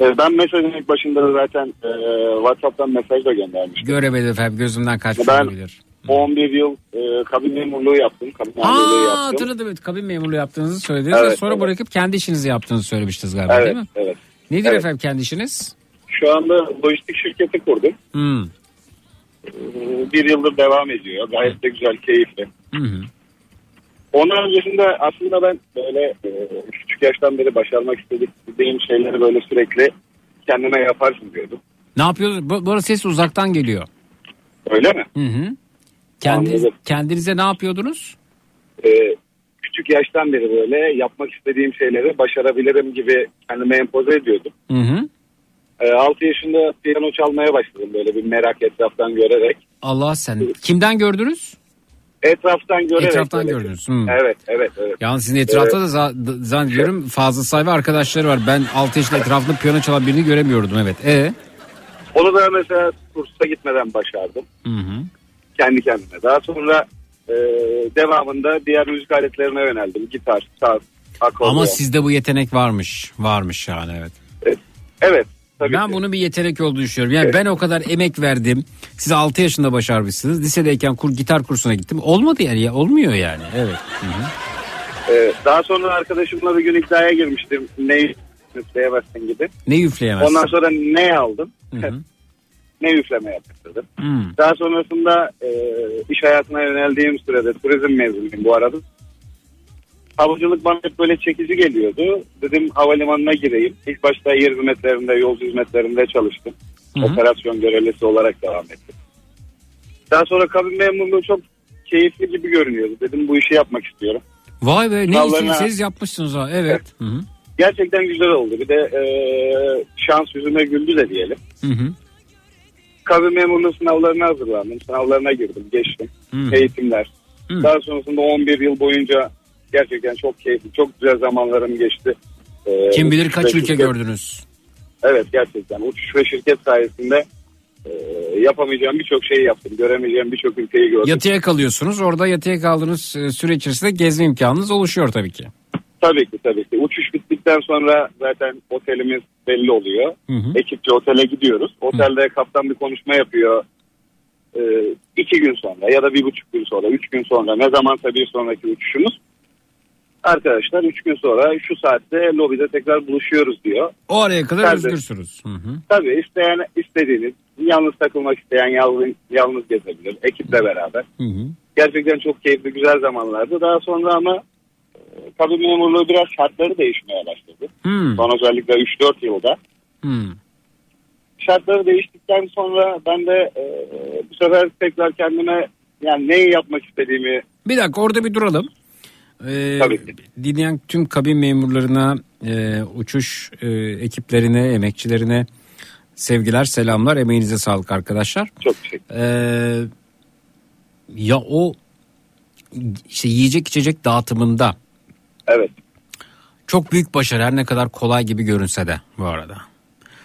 Ee, Ben mesajın ilk başında da zaten e, WhatsApp'tan mesaj da göndermiştim. Göremedim efendim gözümden kaçmış Ben- olabilir. 11 yıl e, kabin memurluğu yaptım. Kabin memurluğu Aa yaptım. hatırladım evet kabin memurluğu yaptığınızı söylediniz ve Evet, sonra evet. bırakıp kendi işinizi yaptığınızı söylemiştiniz galiba Evet, değil mi? evet. Nedir Evet. efendim kendi işiniz? Şu anda lojistik şirketi kurdum. Hmm. Ee, Bir yıldır devam ediyor. Gayet de güzel, keyifli. Hı hı. Onun öncesinde aslında ben böyle e, küçük yaştan beri başarmak istediğim şeyleri böyle sürekli kendime yaparsın diyordum. Ne yapıyorsunuz? Bu, bu arada ses uzaktan geliyor. Öyle mi? Hı hı. Kendiniz, Anladım. kendinize ne yapıyordunuz? Ee, küçük yaştan beri böyle yapmak istediğim şeyleri başarabilirim gibi kendime empoze ediyordum. Hı hı. Ee, 6 yaşında piyano çalmaya başladım böyle bir merak etraftan görerek. Allah sen. Kimden gördünüz? Etraftan görerek. Etraftan gördünüz. Hı. Evet, evet, evet. Yalnız sizin etrafta da za- zannediyorum fazla sayfa arkadaşları var. Ben 6 yaşında etrafında piyano çalan birini göremiyordum evet. E? Onu da mesela kursa gitmeden başardım. Hı hı. Kendi kendime. Daha sonra e, devamında diğer müzik aletlerine yöneldim. Gitar, saz, akordeon. Ama sizde bu yetenek varmış. Varmış yani evet. Evet. Tabii ben bunun bir yetenek olduğunu düşünüyorum. Yani ben o kadar emek verdim. Siz 6 yaşında başarmışsınız. Lisedeyken kur, gitar kursuna gittim. Olmadı yani ya. Olmuyor yani. Evet. Hı hı. E, daha sonra arkadaşımla bir gün iddiaya girmiştim. Ne üfleyemezsin gibi. Ne üfleyemezsin? Ondan sonra ne aldım? Hı hı. Ne üfleme yaptırdım. Hmm. Daha sonrasında e, iş hayatına yöneldiğim sürede turizm mezunuyum bu arada. Havacılık bana hep böyle çekici geliyordu. Dedim havalimanına gireyim. İlk başta yer hizmetlerinde, yolcu hizmetlerinde çalıştım. Hı hı. Operasyon görevlisi olarak devam ettim. Daha sonra kabin memurluğu çok keyifli gibi görünüyordu. Dedim bu işi yapmak istiyorum. Vay be ne Sınavlarına- isterseniz yapmışsınız ha. Evet. Hı hı. Gerçekten güzel oldu. Bir de e, şans yüzüme güldü de diyelim. Hı hı. Kabin memurluğu sınavlarına hazırlandım. Sınavlarına girdim, geçtim. Hı. Eğitimler. Hı. Daha sonrasında 11 yıl boyunca gerçekten çok keyifli, çok güzel zamanlarım geçti. Ee, Kim bilir kaç ülke şirket- gördünüz. Evet gerçekten uçuş ve şirket sayesinde e, yapamayacağım birçok şeyi yaptım. Göremeyeceğim birçok ülkeyi gördüm. Yatıya kalıyorsunuz. Orada yatıya kaldığınız e, süre içerisinde gezme imkanınız oluşuyor tabii ki. Tabii ki tabii ki. Uçuş bittikten sonra zaten otelimiz belli oluyor. Hı hı. Ekipçe otele gidiyoruz. Otelde kaptan bir konuşma yapıyor. Ee, iki gün sonra ya da bir buçuk gün sonra, üç gün sonra ne zamansa bir sonraki uçuşumuz. Arkadaşlar üç gün sonra şu saatte lobide tekrar buluşuyoruz diyor. O araya kadar Tabii. özgürsünüz. Hı hı. Tabii isteyen istediğiniz, yalnız takılmak isteyen yalnız, yalnız gezebilir ekiple beraber. Hı hı. Gerçekten çok keyifli güzel zamanlardı. Daha sonra ama kabin memurluğu biraz şartları değişmeye başladı. Hmm. Son özellikle 3-4 yılda. Hmm. Şartları değiştikten sonra ben de e, bu sefer tekrar kendime yani neyi yapmak istediğimi Bir dakika orada bir duralım. Ee, dinleyen tüm kabin memurlarına, e, uçuş e, ekiplerine, emekçilerine sevgiler, selamlar. Emeğinize sağlık arkadaşlar. Çok teşekkür Ee, ya o işte yiyecek içecek dağıtımında evet çok büyük başarı her ne kadar kolay gibi görünse de bu arada.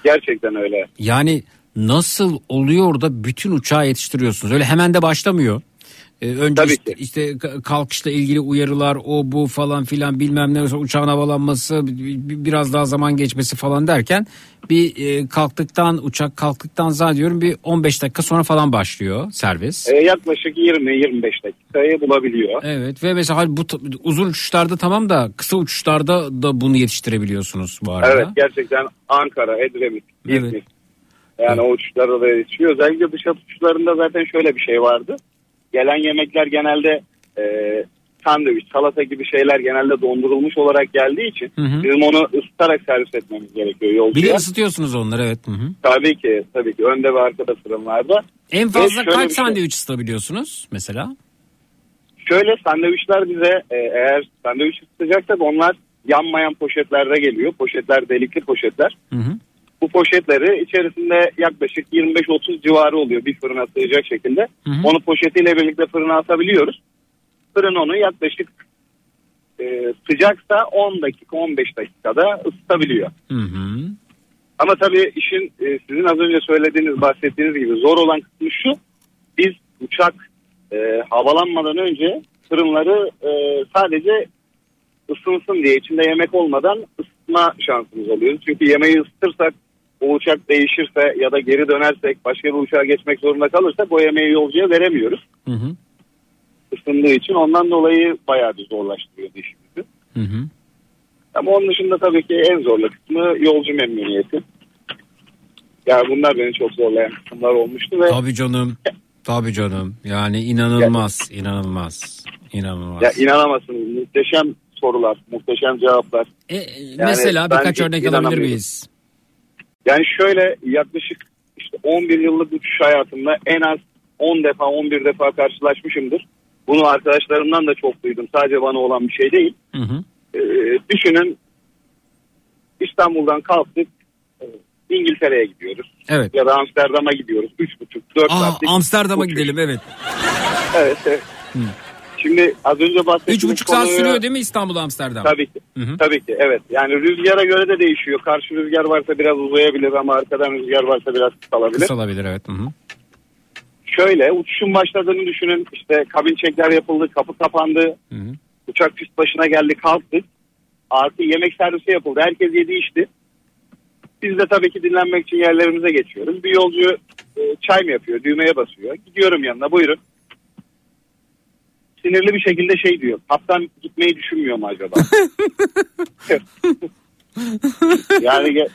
gerçekten öyle. Yani nasıl oluyor da bütün uçağı yetiştiriyorsunuz? Öyle hemen de başlamıyor. Ee, önce işte, işte ka- kalkışla ilgili uyarılar o bu falan filan bilmem ne uçağın havalanması bi- bi- biraz daha zaman geçmesi falan derken bir e, kalktıktan uçak kalktıktan zannediyorum bir 15 dakika sonra falan başlıyor servis. E, yaklaşık 20-25 dakikayı bulabiliyor. Evet ve mesela bu uzun uçuşlarda tamam da kısa uçuşlarda da bunu yetiştirebiliyorsunuz bu arada. Evet gerçekten Ankara, Edremit, İzmir. Yani o uçuşlarda da yetişiyor. Özellikle dış uçuşlarında zaten şöyle bir şey vardı. Gelen yemekler genelde e, sandviç, salata gibi şeyler genelde dondurulmuş olarak geldiği için Hı hı. bizim onu ısıtarak servis etmemiz gerekiyor Bir yolcuya. de ısıtıyorsunuz onları evet. Hı hı. Tabii ki, tabii ki. Önde ve arkada fırınlarda. En fazla kaç bir şey- sandviç ısıtabiliyorsunuz mesela? Şöyle sandviçler bize e, eğer sandviç ısıtacaksak onlar yanmayan poşetlerde geliyor. Poşetler delikli poşetler. Hı hı. Bu poşetleri içerisinde yaklaşık 25-30 civarı oluyor bir fırına sığacak şekilde. Hı hı. Onu poşetiyle birlikte fırına atabiliyoruz. Fırın onu yaklaşık e, sıcaksa 10 dakika 15 dakikada ısıtabiliyor. Hı hı. Ama tabii işin e, sizin az önce söylediğiniz bahsettiğiniz gibi zor olan kısmı şu. Biz uçak e, havalanmadan önce fırınları e, sadece ısınsın diye içinde yemek olmadan ısıtma şansımız oluyor. Çünkü yemeği ısıtırsak o uçak değişirse ya da geri dönersek başka bir uçağa geçmek zorunda kalırsak o yemeği yolcuya veremiyoruz. Hı hı. ısındığı için ondan dolayı bayağı bir zorlaştırıyordu işimizi. Hı hı. Ama onun dışında tabii ki en zorlu kısmı yolcu memnuniyeti. Yani bunlar beni çok zorlayan kısımlar olmuştu ve Tabii canım. Tabii canım. Yani inanılmaz, inanılmaz, inanılmaz. ya inanamazsınız muhteşem sorular, muhteşem cevaplar. E, Mesela ben birkaç örnek alabilir miyiz? Yani şöyle yaklaşık işte 11 yıllık uçuş hayatımda en az 10 defa 11 defa karşılaşmışımdır. Bunu arkadaşlarımdan da çok duydum. Sadece bana olan bir şey değil. Hı hı. Ee, düşünün İstanbul'dan kalktık İngiltere'ye gidiyoruz. Evet. Ya da Amsterdam'a gidiyoruz. 3,5-4 Aa, saatlik Amsterdam'a uçuş. gidelim evet. Evet, evet. Şimdi az önce bahsettiğimiz Üç buçuk saat konuya- sürüyor değil mi İstanbul Amsterdam? Tabii ki. Hı hı. Tabii ki evet. Yani rüzgara göre de değişiyor. Karşı rüzgar varsa biraz uzayabilir ama arkadan rüzgar varsa biraz kısalabilir. Kısalabilir evet. Hı hı. Şöyle uçuşun başladığını düşünün. İşte kabin çekler yapıldı, kapı kapandı. Hı hı. Uçak pist başına geldi, kalktık. Artı yemek servisi yapıldı. Herkes yedi içti. Biz de tabii ki dinlenmek için yerlerimize geçiyoruz. Bir yolcu e, çay mı yapıyor, düğmeye basıyor. Gidiyorum yanına, buyurun. Sinirli bir şekilde şey diyor. Kaptan gitmeyi düşünmüyor mu acaba? yani ge-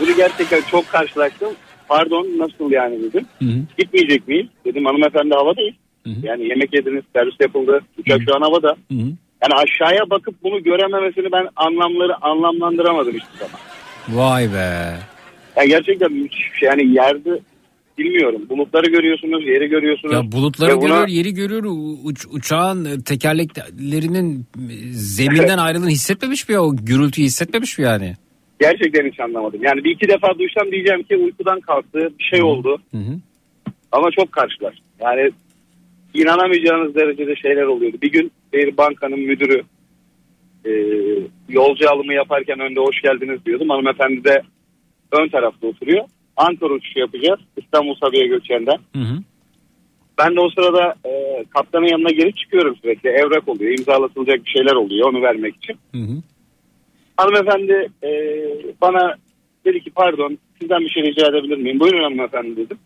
bunu gerçekten çok karşılaştım. Pardon nasıl yani dedim. Gitmeyecek miyiz? Dedim hanımefendi havadayız. Yani yemek yediniz, servis yapıldı. Uçak şu an havada. Yani aşağıya bakıp bunu görememesini ben anlamları anlamlandıramadım hiçbir zaman. Vay be. Yani gerçekten müthiş bir şey. Yani yerde bilmiyorum. Bulutları görüyorsunuz, yeri görüyorsunuz. Ya bulutları Ve buna- görüyor, yeri görüyor. Uç- uçağın tekerleklerinin zeminden ayrıldığını hissetmemiş mi ya? O gürültüyü hissetmemiş mi yani? Gerçekten hiç anlamadım. Yani bir iki defa duysam diyeceğim ki uykudan kalktı, bir şey oldu. Hı hı. Ama çok karşılar. Yani inanamayacağınız derecede şeyler oluyordu. Bir gün bir bankanın müdürü e, yolcu alımı yaparken önde hoş geldiniz diyordum. Hanımefendi de ön tarafta oturuyor. Ankara uçuşu yapacağız. İstanbul Sabiha Gökçen'den. Hı hı. Ben de o sırada e, kaptanın yanına geri çıkıyorum sürekli. Evrak oluyor, imzalatılacak bir şeyler oluyor onu vermek için. Hı hı. Hanımefendi e, bana dedi ki pardon sizden bir şey rica edebilir miyim? Buyurun hanımefendi dedim.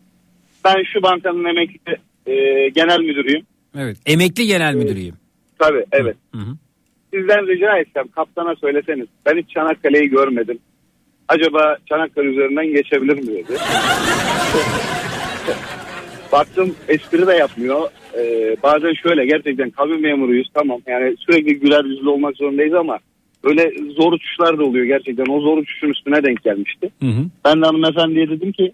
Ben şu bankanın emekli e, genel müdürüyüm. Evet. Emekli genel müdürüyüm. Tabii evet. Hı hı. Sizden rica etsem kaptana söyleseniz ben hiç Çanakkale'yi görmedim. Acaba Çanakkale üzerinden geçebilir mi dedi. Baktım espri de yapmıyor. Ee, bazen şöyle gerçekten kabin memuruyuz tamam yani sürekli güler yüzlü olmak zorundayız ama böyle zor uçuşlar da oluyor gerçekten. O zor uçuşun üstüne denk gelmişti. Hı hı. Ben de hanımefendiye dedim ki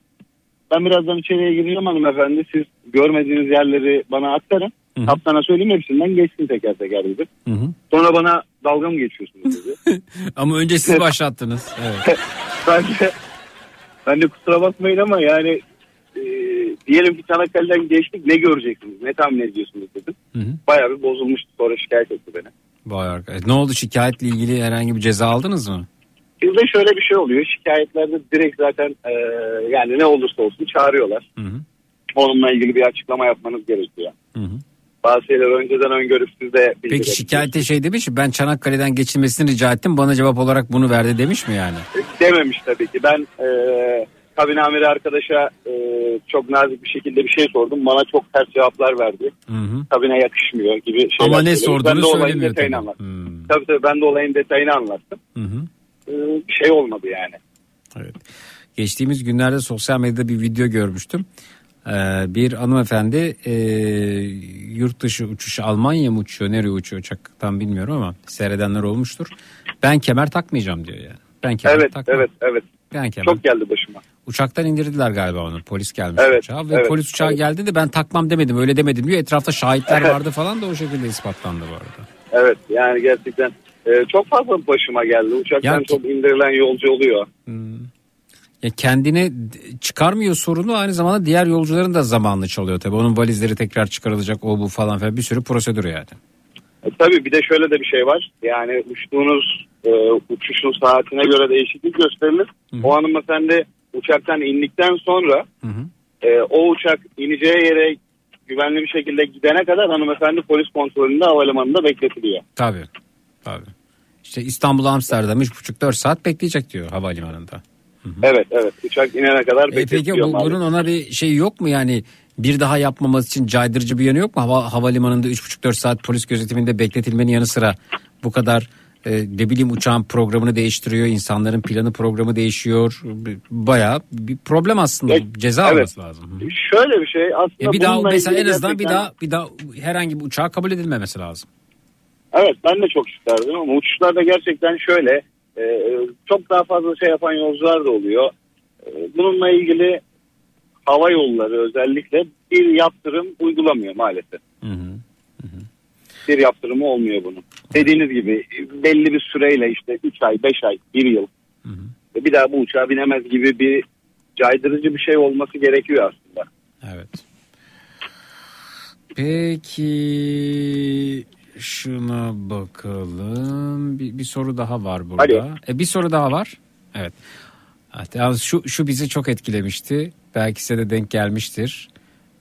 ben birazdan içeriye gireceğim hanımefendi. Siz görmediğiniz yerleri bana aktarın. Kaptana söyleyeyim hepsinden geçsin teker teker dedim. Hı hı. Sonra bana dalga mı geçiyorsunuz dedi. Ama önce siz başlattınız. Evet. ben de, ben de kusura bakmayın ama yani e, diyelim ki Çanakkale'den geçtik ne göreceksiniz ne tahmin ediyorsunuz dedim. Hı hı. Bayağı bir bozulmuştu sonra şikayet etti beni. Vay arkadaş. Ne oldu şikayetle ilgili herhangi bir ceza aldınız mı? Bizde şöyle bir şey oluyor şikayetlerde direkt zaten e, yani ne olursa olsun çağırıyorlar. Hı hı. Onunla ilgili bir açıklama yapmanız gerekiyor. Hı hı. Bazı şeyler önceden öngörüp siz de Peki şikayette şey demiş mi? Ben Çanakkale'den geçilmesini rica ettim. Bana cevap olarak bunu verdi demiş mi yani? Dememiş tabii ki. Ben e, kabin amiri arkadaşa e, çok nazik bir şekilde bir şey sordum. Bana çok ters cevaplar verdi. Hı hı. Kabine yakışmıyor gibi şeyler. Ama ne söyledi. sorduğunu ben de olayın detayını tabii. anlattım. Tabii tabii ben de olayın detayını anlattım. Hı hı. E, bir şey olmadı yani. Evet. Geçtiğimiz günlerde sosyal medyada bir video görmüştüm. Ee, bir hanımefendi e, yurt dışı uçuşu Almanya mı uçuyor nereye uçuyor uçaktan bilmiyorum ama seyredenler olmuştur. Ben kemer takmayacağım diyor yani. Ben kemer evet takmam. evet evet. Ben kemer. Çok geldi başıma. Uçaktan indirdiler galiba onu. Polis gelmiş Evet, uçağa ve evet, polis uçağa geldi de ben takmam demedim öyle demedim diyor. Etrafta şahitler vardı falan da o şekilde ispatlandı bu arada. Evet yani gerçekten e, çok fazla başıma geldi. Uçaktan Ya- çok indirilen yolcu oluyor. Ya kendine çıkarmıyor sorunu aynı zamanda diğer yolcuların da zamanını çalıyor tabii. Onun valizleri tekrar çıkarılacak o bu falan filan bir sürü prosedür yani. E, tabii bir de şöyle de bir şey var. Yani uçtuğunuz e, uçuşun saatine göre değişiklik gösterilir. O hanımefendi uçaktan indikten sonra e, o uçak ineceği yere güvenli bir şekilde gidene kadar hanımefendi polis kontrolünde havalimanında bekletiliyor. Tabii. Tabii. İşte İstanbul Amsterdam 3,5-4 saat bekleyecek diyor havalimanında. Evet evet uçak inene kadar E peki bu, maalesef. bunun ona bir şey yok mu yani Bir daha yapmaması için caydırıcı bir yanı yok mu? Hava, havalimanında 3,5-4 saat polis gözetiminde bekletilmenin yanı sıra bu kadar e, ne bileyim uçağın programını değiştiriyor. insanların planı programı değişiyor. Bayağı bir problem aslında. Ceza evet. alması lazım. Şöyle bir şey aslında Ya bir daha mesela en azından bir gerçekten- daha bir daha herhangi bir uçağa kabul edilmemesi lazım. Evet ben de çok isterdim ama uçuşlarda gerçekten şöyle e, çok daha fazla şey yapan yolcular da oluyor. E, bununla ilgili hava yolları özellikle bir yaptırım uygulamıyor maalesef. Bir yaptırımı olmuyor bunun. Dediğiniz gibi belli bir süreyle işte 3 ay, 5 ay, 1 yıl ve bir daha bu uçağa binemez gibi bir caydırıcı bir şey olması gerekiyor aslında. Evet. Peki şuna bakalım. Bir, bir soru daha var burada. Alo. E, bir soru daha var. Evet. Yalnız şu şu bizi çok etkilemişti. Belki size de denk gelmiştir.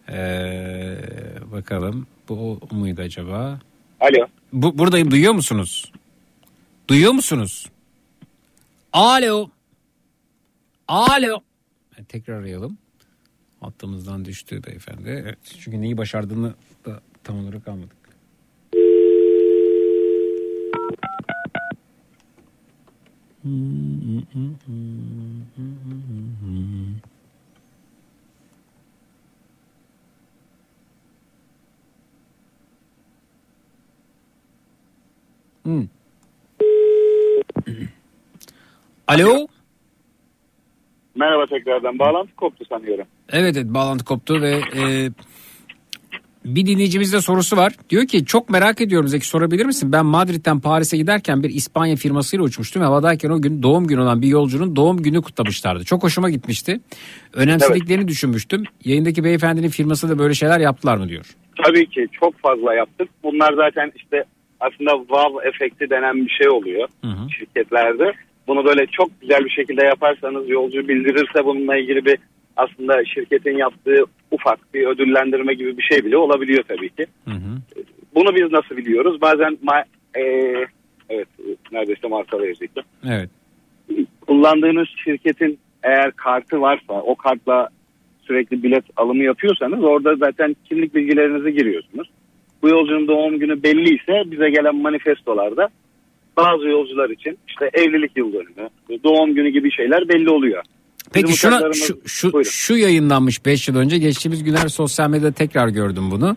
Ee, bakalım bu o muydu acaba? Alo. Bu buradayım duyuyor musunuz? Duyuyor musunuz? Alo. Alo. Tekrar arayalım. Hattımızdan düştü beyefendi. Evet, çünkü neyi başardığını da tam olarak anladık. Hmm. Alo. Merhaba tekrardan. Bağlantı koptu sanıyorum. Evet, evet bağlantı koptu ve e, bir dinleyicimizde sorusu var. Diyor ki çok merak ediyorum Zeki sorabilir misin? Ben Madrid'den Paris'e giderken bir İspanya firmasıyla uçmuştum. Havadayken o gün doğum günü olan bir yolcunun doğum günü kutlamışlardı. Çok hoşuma gitmişti. Önemsediklerini düşünmüştüm. Yayındaki beyefendinin firması da böyle şeyler yaptılar mı diyor. Tabii ki çok fazla yaptık. Bunlar zaten işte aslında wow efekti denen bir şey oluyor şirketlerde. Bunu böyle çok güzel bir şekilde yaparsanız yolcu bildirirse bununla ilgili bir aslında şirketin yaptığı ufak bir ödüllendirme gibi bir şey bile olabiliyor tabii ki. Bunu biz nasıl biliyoruz? Bazen ma- eee, evet neredeyse marka verecektim. Evet. Kullandığınız şirketin eğer kartı varsa o kartla sürekli bilet alımı yapıyorsanız orada zaten kimlik bilgilerinizi giriyorsunuz. Bu yolcunun doğum günü belliyse bize gelen manifestolarda bazı yolcular için işte evlilik yıl dönümü, doğum günü gibi şeyler belli oluyor. Peki Bizim şuna şu, şu, şu yayınlanmış 5 yıl önce geçtiğimiz günler sosyal medyada tekrar gördüm bunu.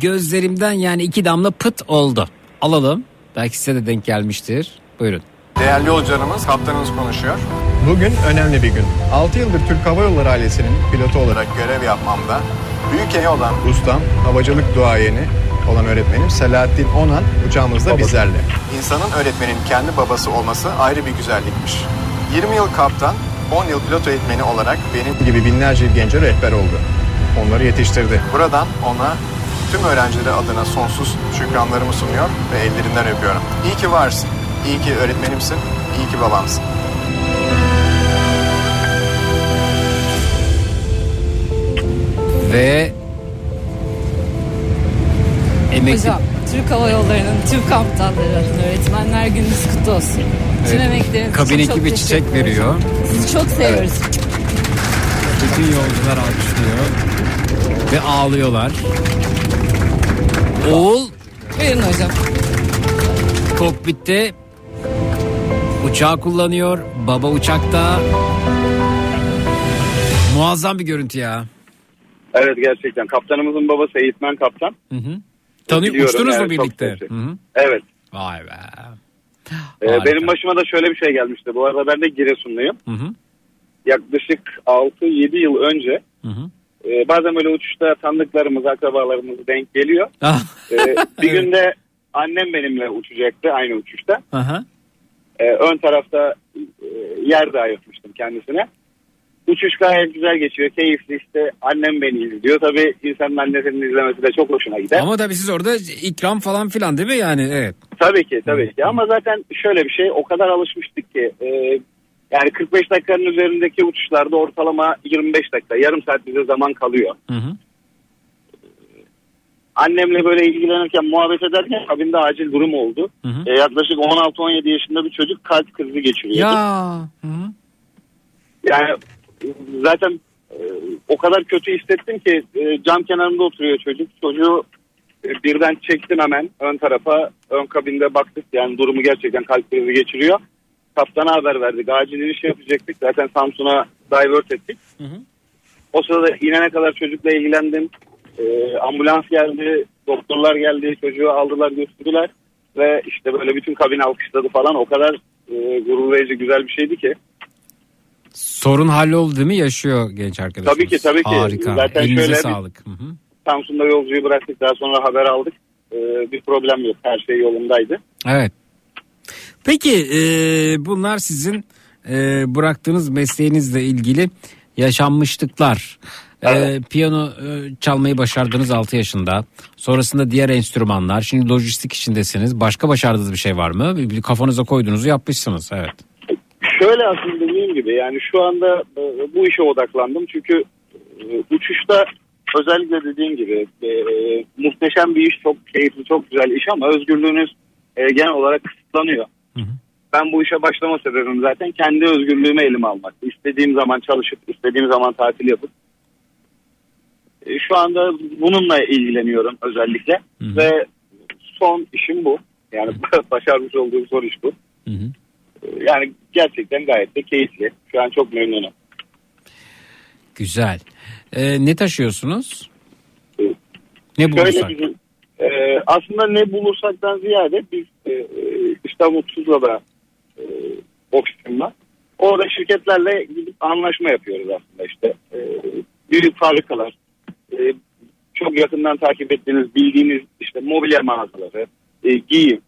Gözlerimden yani iki damla pıt oldu. Alalım. Belki size de denk gelmiştir. Buyurun. Değerli yolcularımız, kaptanımız konuşuyor. Bugün önemli bir gün. 6 yıldır Türk Hava Yolları ailesinin pilotu olarak Görev yapmamda büyük emeği olan ustam, havacılık duayeni olan öğretmenim Selahattin Onan uçağımızda bizlerle. insanın öğretmenin kendi babası olması ayrı bir güzellikmiş. 20 yıl kaptan, 10 yıl pilot eğitmeni olarak benim gibi binlerce gence rehber oldu. Onları yetiştirdi. buradan ona tüm öğrencileri adına sonsuz şükranlarımı sunuyor ve ellerinden öpüyorum. İyi ki varsın, iyi ki öğretmenimsin, iyi ki babamsın. Ve emekli Hocam Türk Hava Yolları'nın tüm kaptanları adına öğretmenler gününüz kutlu olsun. Tüm Evet. emekleriniz Kabin için çok ekibi çiçek veriyor. Sizi çok seviyoruz. bütün yolcular alkışlıyor ve ağlıyorlar. Oğul Buyurun hocam. kokpitte uçağı kullanıyor. Baba uçakta. Muazzam bir görüntü ya. Evet gerçekten. Kaptanımızın babası eğitmen kaptan. Hı hı. Tanıyor, uçtunuz mu yani, çok birlikte? Hı hı. Evet. Vay be. Ee, Harika. benim başıma da şöyle bir şey gelmişti. Bu arada ben de Giresunluyum. Hı hı. Yaklaşık 6-7 yıl önce Hı hı. e, bazen böyle uçuşta tanıdıklarımız, akrabalarımız denk geliyor. Ah, Ee, bir günde annem benimle uçacaktı aynı uçuşta. Aha. Ee, ön tarafta e, yer de ayırtmıştım kendisine. Uçuş gayet güzel geçiyor, keyifli işte annem beni izliyor. Tabii insanın annesinin izlemesi de çok hoşuna gider. Ama tabii siz orada ikram falan filan değil mi yani? Evet. Tabii ki tabii ki ama zaten şöyle bir şey o kadar alışmıştık ki e, yani 45 dakikanın üzerindeki uçuşlarda ortalama 25 dakika yarım saat bize zaman kalıyor. Hı hı. Annemle böyle ilgilenirken muhabbet ederken kabinde acil durum oldu. Hı hı. E, yaklaşık 16-17 yaşında bir çocuk kalp krizi geçiriyordu. Ya. Hı hı. Yani zaten e, o kadar kötü hissettim ki e, cam kenarında oturuyor çocuk. Çocuğu e, birden çektim hemen ön tarafa. Ön kabinde baktık yani durumu gerçekten kalp krizi geçiriyor. Kaptana haber verdik. Acil iniş yapacaktık. Zaten Samsun'a divert ettik. O sırada inene kadar çocukla ilgilendim. E, ambulans geldi, doktorlar geldi, çocuğu aldılar götürdüler. Ve işte böyle bütün kabin alkışladı falan. O kadar e, gururlayıcı güzel bir şeydi ki. Sorun halloldu değil mi? Yaşıyor genç arkadaşımız. Tabii ki tabii ki. Harika. Zaten Elinize şöyle sağlık. Hı hı. Samsun'da yolcuyu bıraktık daha sonra haber aldık. E, bir problem yok her şey yolundaydı. Evet. Peki e, bunlar sizin e, bıraktığınız mesleğinizle ilgili yaşanmışlıklar. E, piyano e, çalmayı başardınız 6 yaşında. Sonrasında diğer enstrümanlar. Şimdi lojistik içindesiniz. Başka başardığınız bir şey var mı? Bir, bir kafanıza koyduğunuzu yapmışsınız. Evet. Şöyle aslında dediğim gibi yani şu anda e, bu işe odaklandım. Çünkü e, uçuşta özellikle dediğim gibi e, muhteşem bir iş, çok keyifli, çok güzel iş ama özgürlüğünüz e, genel olarak kısıtlanıyor. Ben bu işe başlama sebebim zaten kendi özgürlüğümü elime almak. İstediğim zaman çalışıp, istediğim zaman tatil yapıp. E, şu anda bununla ilgileniyorum özellikle ve son işim bu. Yani başarmış olduğum son iş bu. E, Yani gerçekten gayet de keyifli. Şu an çok memnunum. Güzel. E, ne taşıyorsunuz? Ne Şöyle bulursak? bizim, e, aslında ne bulursaktan ziyade biz e, e, İstanbul Tuzla'da e, var. Orada şirketlerle gidip anlaşma yapıyoruz aslında işte. E, büyük fabrikalar, e, çok yakından takip ettiğiniz, bildiğiniz işte mobilya mağazaları, e, giyim,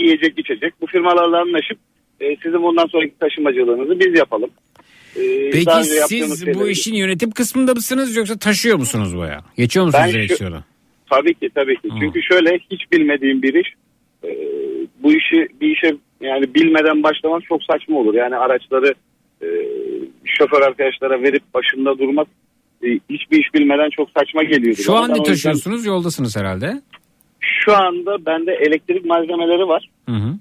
yiyecek içecek. Bu firmalarla anlaşıp e, sizin bundan sonraki taşımacılığınızı biz yapalım. E, Peki siz bu şeyleri- işin yönetim kısmında mısınız yoksa taşıyor musunuz buraya? Geçiyor musunuz Ben şu- direksiyona? Tabii ki tabii ki. Çünkü şöyle hiç bilmediğim bir iş. e, bu işi bir işe yani bilmeden başlamak çok saçma olur. Yani araçları e, şoför arkadaşlara verip başında durmak e, hiçbir iş bilmeden çok saçma geliyordu. Şu an ne o yüzden- taşıyorsunuz? Yoldasınız herhalde. Şu anda bende elektrik malzemeleri var. Hı hı.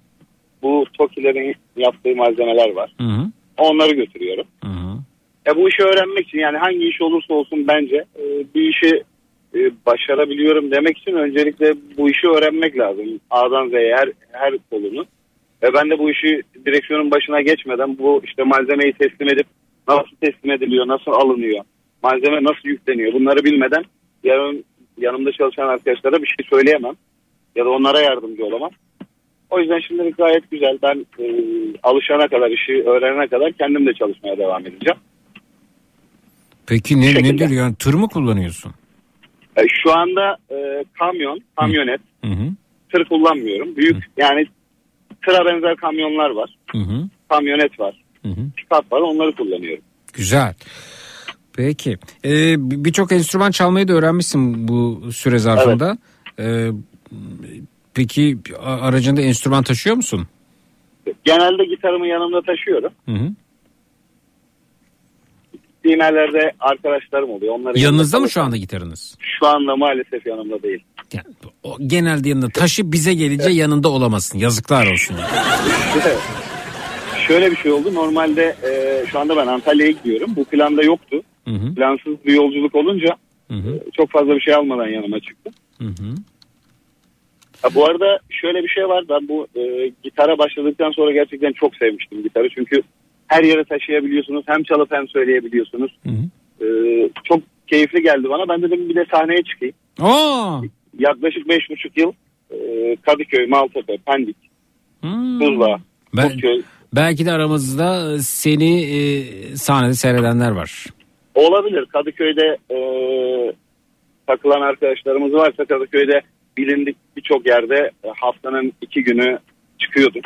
Bu TOKİ'lerin yaptığı malzemeler var. Hı hı. Onları götürüyorum. Hı hı. Ya bu işi öğrenmek için yani hangi iş olursa olsun bence e, bir işi e, başarabiliyorum demek için öncelikle bu işi öğrenmek lazım. A'dan Z'ye her her kolunu. Ve ben de bu işi direksiyonun başına geçmeden bu işte malzemeyi teslim edip nasıl teslim ediliyor, nasıl alınıyor, malzeme nasıl yükleniyor bunları bilmeden yarın yanımda çalışan arkadaşlara bir şey söyleyemem. Ya da onlara yardımcı olamam. O yüzden şimdilik gayet güzel. Ben e, alışana kadar, işi öğrenene kadar kendim de çalışmaya devam edeceğim. Peki ne, nedir yani tır mı kullanıyorsun? E, şu anda e, kamyon, kamyonet, Hı hı. tır kullanmıyorum. Büyük yani tıra benzer kamyonlar var. Hı hı. Kamyonet var. Hı hı. Pick-up var onları kullanıyorum. Güzel. Peki. Ee, Birçok enstrüman çalmayı da öğrenmişsin bu süre zarfında. Ee, peki aracında enstrüman taşıyor musun? Genelde gitarımı yanımda taşıyorum. Hı hı. Gittiğim yerlerde arkadaşlarım oluyor. Onları Yanınızda mı şu anda gitarınız? Şu anda maalesef yanımda değil. O genelde yanında taşı bize gelince yanında olamasın. Yazıklar olsun. Şöyle bir şey oldu. Normalde e, şu anda ben Antalya'ya gidiyorum. Bu planda yoktu. Hı hı. Plansız bir yolculuk olunca Hı hı. e, çok fazla bir şey almadan yanıma çıktım. Hı hı. Ha, bu arada şöyle bir şey var. Ben bu e, gitara başladıktan sonra gerçekten çok sevmiştim gitarı. Çünkü her yere taşıyabiliyorsunuz. Hem çalıp hem söyleyebiliyorsunuz. E, çok keyifli geldi bana. Ben dedim bir de sahneye çıkayım. Aa! Yaklaşık beş buçuk yıl e, Kadıköy, Maltepe, Pendik, Hmm. Tuzla, Ben, belki de aramızda seni e, sahnede seyredenler var. Olabilir. Kadıköy'de e, takılan arkadaşlarımız varsa Kadıköy'de bilindik birçok yerde e, haftanın iki günü çıkıyordum.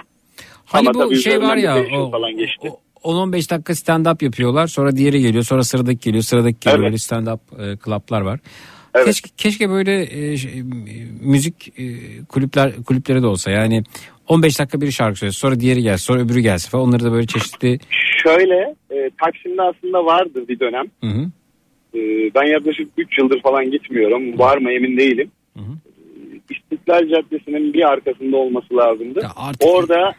Hani Ama bu şey var ya yıl o, falan geçti. 10-15 dakika stand up yapıyorlar. Sonra diğeri geliyor. Sonra sıradaki geliyor. Sıradaki geliyor. Evet. Böyle stand up e, club'lar var. Keşke, keşke böyle e, şey, e, müzik e, kulüpler kulüpleri de olsa. Yani 15 dakika bir şarkı söylesin. Sonra diğeri gelsin. Sonra öbürü gelsin falan. Onları da böyle çeşitli Şöyle e, Taksim'de aslında vardı bir dönem. Hı hı. E, ben yaklaşık 3 yıldır falan gitmiyorum. Var mı emin değilim. E, İstiklal Caddesi'nin bir arkasında olması lazımdı. Orada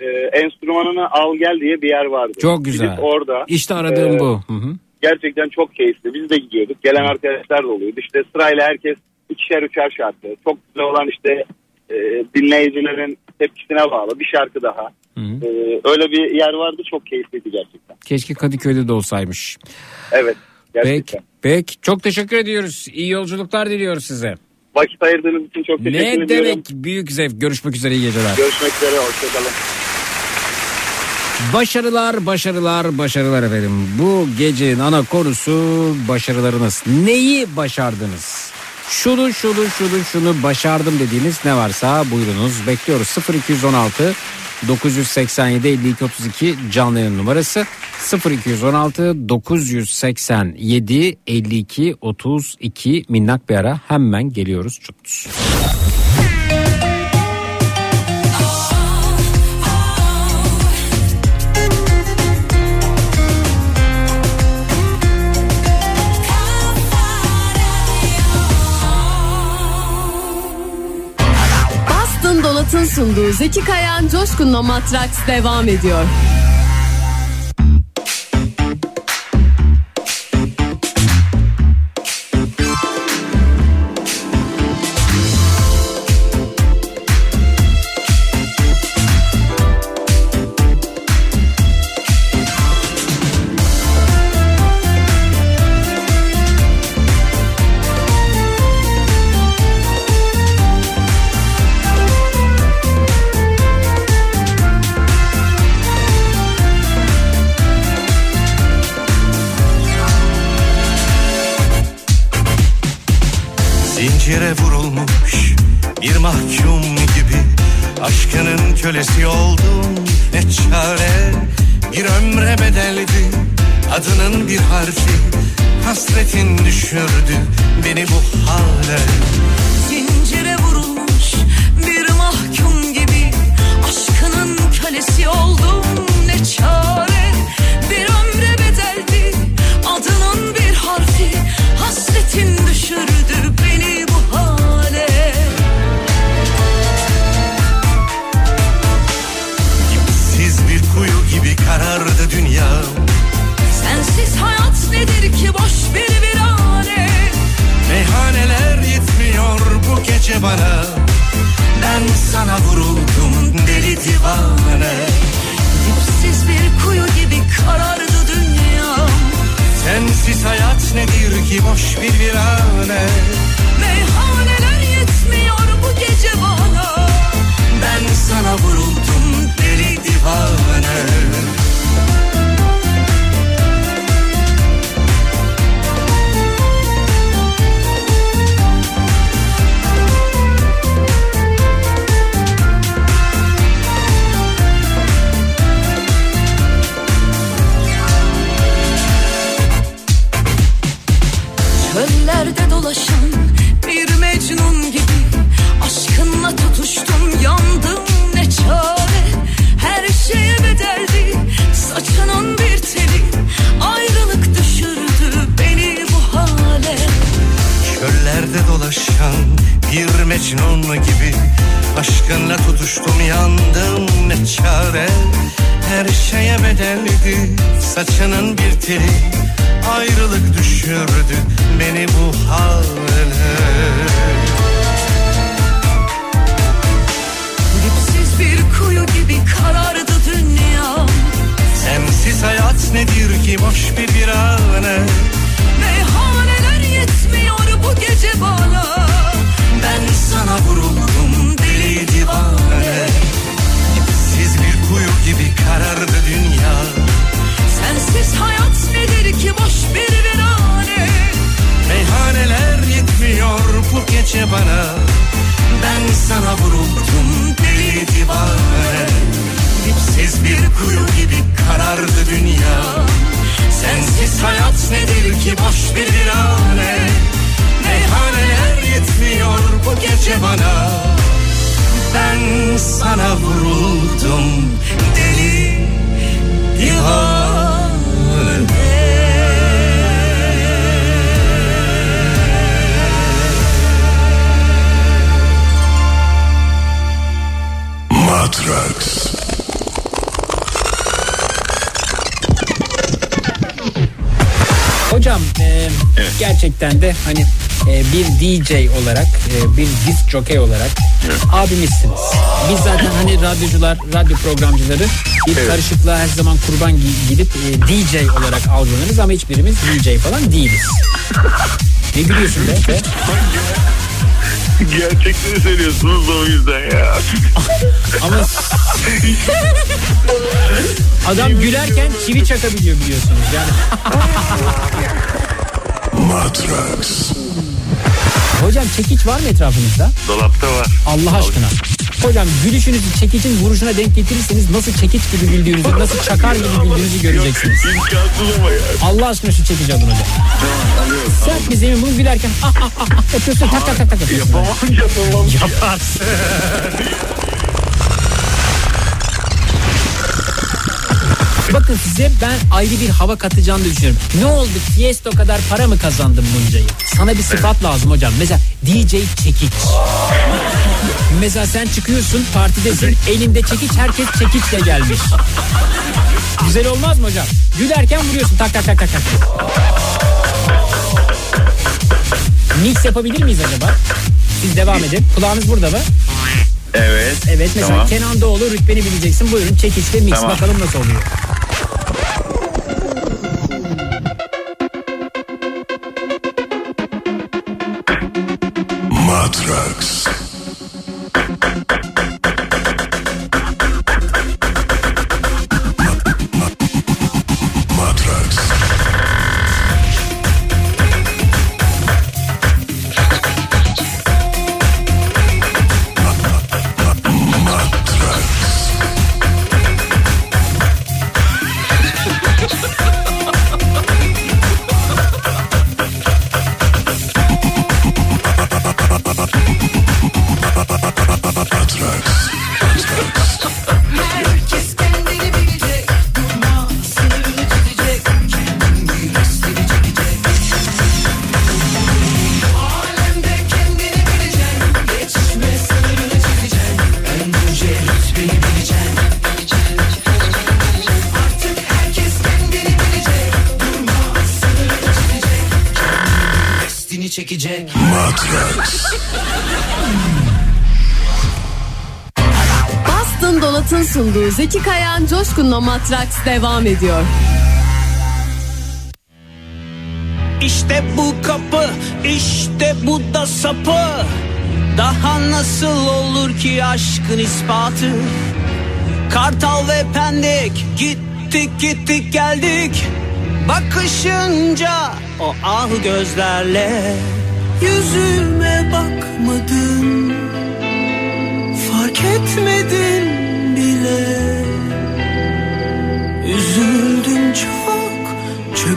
e, enstrümanını al gel diye bir yer vardı. Çok güzel. Gidip orada İşte aradığım e, bu. Hı hı. gerçekten çok keyifli. Biz de gidiyorduk. Gelen arkadaşlar da oluyordu. İşte sırayla herkes ikişer üçer şarkı. Çok güzel olan işte e, dinleyicilerin tepkisine bağlı bir şarkı daha. E, öyle bir yer vardı çok keyifliydi gerçekten. Keşke Kadıköy'de de olsaymış. Evet Peki, gerçekten. peki çok teşekkür ediyoruz. İyi yolculuklar diliyoruz size. Vakit ayırdığınız için çok teşekkür Ne ediyorum. demek büyük zevk. Görüşmek üzere iyi geceler. Görüşmek üzere hoşçakalın. Başarılar, başarılar, başarılar efendim. Bu gecenin ana konusu başarılarınız. Neyi başardınız? Şunu, şunu, şunu, şunu başardım dediğiniz ne varsa buyurunuz. Bekliyoruz 0216 987 52 32 canlı yayın numarası 0216 987 52 32 minnak bir ara hemen geliyoruz çutuz. Dolat'ın sunduğu Zeki Kayan Coşkun'la Matraks devam ediyor. Düşürdü beni bu Dipsiz bir kuyu gibi karardı dünyam Sensiz hayat nedir ki boş bir virane? Meyhaneler yetmiyor bu gece bana. Ben sana vuruldum deli divane mecnun gibi. Aşkınla tutuştum yandım ne çare? Her şeye bedeldi saçının bir teli. Ayrılık düşürdü beni bu hale. Dipsiz bir kuyu gibi karardı dünyam Sensiz hayat nedir ki boş bir virane Meyhaneler yetmiyor bu gece bana sana vuruldum deli divane. Dipsiz bir kuyu gibi karardı dünya. Sensiz hayat nedir ki boş bir virane Meyhaneler yetmiyor bu gece bana. Ben sana vuruldum deli divane. Dipsiz bir kuyu gibi karardı dünya. Sensiz hayat nedir ki boş bir virane Meyhaneler yetmiyor bu gece bana. Ben sana vuruldum deli divane. Matrax. Hocam e, gerçekten de hani e, bir DJ olarak e, bir disc jockey olarak abimizsiniz. Biz zaten hani radyocular, radyo programcıları bir Evet. karışıklığa her zaman kurban gi- gidip e, DJ olarak algılanırız ama hiçbirimiz DJ falan değiliz. Ne gülüyorsun be? be? Gerçekleri söylüyorsunuz o yüzden ya. Ama adam gülerken çivi çakabiliyor biliyorsunuz yani. Matrax. Hocam çekiç var mı etrafınızda? Dolapta var. Allah aşkına. Hocam gülüşünüzü çekicin vuruşuna denk getirirseniz nasıl çekiç gibi güldüğünüzü, nasıl çakar gibi güldüğünüzü göreceksiniz. İmkansız ama ya. Allah aşkına şu çekici alın hocam. Sert bir zemin bunu gülerken ah ah ah ah yapıyorsun tak tak tak tak yapıyorsun. Yapamam yapamam. Yaparsın. Bakın size ben ayrı bir hava katacağını düşünüyorum. Ne oldu? Tiesto kadar para mı kazandın bunca yıl? Sana bir sıfat lazım hocam. Mesela DJ çekiç. Mesela sen çıkıyorsun partidesin elinde çekiç herkes çekiçle gelmiş. Güzel olmaz mı hocam? Gülerken vuruyorsun tak tak tak tak tak. Mix yapabilir miyiz acaba? Siz devam edin. Kulağınız burada mı? Evet. Evet mesela Tamam. Kenan Doğulu rütbeni bileceksin. Buyurun çekiçle mix Tamam. bakalım nasıl oluyor. Matrax. Zeki Kayan Coşkun'la Matraks devam ediyor. İşte bu kapı, işte bu da sapı. Daha nasıl olur ki aşkın ispatı? Kartal ve Pendik gittik gittik geldik. Bakışınca o ah gözlerle yüzüme bakmadın. Fark etmedin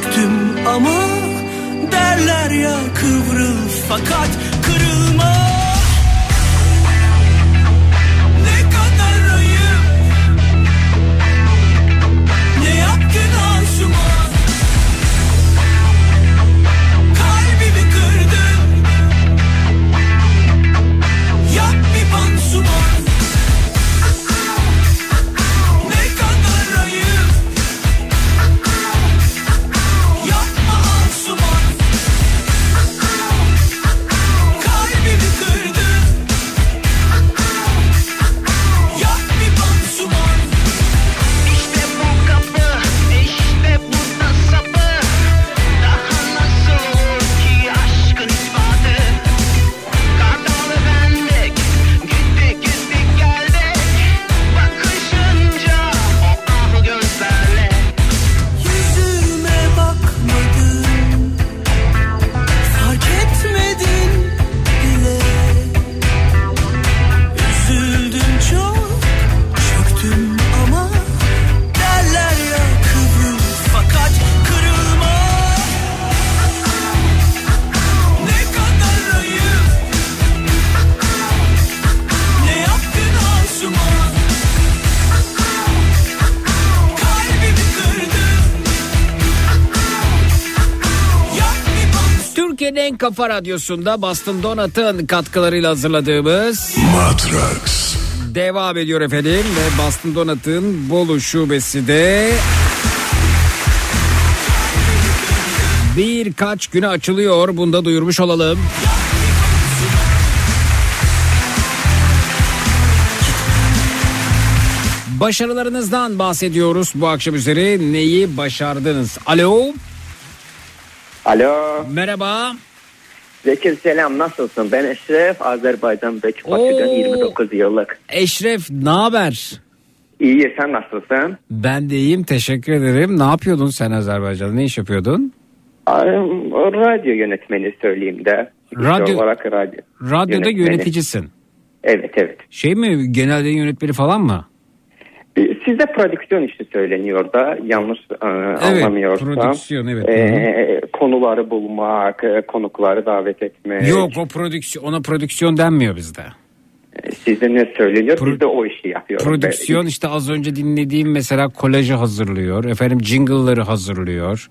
çöktüm ama derler ya kıvrıl fakat kafa radyosunda Bastın Donat'ın katkılarıyla hazırladığımız Matrax. devam ediyor efendim ve Bastın Donat'ın Bolu şubesi de birkaç güne açılıyor. Bunu da duyurmuş olalım. Başarılarınızdan bahsediyoruz bu akşam üzeri. Neyi başardınız? Alo. Alo. Merhaba. Zekir selam nasılsın? Ben Eşref Azerbaycan'daki Bakü'den Oo. 29 yıllık. Eşref ne haber? İyi sen nasılsın? Ben de iyiyim teşekkür ederim. Ne yapıyordun sen Azerbaycan'da? Ne iş yapıyordun? Ay, Radyo yönetmeni söyleyeyim de. Radyo- olarak radyo. Radyoda yönetmeni. yöneticisin. Evet evet. Şey mi genelde yönetmeni falan mı? Sizde prodüksiyon işi söyleniyor da yanlış e, anlamıyorsam. prodüksiyon, evet. E, konuları bulmak, e, konukları davet etmek. Yok o prodüksiyon ona prodüksiyon denmiyor bizde. Sizde ne söyleniyor? Biz de o işi yapıyoruz. Prodüksiyon işte az önce dinlediğim mesela kolajı hazırlıyor. Efendim jingle'ları hazırlıyor.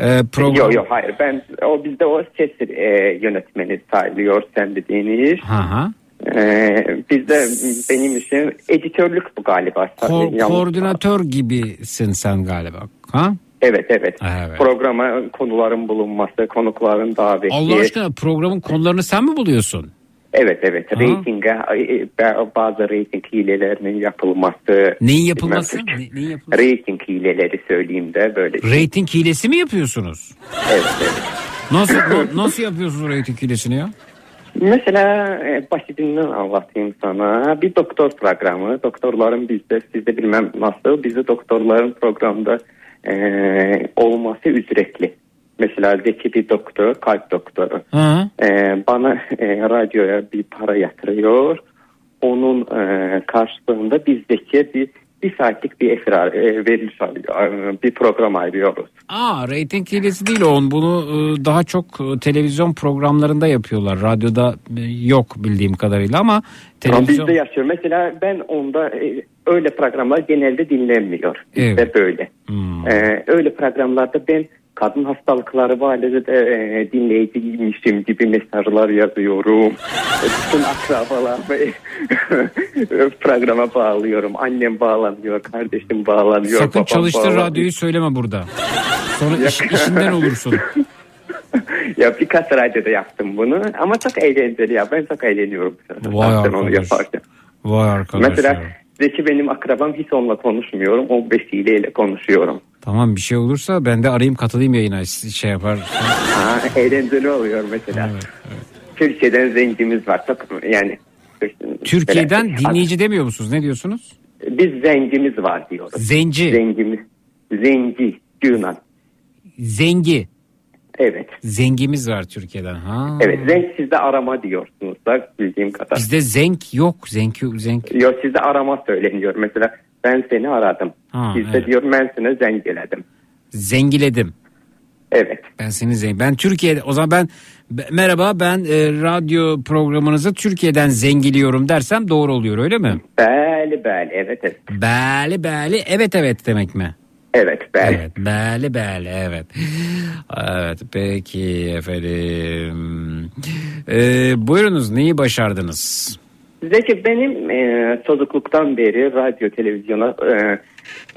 Ee, program... Yok yok hayır ben o bizde o ses e, yönetmeni sayılıyor sen dediğiniz. Ha ha. Ee, bizde benim işim editörlük bu galiba. Ko- koordinatör gibisin sen galiba. Ha? Evet evet. Evet. Programa konuların bulunması, konukların daveti. Allah aşkına programın konularını sen mi buluyorsun? Evet evet. Ha. Ratinge e, bazı rating hilelerinin yapılması. Neyin yapılması? Bilmem, Ne- neyin yapılması? Rating hileleri söyleyeyim de böyle. Rating hilesi mi yapıyorsunuz? Evet evet. Nasıl na- nasıl yapıyorsunuz rating hilesini ya? Mesela e, basitinden anlatayım sana. Bir doktor programı. Doktorların bizde, sizde bilmem nasıl. Bizde doktorların programda e, olması ücretli. Mesela Zeki bir doktor, kalp doktoru. Ha? E, bana e, radyoya bir para yatırıyor. Onun e, karşılığında biz Zeki'ye bir, bir saatlik bir esrar e, veriliş. E, bir program ayırıyoruz. Aa rating hilesi değil o. Bunu e, daha çok televizyon programlarında yapıyorlar. Radyoda yok bildiğim kadarıyla ama Ama televizyon... bizde yaşıyor. Mesela ben onda öyle programlar genelde dinlenmiyor. Bizde Evet. böyle. Hmm. E, öyle programlarda ben kadın hastalıkları valide de e, dinleyiciymişim gibi mesajlar yazıyorum. E, Bütün akrabalarımı programa bağlıyorum. Annem bağlanıyor, kardeşim bağlanıyor. Sakın çalıştır bağlanıyor. radyoyu söyleme burada. Sonra iş- işinden olursun. ya birkaç radyoda yaptım bunu ama çok eğlenceli ya. Ben çok eğleniyorum. Vay zaten onu arkadaş. yaparken. Vay arkadaş Mesela. Zeki benim akrabam hiç onunla konuşmuyorum. O vesileyle konuşuyorum. Tamam bir şey olursa ben de arayayım katılayım yayına şey yapar. Ha, eğlenceli oluyor mesela. Türkiye'den zencimiz var. Çok, yani Türkiye'den Mesela- dinleyici demiyor musunuz? Ne diyorsunuz? Biz zencimiz var diyoruz. Zenci. Zencimiz. Zenci. Yunan. Zengi. Evet. Zengimiz var Türkiye'den. Ha. Evet. Zenk sizde arama diyorsunuz da bildiğim kadar. Bizde zenk yok. Zenk yok. Zenk. Yok sizde arama söyleniyor. Mesela ben seni aradım. Ha, Sizde evet. diyor ben sana zengeledim. Zengiledim. Evet. Ben seni zengin. Ben Türkiye'de o zaman ben be- merhaba ben e, radyo programınızı Türkiye'den zengiliyorum dersem doğru oluyor öyle mi? Bəli bəli evet evet. Beli beli evet evet demek mi? Evet bəli. Evet beli beli evet. Evet peki efendim. Ee, buyurunuz neyi başardınız? Zeki benim e, çocukluktan beri radyo televizyona e,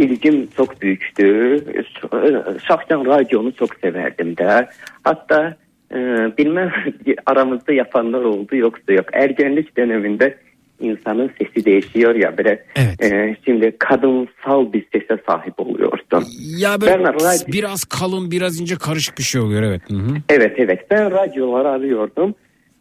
ilgim çok büyüktü. E, Şahsen radyonu çok severdim de. Hatta e, bilmem aramızda yapanlar oldu yoksa yok. Ergenlik döneminde insanın sesi değişiyor ya böyle e, şimdi kadınsal bir sese sahip oluyorsun. Ya böyle Ben radyo- biraz kalın biraz ince karışık bir şey oluyor evet. Hı hı. Evet evet ben radyoları arıyordum.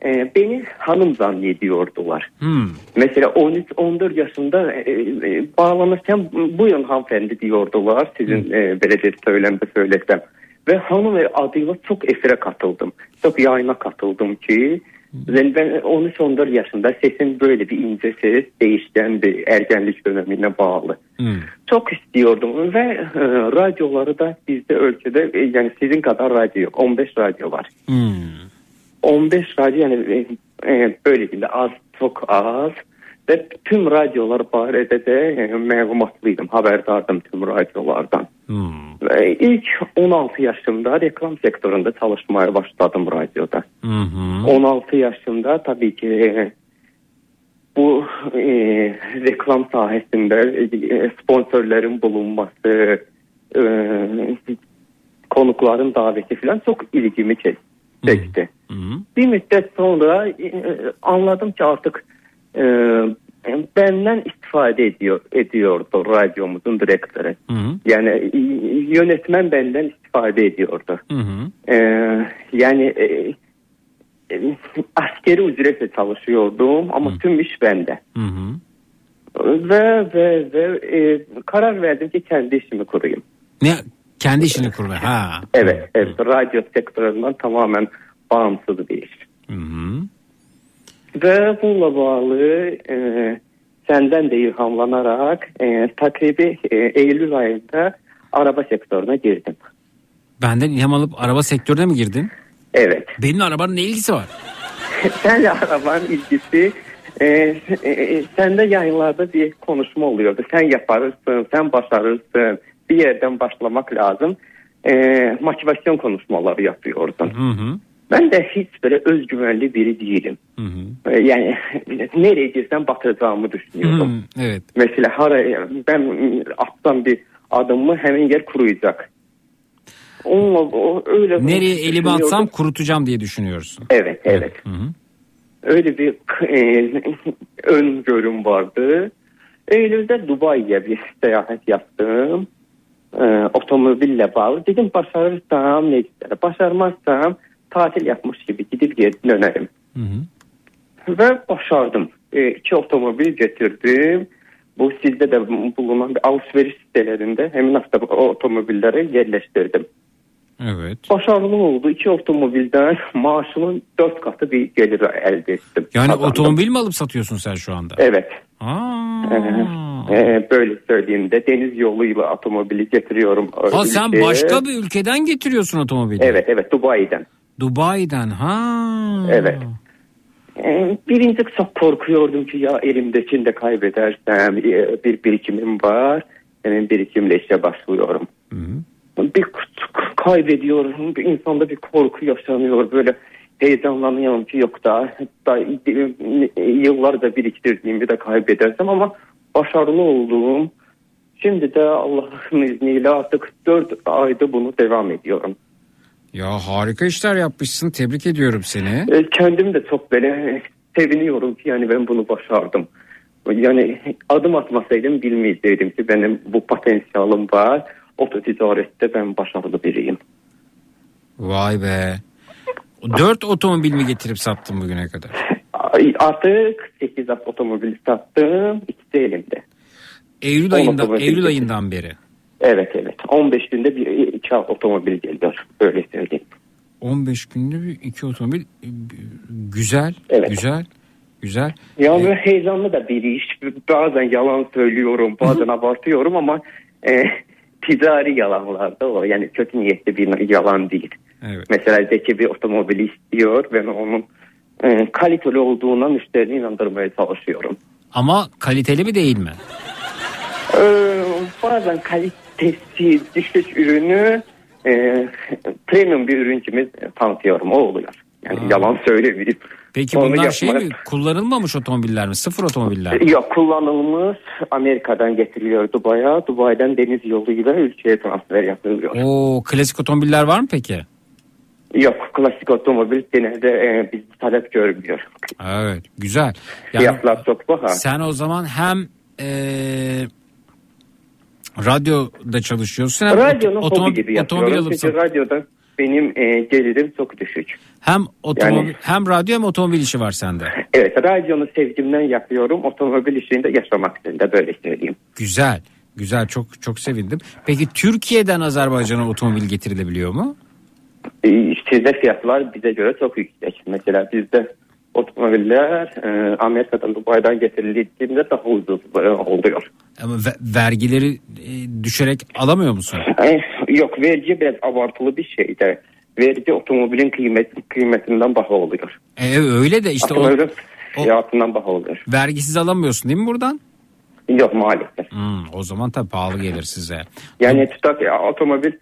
E, beni hanım zannediyordular. Hmm. Mesela 13-14 yaşında e, e, bağlanırken buyurun hanımefendi diyordular sizin e, belediye söylemde söylesem. Ve hanım adıyla çok esire katıldım. Çok yayına katıldım ki ben ben 13-14 yaşında sesim böyle bir ince ses değişken bir ergenlik dönemine bağlı. Hmm. Çok istiyordum ve e, radyoları da bizde ülkede e, yani sizin kadar radyo yok. 15 radyo var. Hmm. 15 radyo yani e, e, böyle değil az çok az ve tüm radyolar barədə de e, məlumatlıydım, haberdardım tüm radyolardan. Hmm. Ve ilk 16 yaşımda reklam sektöründe çalışmaya başladım radyoda. Hı. 16 yaşında tabii ki e, bu e, reklam sahesinde e, sponsorların bulunması, e, konukların daveti falan çok ilgimi çek- çekti. Bir müddet sonra e, anladım ki artık e, benden istifade ediyor ediyordu radyomuzun direktörü. Yani e, yönetmen benden istifade ediyordu. E, yani e, e, askeri ücretle çalışıyordum ama tüm iş bende. Ve ve ve e, karar verdim ki kendi işimi kurayım. Ne kendi işini kurma. Ha. Evet, evet radyo sektöründen tamamen bağımsız bir iş. Ve bununla bağlı e, senden de ilhamlanarak e, takribi e, Eylül ayında araba sektörüne girdim. Benden ilham alıp araba sektörüne mi girdin? Evet. Benim arabanın ne ilgisi var? Senle arabanın ilgisi e, e, e, sende yayınlarda bir konuşma oluyordu. Sen yaparsın, sen başarırsın. Bir yerden başlamak lazım. E, motivasyon konuşmaları yapıyordun. Ben de hiç böyle özgüvenli biri değilim. E, Yani nereye girsem batacağımı düşünüyorum. Evet. Mesela haraya ben atsam bir adımı hemen yer kuruyacak. Onunla, o, öyle Nereye elimi düşünüyordum. atsam kurutacağım diye düşünüyorsun. Evet, evet. Öyle bir e, öngörüm vardı. Eylül'de Dubai'ye bir seyahat yaptım. E, otomobille bağlı. Dedim başarırsam ne güzel. Başarmazsam tatil yapmış gibi gidip geri dönerim. Ve başardım. E, iki otomobil getirdim. Bu sizde de bulunan bir alışveriş sitelerinde hemen hafta o otomobilleri yerleştirdim. Evet. Başarılı oldu. İki otomobilden maaşımın dört katı bir gelir elde ettim. Yani Kazandım. otomobil mi alıp satıyorsun sen şu anda? Evet. Aa. Ee, e, böyle söyleyeyim de deniz yoluyla otomobili getiriyorum. Ha sen başka bir ülkeden getiriyorsun otomobili. Evet evet Dubai'den. Dubai'den ha. Evet. Ee, Birinci çok korkuyordum ki ya elimdekini de kaybedersem bir birikimim var. Hemen birikimle işe başlıyorum. Bir k- kaybediyorum. Bir insanda bir korku yaşanıyor. Böyle heyecanlanıyorum ki yok da, da yıllarca biriktirdiğimi de kaybedersem ama başarılı olduğum şimdi de Allah'ın izniyle artık 4 ayda bunu devam ediyorum. Ya harika işler yapmışsın. Tebrik ediyorum seni. E, Kendim de çok böyle seviniyorum ki yani ben bunu başardım. Yani adım atmasaydım bilmeyecektim ki benim bu potansiyelim var. Ototicarette ben başarılı biriyim. Vay be. Dört otomobil mi getirip sattın bugüne kadar? Artık 8 at otomobil sattım. İkisi elimde. Eylül ayından Eylül ayından beri. Evet evet. 15 günde bir iki otomobil geliyor. Böyle söyleyeyim. 15 günde bir iki otomobil güzel, Evet. güzel, güzel. Ya böyle heyecanlı da bir iş. Bazen yalan söylüyorum, bazen abartıyorum ama e, ticari yalanlar da o. Yani kötü niyetli bir yalan değil. Evet. Mesela Zeki bir otomobili istiyor ve onun e, kaliteli olduğuna müşterini inandırmaya çalışıyorum. Ama kaliteli mi değil mi? Ee, bazen kalitesi düşük ürünü e, premium bir ürün gibi tanıtıyorum. O oluyor. Yani yalan söylemeyeyim. Peki Onu bunlar şey mi? Kullanılmamış otomobiller mi? Sıfır otomobiller mi? Yok kullanılmış Amerika'dan getiriliyor Dubai'ye. Dubai'den deniz yoluyla ülkeye transfer yapılıyor. Oo klasik otomobiller var mı peki? Yok klasik otomobil genelde e, biz talep görmüyor. Evet güzel. Yani Fiyatlar çok pahalı. sen o zaman hem eee radyoda çalışıyorsun hem Radyonun oto- hobi gibi otomobil alıp Çünkü sat- radyoda benim e, gelirim çok düşük. hem otomobil Yani- hem radyo hem otomobil işi var sende. Evet radyonu sevgimden yapıyorum. Otomobil işinde yaşamak için de böyle söyleyeyim. Güzel. Güzel çok çok sevindim. Peki Türkiye'den Azerbaycan'a otomobil getirilebiliyor mu? E, Sizde fiyatlar bize göre çok yüksek. Mesela bizde otomobiller e, Amerika'dan Dubai'den getirildiğinde daha ucuz e, oluyor. Ama ve- vergileri e, düşerek alamıyor musun? Eh, Yok vergi biraz abartılı bir şey de. Vergi otomobilin kıymet, kıymetinden daha oluyor. E, öyle de işte o Otomobilin fiyatından daha oluyor. vergisiz alamıyorsun değil mi buradan? Yok maalesef. Hmm, o zaman tabii pahalı gelir size. Yani tutak ya, otomobil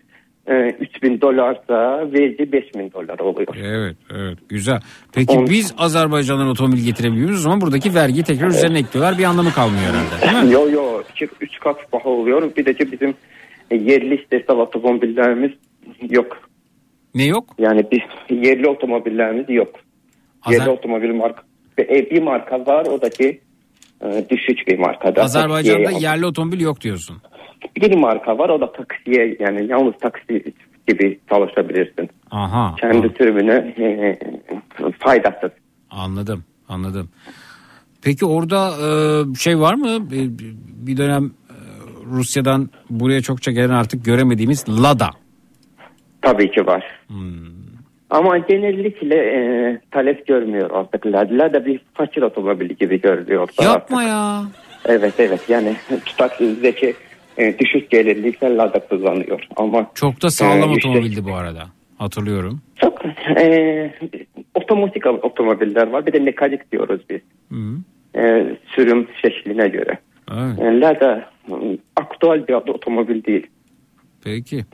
e, 3000 dolarsa vergi 5000 dolar oluyor. Evet, evet güzel. Peki On- biz Azerbaycan'dan otomobil getirebiliyoruz o zaman buradaki vergiyi tekrar üzerine ekliyorlar. Bir anlamı kalmıyor herhalde. Değil mi? Yo yo 3 kat pahalı oluyor. Bir de ki bizim e, yerli istersel otomobillerimiz Yok. Ne yok? Yani bir yerli otomobillerimiz yok. Yerli otomobil marka bir marka var o da ki e, düşük bir markada. Azerbaycan'da yerli otomobil yok diyorsun. Bir marka var o da taksiye yani yalnız taksi gibi çalışabilirsin. Aha. Kendi sürümüne e, faydasız. Anladım, anladım. Peki orada e, şey var mı? Bir, bir dönem e, Rusya'dan buraya çokça gelen artık göremediğimiz Lada. Tabii ki var. Hmm. Ama genellikle e, talep görmüyor artık. Lada da bir fakir otomobili gibi görülüyor. Yapma ya. Evet evet yani tutak zeki e, düşük gelirliyse Lada kullanıyor. Ama Çok da sağlam e, işte otomobildi bu arada. Hatırlıyorum. Çok e, otomatik otomobiller var bir de mekanik diyoruz biz. Hı. E, sürüm şekline göre. Evet. E, Lada e, aktüel bir otomobil değil. Peki.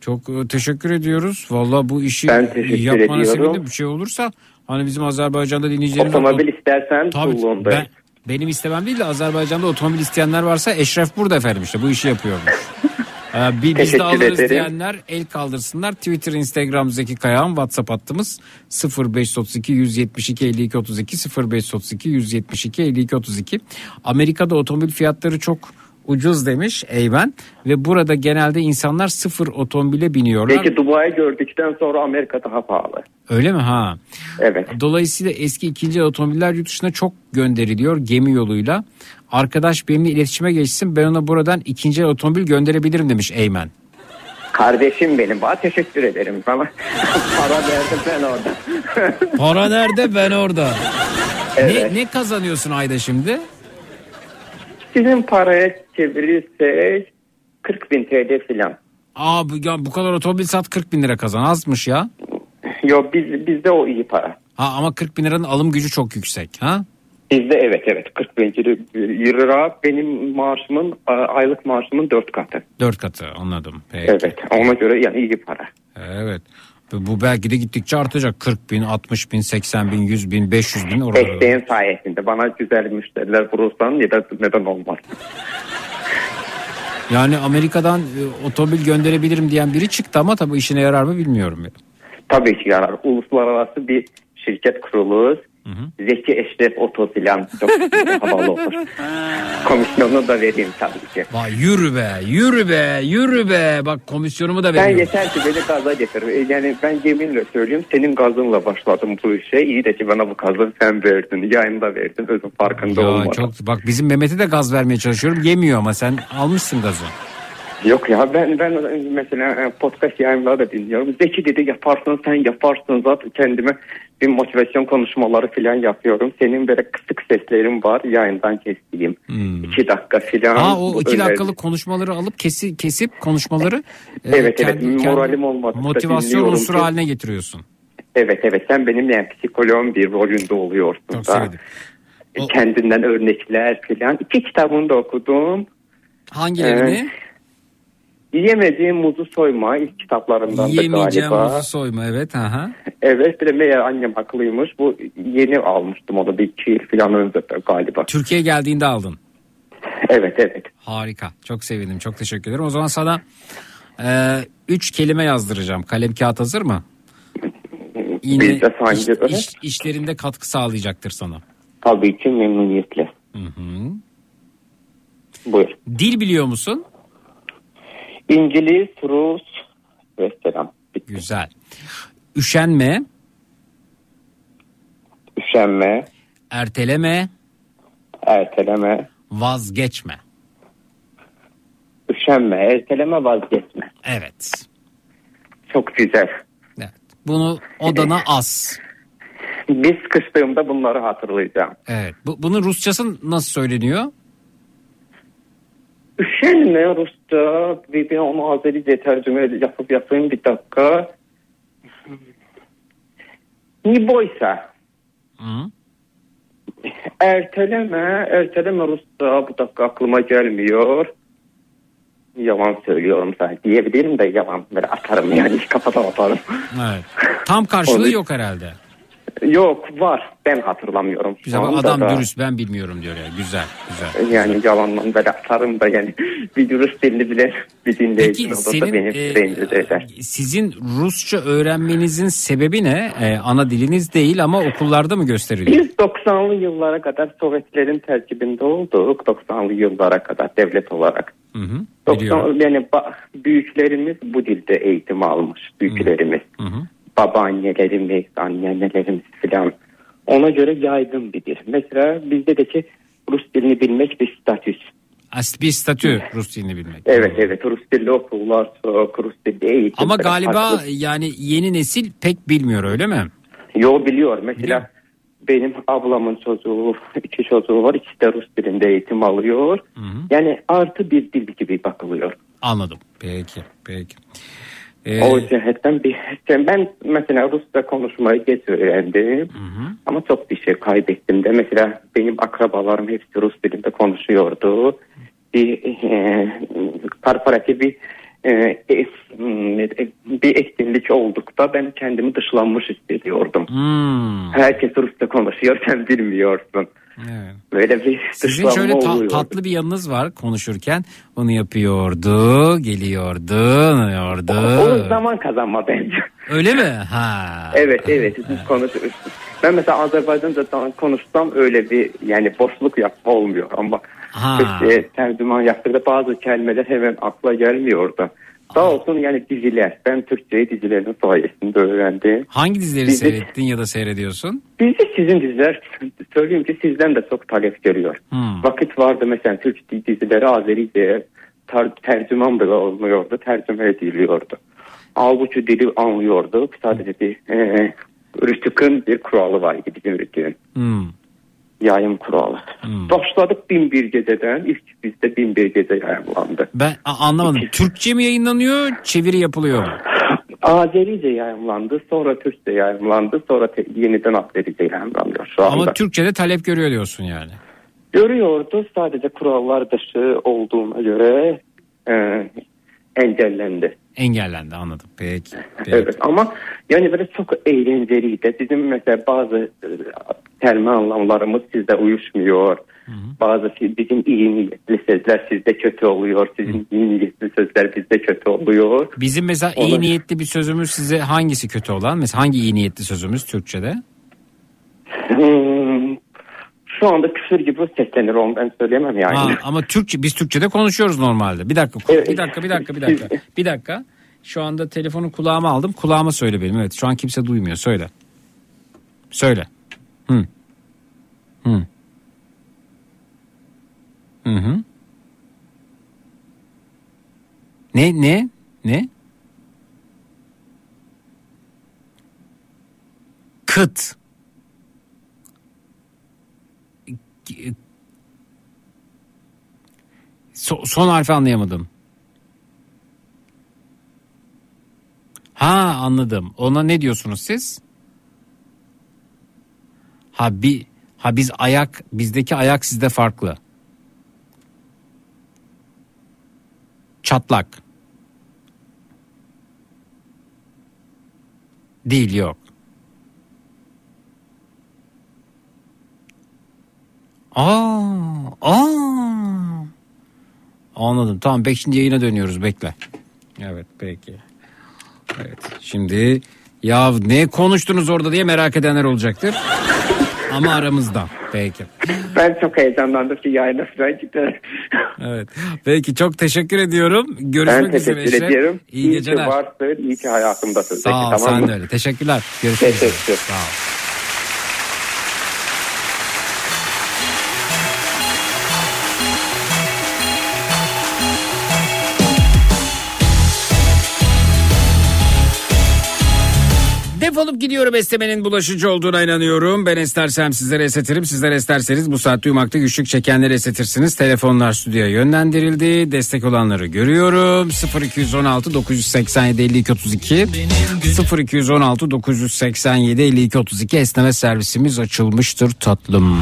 Çok e, teşekkür ediyoruz. Valla bu işi Ben teşekkür yapmana ediyorum. sevindim. Bir şey olursa hani bizim Azerbaycan'da dinleyicilerimiz... Otomobil istersen Tabii, ben, benim istemem değil de Azerbaycan'da otomobil isteyenler varsa Eşref burada efendim işte bu işi yapıyormuş. Ee, bir, biz de alırız ederim. diyenler el kaldırsınlar. Twitter, Instagram Zeki Kayağan, WhatsApp hattımız 0532 172 52 32 0532 172 52 32. Amerika'da otomobil fiyatları çok ucuz demiş Eymen ve burada genelde insanlar sıfır otomobile biniyorlar. Peki Dubai'yi gördükten sonra Amerika daha pahalı. Öyle mi ha? Evet. Dolayısıyla eski ikinci el otomobiller yurt dışına çok gönderiliyor gemi yoluyla. Arkadaş benimle iletişime geçsin ben ona buradan ikinci el otomobil gönderebilirim demiş Eymen. Kardeşim benim. Bana teşekkür ederim. Bana para verdim ben orada. Para nerede ben orada. Evet. Ne, ne kazanıyorsun ayda şimdi? Sizin paraya çevirirsek 40 bin TL filan. Aa bu, ya bu kadar otomobil sat 40 bin lira kazan azmış ya. Yok biz, bizde o iyi para. Ha, ama 40 bin liranın alım gücü çok yüksek. Ha? Bizde evet evet 40 bin lira benim maaşımın aylık maaşımın 4 katı. Dört katı anladım. Peki. Evet ona göre yani iyi para. Evet. Bu belki de gittikçe artacak. 40 bin, 60 bin, 80 bin, 100 bin, 500 bin oralara. Desteğin sayesinde bana güzel müşteriler bulursan neden, neden olmaz. Yani Amerika'dan e, otomobil gönderebilirim diyen biri çıktı ama tabii işine yarar mı bilmiyorum. Tabii ki yarar. Uluslararası bir şirket kurulur. Zeki Eşref Oto filan çok havalı olur. Komisyonu da vereyim tabii ki. Vay yürü be, yürü be, yürü be. Bak komisyonumu da Ben veriyorum. yeter ki beni gaza getir. Yani ben yeminle söylüyorum senin gazınla başladım bu işe. İyi de ki bana bu gazı sen verdin. Yayında verdin. Özün farkında Ya olmadan. çok bak bizim Mehmet'e de gaz vermeye çalışıyorum. Yemiyor ama sen almışsın gazı. Yok ya ben ben mesela e, podcast yayınları da dinliyorum. Zeki dedi yaparsın sen yaparsın zaten kendime bir motivasyon konuşmaları falan yapıyorum. Senin böyle kısık seslerin var yayından kestiğim. iki dakika falan. Ha Hmm. o iki Öyle- dakikalık konuşmaları alıp kesi, kesip konuşmaları e, Evet, evet. Moralim olmadı. motivasyon unsuru ki- haline getiriyorsun. Evet evet sen benim yani psikoloğum bir rolünde oluyorsun. Çok da. sevdim. E, Kendinden örnekler falan. İki kitabını da okudum. Hangilerini? Ee, Yiyemediğim muzu soyma ilk kitaplarından da galiba. muzu soyma evet. Aha. Evet bir de meğer annem haklıymış. Bu yeni almıştım onu bir iki yıl falan önce galiba. Türkiye geldiğinde aldın. Evet evet. Harika. Çok sevindim. Çok teşekkür ederim. O zaman sana e, üç kelime yazdıracağım. Kalem kağıt hazır mı? Yine iş- iş- işlerinde katkı sağlayacaktır sana. Tabii ki memnuniyetle. Hı hı. Buyur. Dil biliyor musun? İngiliz, Rus ve selam. Güzel. Üşenme, Üşenme, erteleme, erteleme, vazgeçme. üşenme, erteleme, vazgeçme. Evet. Çok güzel. Bunu odana as. Biz kıştığımda bunları hatırlayacağım. Evet. Bu, bunun Rusçası nasıl söyleniyor? Üşenme Rusça. Bir, bir onu Azerice tercüme yapıp yapayım bir dakika. Ne boysa. Hı? Erteleme, erteleme Rusça. Bu dakika aklıma gelmiyor. Yalan söylüyorum sen diyebilirim de yalan. Böyle atarım yani kafadan atarım. Evet. Tam karşılığı yok herhalde. Yok var ben hatırlamıyorum. Güzel anda adam da. dürüst ben bilmiyorum diyor ya. Güzel güzel. Yani yalandan böyle atarım da yani bir dürüst dilini bile bir dinleyici da senin beni e, rencide eder. sizin Rusça öğrenmenizin sebebi ne? E, ana diliniz değil ama okullarda mı gösteriliyor? Biz 90'lı yıllara kadar Sovyetlerin terkibinde olduk. 90'lı yıllara kadar devlet olarak. Hı hı. 90, yani büyüklerimiz bu dilde eğitim almış. Büyüklerimiz. Babaannelerimiz, anneannelerimiz filan. Ona göre yaygın bir dil. Mesela bizde de ki Rus dilini bilmek bir statüs. As bir statü Rus dilini bilmek. Evet evet Rus dilli okullar Rus dilli eğitim. Ama galiba farklı. yani yeni nesil pek bilmiyor öyle mi? Yo biliyor. Mesela benim ablamın çocuğu, iki çocuğu var. İkisi de Rus dilinde eğitim alıyor. Yani artı bir dil gibi bakılıyor. Anladım. Peki peki. Ee, O cihetten bir ben mesela Rusça konuşmayı geç öğrendim. Ama çok bir şey kaybettim de. Mesela benim akrabalarım hepsi Rus dilinde konuşuyordu. Bir e, korporatif bir e, bir etkinlik oldukta ben kendimi dışlanmış hissediyordum. Hmm. Herkes Rusça konuşuyor sen bilmiyorsun. Böyle bir Sizin şöyle ta- oluyor. tatlı bir yanınız var konuşurken. Onu yapıyordu, geliyordu, O yapıyordu. zaman kazanma bence. Öyle mi? Ha. Evet evet biz konuşuyoruz. Ben mesela Azerbaycanca da konuşsam öyle bir yani boşluk yapma olmuyor ama Ha. işte tercüman yaptığında bazı kelimeler hemen akla gelmiyordu. Sağ olsun yani diziler. Ben Türkçeyi dizilerin sayesinde öğrendim. Hangi dizileri Bizi- seyrettin ya da seyrediyorsun? Bizi sizin diziler söyleyeyim ki sizden de çok talep görüyor. Hmm. Vakit vardı mesela Türk dizileri Azerice tercüman bile olmuyordu. Tercüme ediliyordu. Halbuki dili anlıyorduk. Sadece bir e, rütükün bir kuralı var idi bizim rütükün. Hmm. Yayım kuralı. Başladık bin bir geceden. İlk bizde bin bir gece yayımlandı. Ben anlamadım. Türkçe mi yayınlanıyor, çeviri yapılıyor? Azerice yayımlandı. Sonra Türkçe yayımlandı. Sonra te- yeniden Azerice yayımlanıyor şu anda. Ama Türkçe'de talep görüyor diyorsun yani. Görüyordu sadece kurallar dışı olduğuna göre e, engellendi. Engellendi anladım. Peki. peki. Evet ama yani böyle çok eğlenceliydi. Bizim mesela bazı e, kelime anlamlarımız sizde uyuşmuyor. Bazı fi- bizim iyi niyetli sözler sizde kötü oluyor. Sizin iyi niyetli sözler bizde kötü oluyor. Bizim mesela iyi Olabilir. niyetli bir sözümüz size hangisi kötü olan? Mesela hangi iyi niyetli sözümüz Türkçe'de? Hmm, şu anda küfür gibi seslenir onu ben söyleyemem yani. Ha, ama Türkçe biz Türkçe'de konuşuyoruz normalde. Bir dakika, bir dakika, bir dakika, bir dakika. Bir dakika. Şu anda telefonu kulağıma aldım. Kulağıma söyle benim. Evet, şu an kimse duymuyor. Söyle. Söyle. Hı. Hı. Hı hı. Ne ne ne? Kıt. So- son harfi anlayamadım. Ha anladım. Ona ne diyorsunuz siz? Ha bir ha biz ayak bizdeki ayak sizde farklı. Çatlak. Değil yok. Aa, aa. Anladım. Tamam peki şimdi yayına dönüyoruz bekle. Evet peki. Evet şimdi ya ne konuştunuz orada diye merak edenler olacaktır. Ama aramızda. Peki. Ben çok heyecanlandım ki yayına falan gider. Evet. Peki çok teşekkür ediyorum. Görüşmek Ben üzere. teşekkür Eşref. ediyorum. İyi, geceler. ki varsın, iyi ki hayatımdasın. Sağ ol Peki, tamam sen mı? de öyle. Teşekkürler. Görüşmek üzere. Teşekkür. Sağ ol. Defolup gidiyorum esnemenin bulaşıcı olduğuna inanıyorum. Ben istersem sizlere esnetirim. Sizler isterseniz bu saatte uyumakta güçlük çekenleri esnetirsiniz. Telefonlar stüdyoya yönlendirildi. Destek olanları görüyorum. 0216 987 52 32 0216 987 52 32 esneme servisimiz açılmıştır tatlım.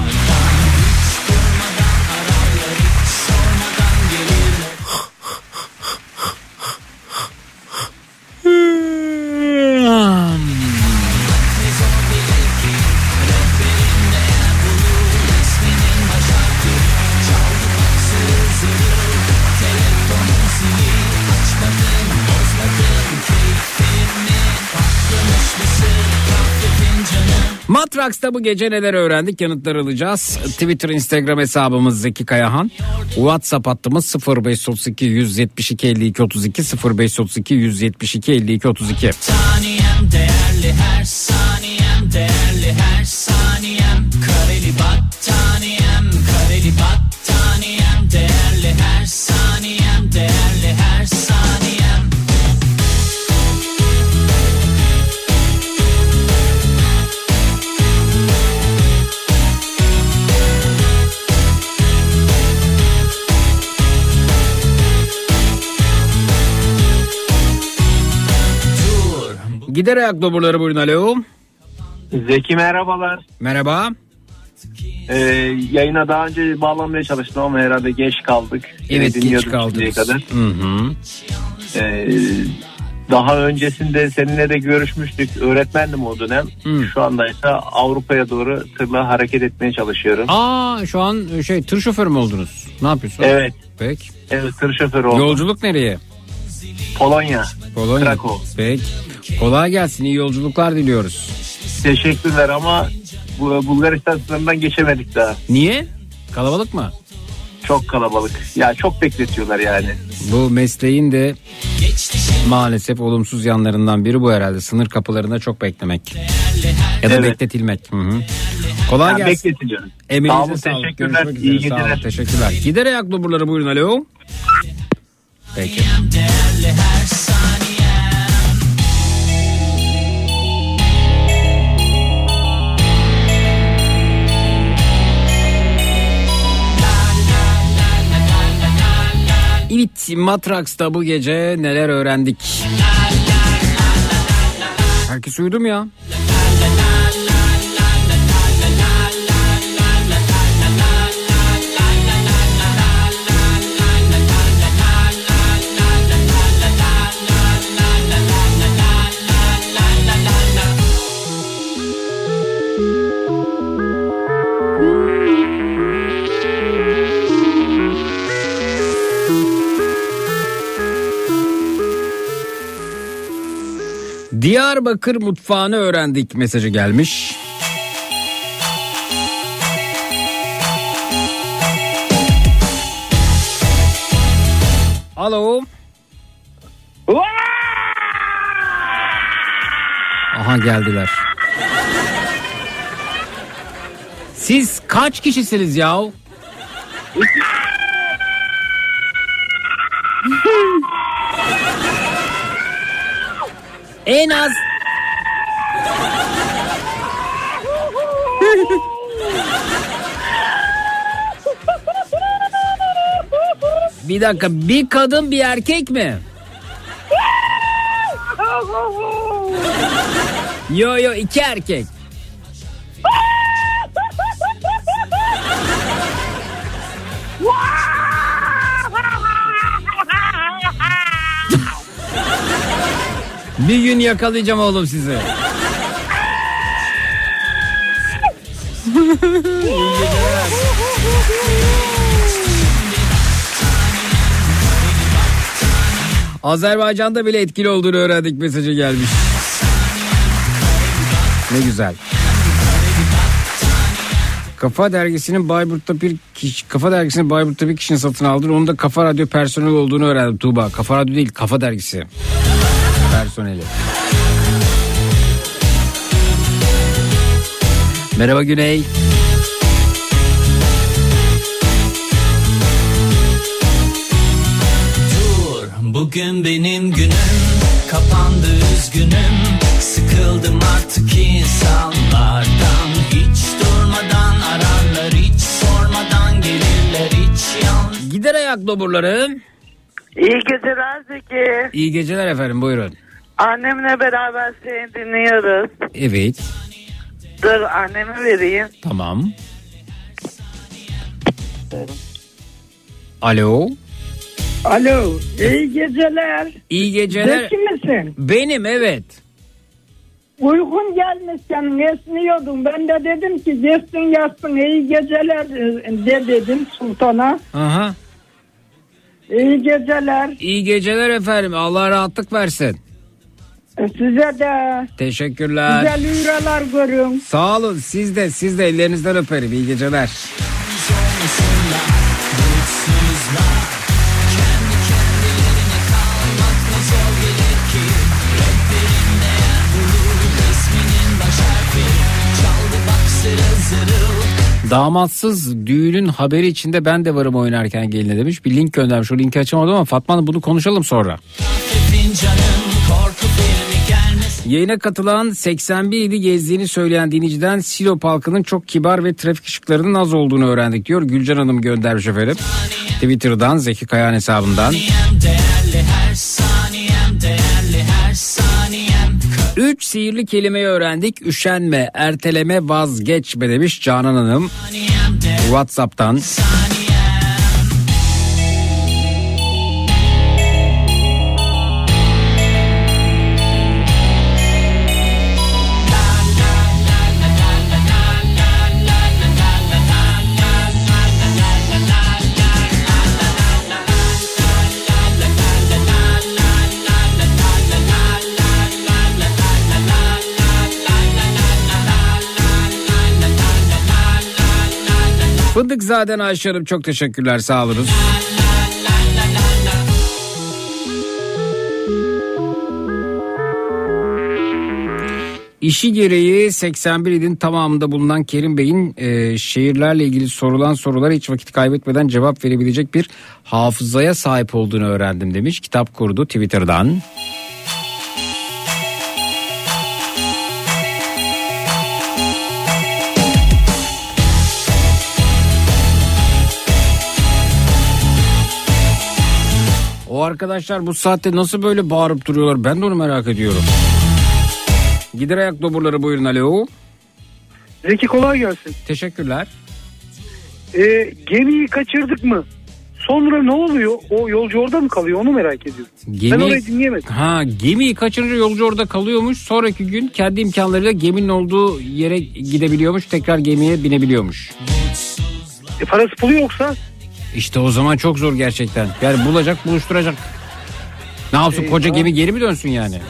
Matraks'ta bu gece neler öğrendik yanıtlar alacağız. Twitter, Instagram hesabımız Zeki Kayahan. WhatsApp hattımız 0532 172 52 32 0532 172 52 32. Saniyem değerli her saniyem değerli her saniyem Gider ayak doburları buyurun alo. Zeki merhabalar. Merhaba. Ee, yayına daha önce bağlanmaya çalıştım ama herhalde geç kaldık. Evet Seni geç kaldınız. Kadar. Hı hı. Ee, daha öncesinde seninle de görüşmüştük. Öğretmendim o dönem. Şu anda ise Avrupa'ya doğru tırla hareket etmeye çalışıyorum. Aa şu an şey tır şoförü mü oldunuz? Ne yapıyorsun? Evet. Peki. Evet tır şoförü oldum. Yolculuk nereye? Polonya. Polonya. Krakow. Peki. Kolay gelsin. iyi yolculuklar diliyoruz. Teşekkürler ama bu Bulgaristan sınırından geçemedik daha. Niye? Kalabalık mı? Çok kalabalık. Ya çok bekletiyorlar yani. Bu mesleğin de maalesef olumsuz yanlarından biri bu herhalde. Sınır kapılarında çok beklemek. Ya da Evet. bekletilmek. Hı hı. Kolay Ya gelsin. bekletiliyorum. Emeğinize Sağ olun, sağlık. teşekkürler. Görüşmek İyi üzere. Sağ olun, teşekkürler. Gider ayak doburları buyurun alo. Peki. değerli Evet Matraks'ta bu gece neler öğrendik? Herkes uyudu mu ya? Diyarbakır mutfağını öğrendik mesajı gelmiş. Alo. Aha geldiler. Siz kaç kişisiniz yahu? En az Bir dakika bir kadın bir erkek mi? Yo yo iki erkek. Bir gün yakalayacağım oğlum sizi. Azerbaycan'da bile etkili olduğunu öğrendik mesajı gelmiş. Ne güzel. Kafa dergisinin Bayburt'ta bir kişi, Kafa dergisinin Bayburt'ta bir kişinin satın aldı. Onun da Kafa Radyo personeli olduğunu öğrendim Tuğba. Kafa Radyo değil, Kafa dergisi. Personeli. Merhaba Güney. Dur bugün benim günüm Kapandı üzgünüm Sıkıldım artık insanlardan Hiç durmadan ararlar Hiç sormadan gelirler Hiç yalnız Gider ayak doburları. İyi geceler Zeki. İyi geceler efendim buyurun. Annemle beraber seni dinliyoruz. Evet Dur annemi vereyim. tamam. Alo. Alo, iyi geceler. İyi geceler. Zeki misin? Benim evet. Uykun gelmiş senin esniyordun. Ben de dedim ki geçsin yatsın iyi geceler de dedim sultana. Aha. İyi geceler. İyi geceler efendim. Allah rahatlık versin. Size de Teşekkürler. güzel üreler görün. Sağ olun siz de siz de ellerinizden öperim. İyi geceler. Damatsız düğünün haberi içinde ben de varım oynarken geline demiş. Bir link göndermiş. O linki açamadım ama Fatma Hanım bunu konuşalım sonra. Yayına katılan 81 ili gezdiğini söyleyen dinleyiciden Silop halkının çok kibar ve trafik ışıklarının az olduğunu öğrendik diyor. Gülcan Hanım göndermiş efendim. Twitter'dan Zeki Kayan hesabından. Değerli saniyem saniyem Üç sihirli kelimeyi öğrendik. Üşenme, erteleme, vazgeçme demiş Canan Hanım. Whatsapp'tan. Fındıkzaden Ayşe Hanım çok teşekkürler sağ. İşi gereği 81 ilin tamamında bulunan Kerim Bey'in e, şehirlerle ilgili sorulan sorulara hiç vakit kaybetmeden cevap verebilecek bir hafızaya sahip olduğunu öğrendim demiş. Kitap kurdu Twitter'dan. O arkadaşlar bu saatte nasıl böyle bağırıp duruyorlar ben de onu merak ediyorum. Gider ayak doburları buyurun alo. Zeki kolay gelsin. Teşekkürler. Ee, gemiyi kaçırdık mı? Sonra ne oluyor? O yolcu orada mı kalıyor? Onu merak ediyorum. Ben orayı dinleyemedim. Ha gemiyi kaçırınca yolcu orada kalıyormuş. Sonraki gün kendi imkanlarıyla geminin olduğu yere gidebiliyormuş. Tekrar gemiye binebiliyormuş. E, parası pulu yoksa? İşte o zaman çok zor gerçekten. Yani bulacak buluşturacak. Ne yapsın Eyvah. koca gemi geri mi dönsün yani?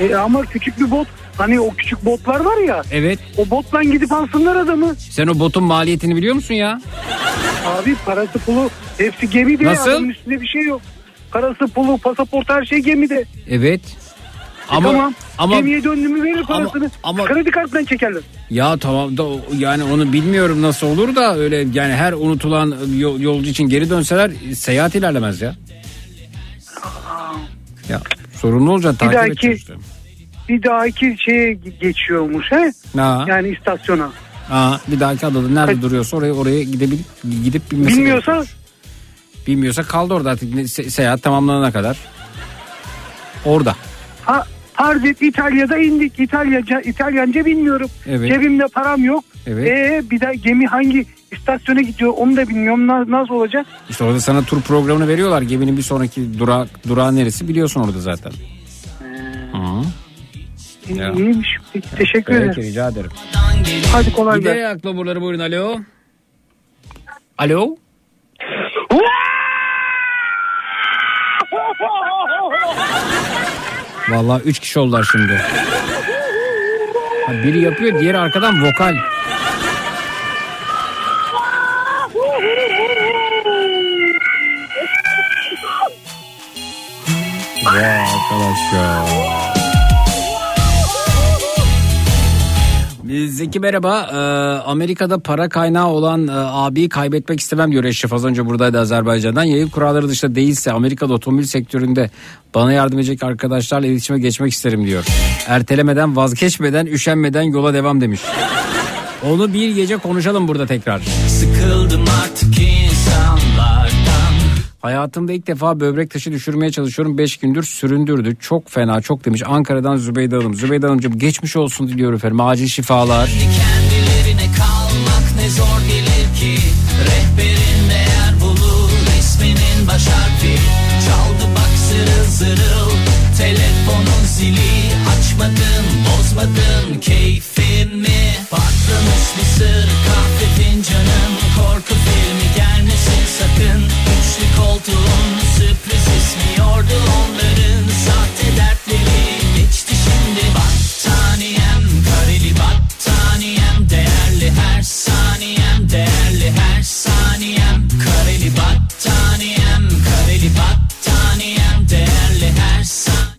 E, ama küçük bir bot. Hani o küçük botlar var ya. Evet. O botla gidip alsınlar adamı. Sen o botun maliyetini biliyor musun ya? Abi parası pulu hepsi gemide. Nasıl? Adamın üstünde bir şey yok. Parası pulu pasaport her şey gemide. Evet. E, Ama tamam. ama Gemiye döndü mü verir parasını. ama- Kredi kartından çekerler. ya tamam da yani onu bilmiyorum nasıl olur da öyle yani her unutulan yol- yolcu için geri dönseler seyahat ilerlemez ya. Ya sorumlu olacaksın Bir takip dahaki işte. bir dahaki şeye geçiyormuş he. Ha. Yani istasyona. Aa, bir dahaki adada nerede duruyorsa oraya oraya gidebil gidip binmesi Bilmiyorsa gerekiyor. Bilmiyorsa kaldı orada artık se- seyahat tamamlanana kadar. Orada. Ha, farz et İtalya'da indik. İtalyaca, İtalyanca bilmiyorum. Evet. Cebimde param yok. Evet. Ee, bir de gemi hangi istasyona gidiyor onu da bilmiyorum. Na- Nasıl olacak? İşte orada sana tur programını veriyorlar. Geminin bir sonraki durağı, durağı neresi biliyorsun orada zaten. Hı. Ya. İyiymiş. Peki, teşekkür Peki, ederim. rica ederim. Hadi kolay gelsin. ayak loburları buyurun alo. Alo. Vallahi üç kişi oldular şimdi. Biri yapıyor diğeri arkadan vokal. Vay arkadaş ya. Zeki merhaba. Ee, Amerika'da para kaynağı olan e, abiyi kaybetmek istemem diyor Eşref. Az önce buradaydı Azerbaycan'dan. Yayın kuralları dışında değilse Amerika'da otomobil sektöründe bana yardım edecek arkadaşlarla iletişime geçmek isterim diyor. Ertelemeden, vazgeçmeden, üşenmeden yola devam demiş. Onu bir gece konuşalım burada tekrar. Sıkıldım artık Hayatımda ilk defa böbrek taşı düşürmeye çalışıyorum. 5 gündür süründürdü. Çok fena çok demiş. Ankara'dan Zübeyde Hanım. Zübeyde Hanımcığım geçmiş olsun diliyorum efendim. Acil şifalar. Kendilerine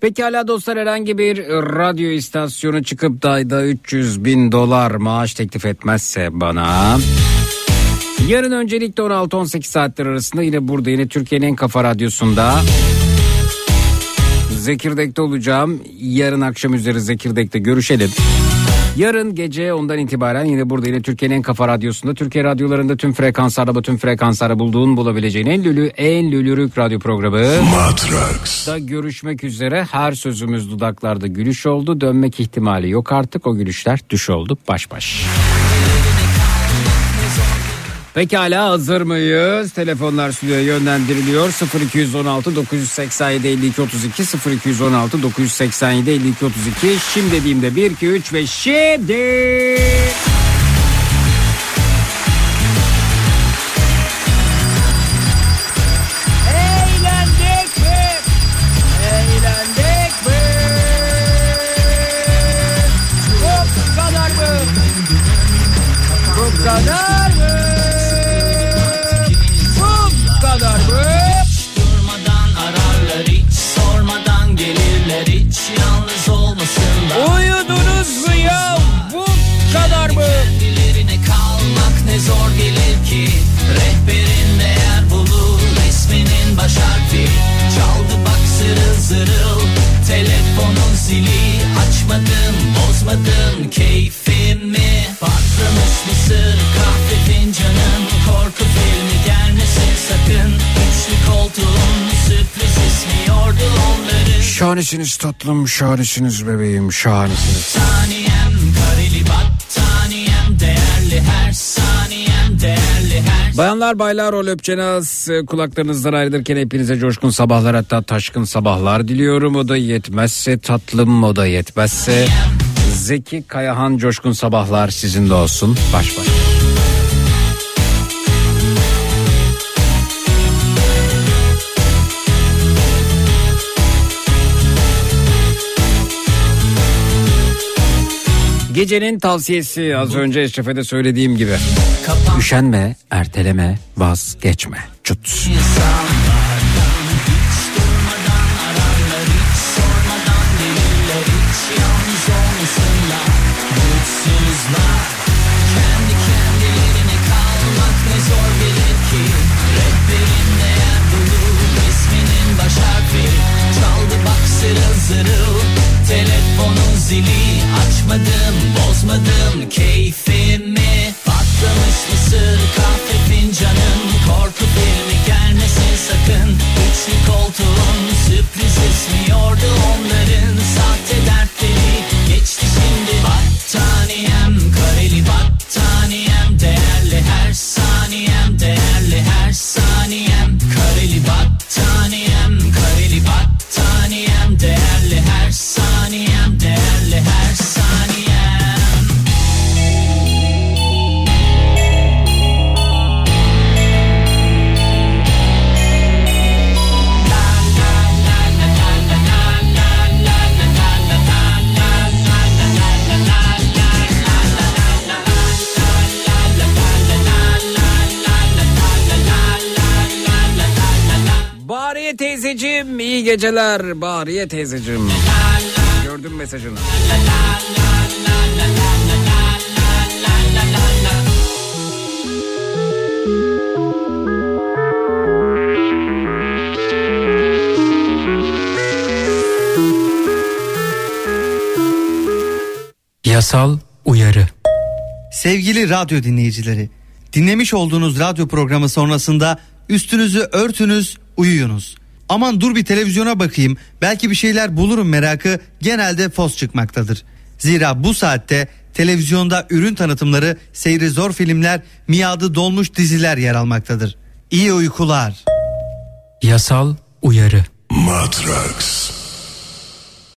Pekala dostlar herhangi bir radyo istasyonu çıkıp da ayda 300 bin dolar maaş teklif etmezse bana... Yarın öncelikle 16-18 saatler arasında yine burada yine Türkiye'nin en kafa radyosunda Zekirdek'te olacağım. Yarın akşam üzeri Zekirdek'te görüşelim. Yarın gece ondan itibaren yine burada yine Türkiye'nin en kafa radyosunda Türkiye radyolarında tüm frekanslarda tüm frekanslarda bulduğun bulabileceğin en lülü en lülürük radyo programı Matrax. da görüşmek üzere. Her sözümüz dudaklarda gülüş oldu. Dönmek ihtimali yok artık. O gülüşler düş oldu. Baş baş. Pekala hazır mıyız? Telefonlar stüdyoya yönlendiriliyor. 0216 987 52 32 0216 987 52 32 şimdi dediğimde 1 2 3 ve şimdi Şahanesiniz tatlım, şahanesiniz bebeğim, şahanesiniz. Saniyem kareli battaniyem Değerli her saniyem değerli her Bayanlar baylar o löpçenaz e, kulaklarınızdan ayrılırken hepinize coşkun sabahlar hatta taşkın sabahlar diliyorum. O da yetmezse tatlım o da yetmezse Zeki Kayahan coşkun sabahlar sizin de olsun. Baş baş. Gecenin tavsiyesi az önce Eşref'e de söylediğim gibi. Üşenme, erteleme, vazgeçme. Çut. Çaldı bak zırıl zırıl Telefonun zili Açmadım bozmadım keyfimi. Patlamış mısır kahve fincanın Korku filmi gelmesin sakın. Üçlü koltuğun sürpriz ismi yordu onların. Sahte dertleri geçti şimdi Battaniyem Teyzeciğim iyi geceler Bariye teyzeciğim. Gördüm mesajını. Yasal uyarı. Sevgili radyo dinleyicileri, dinlemiş olduğunuz radyo programı sonrasında üstünüzü örtünüz, uyuyunuz. Aman dur bir televizyona bakayım, belki bir şeyler bulurum merakı genelde fos çıkmaktadır. Zira bu saatte televizyonda ürün tanıtımları, seyri zor filmler, miadı dolmuş diziler yer almaktadır. İyi uykular. Yasal uyarı. Matrax.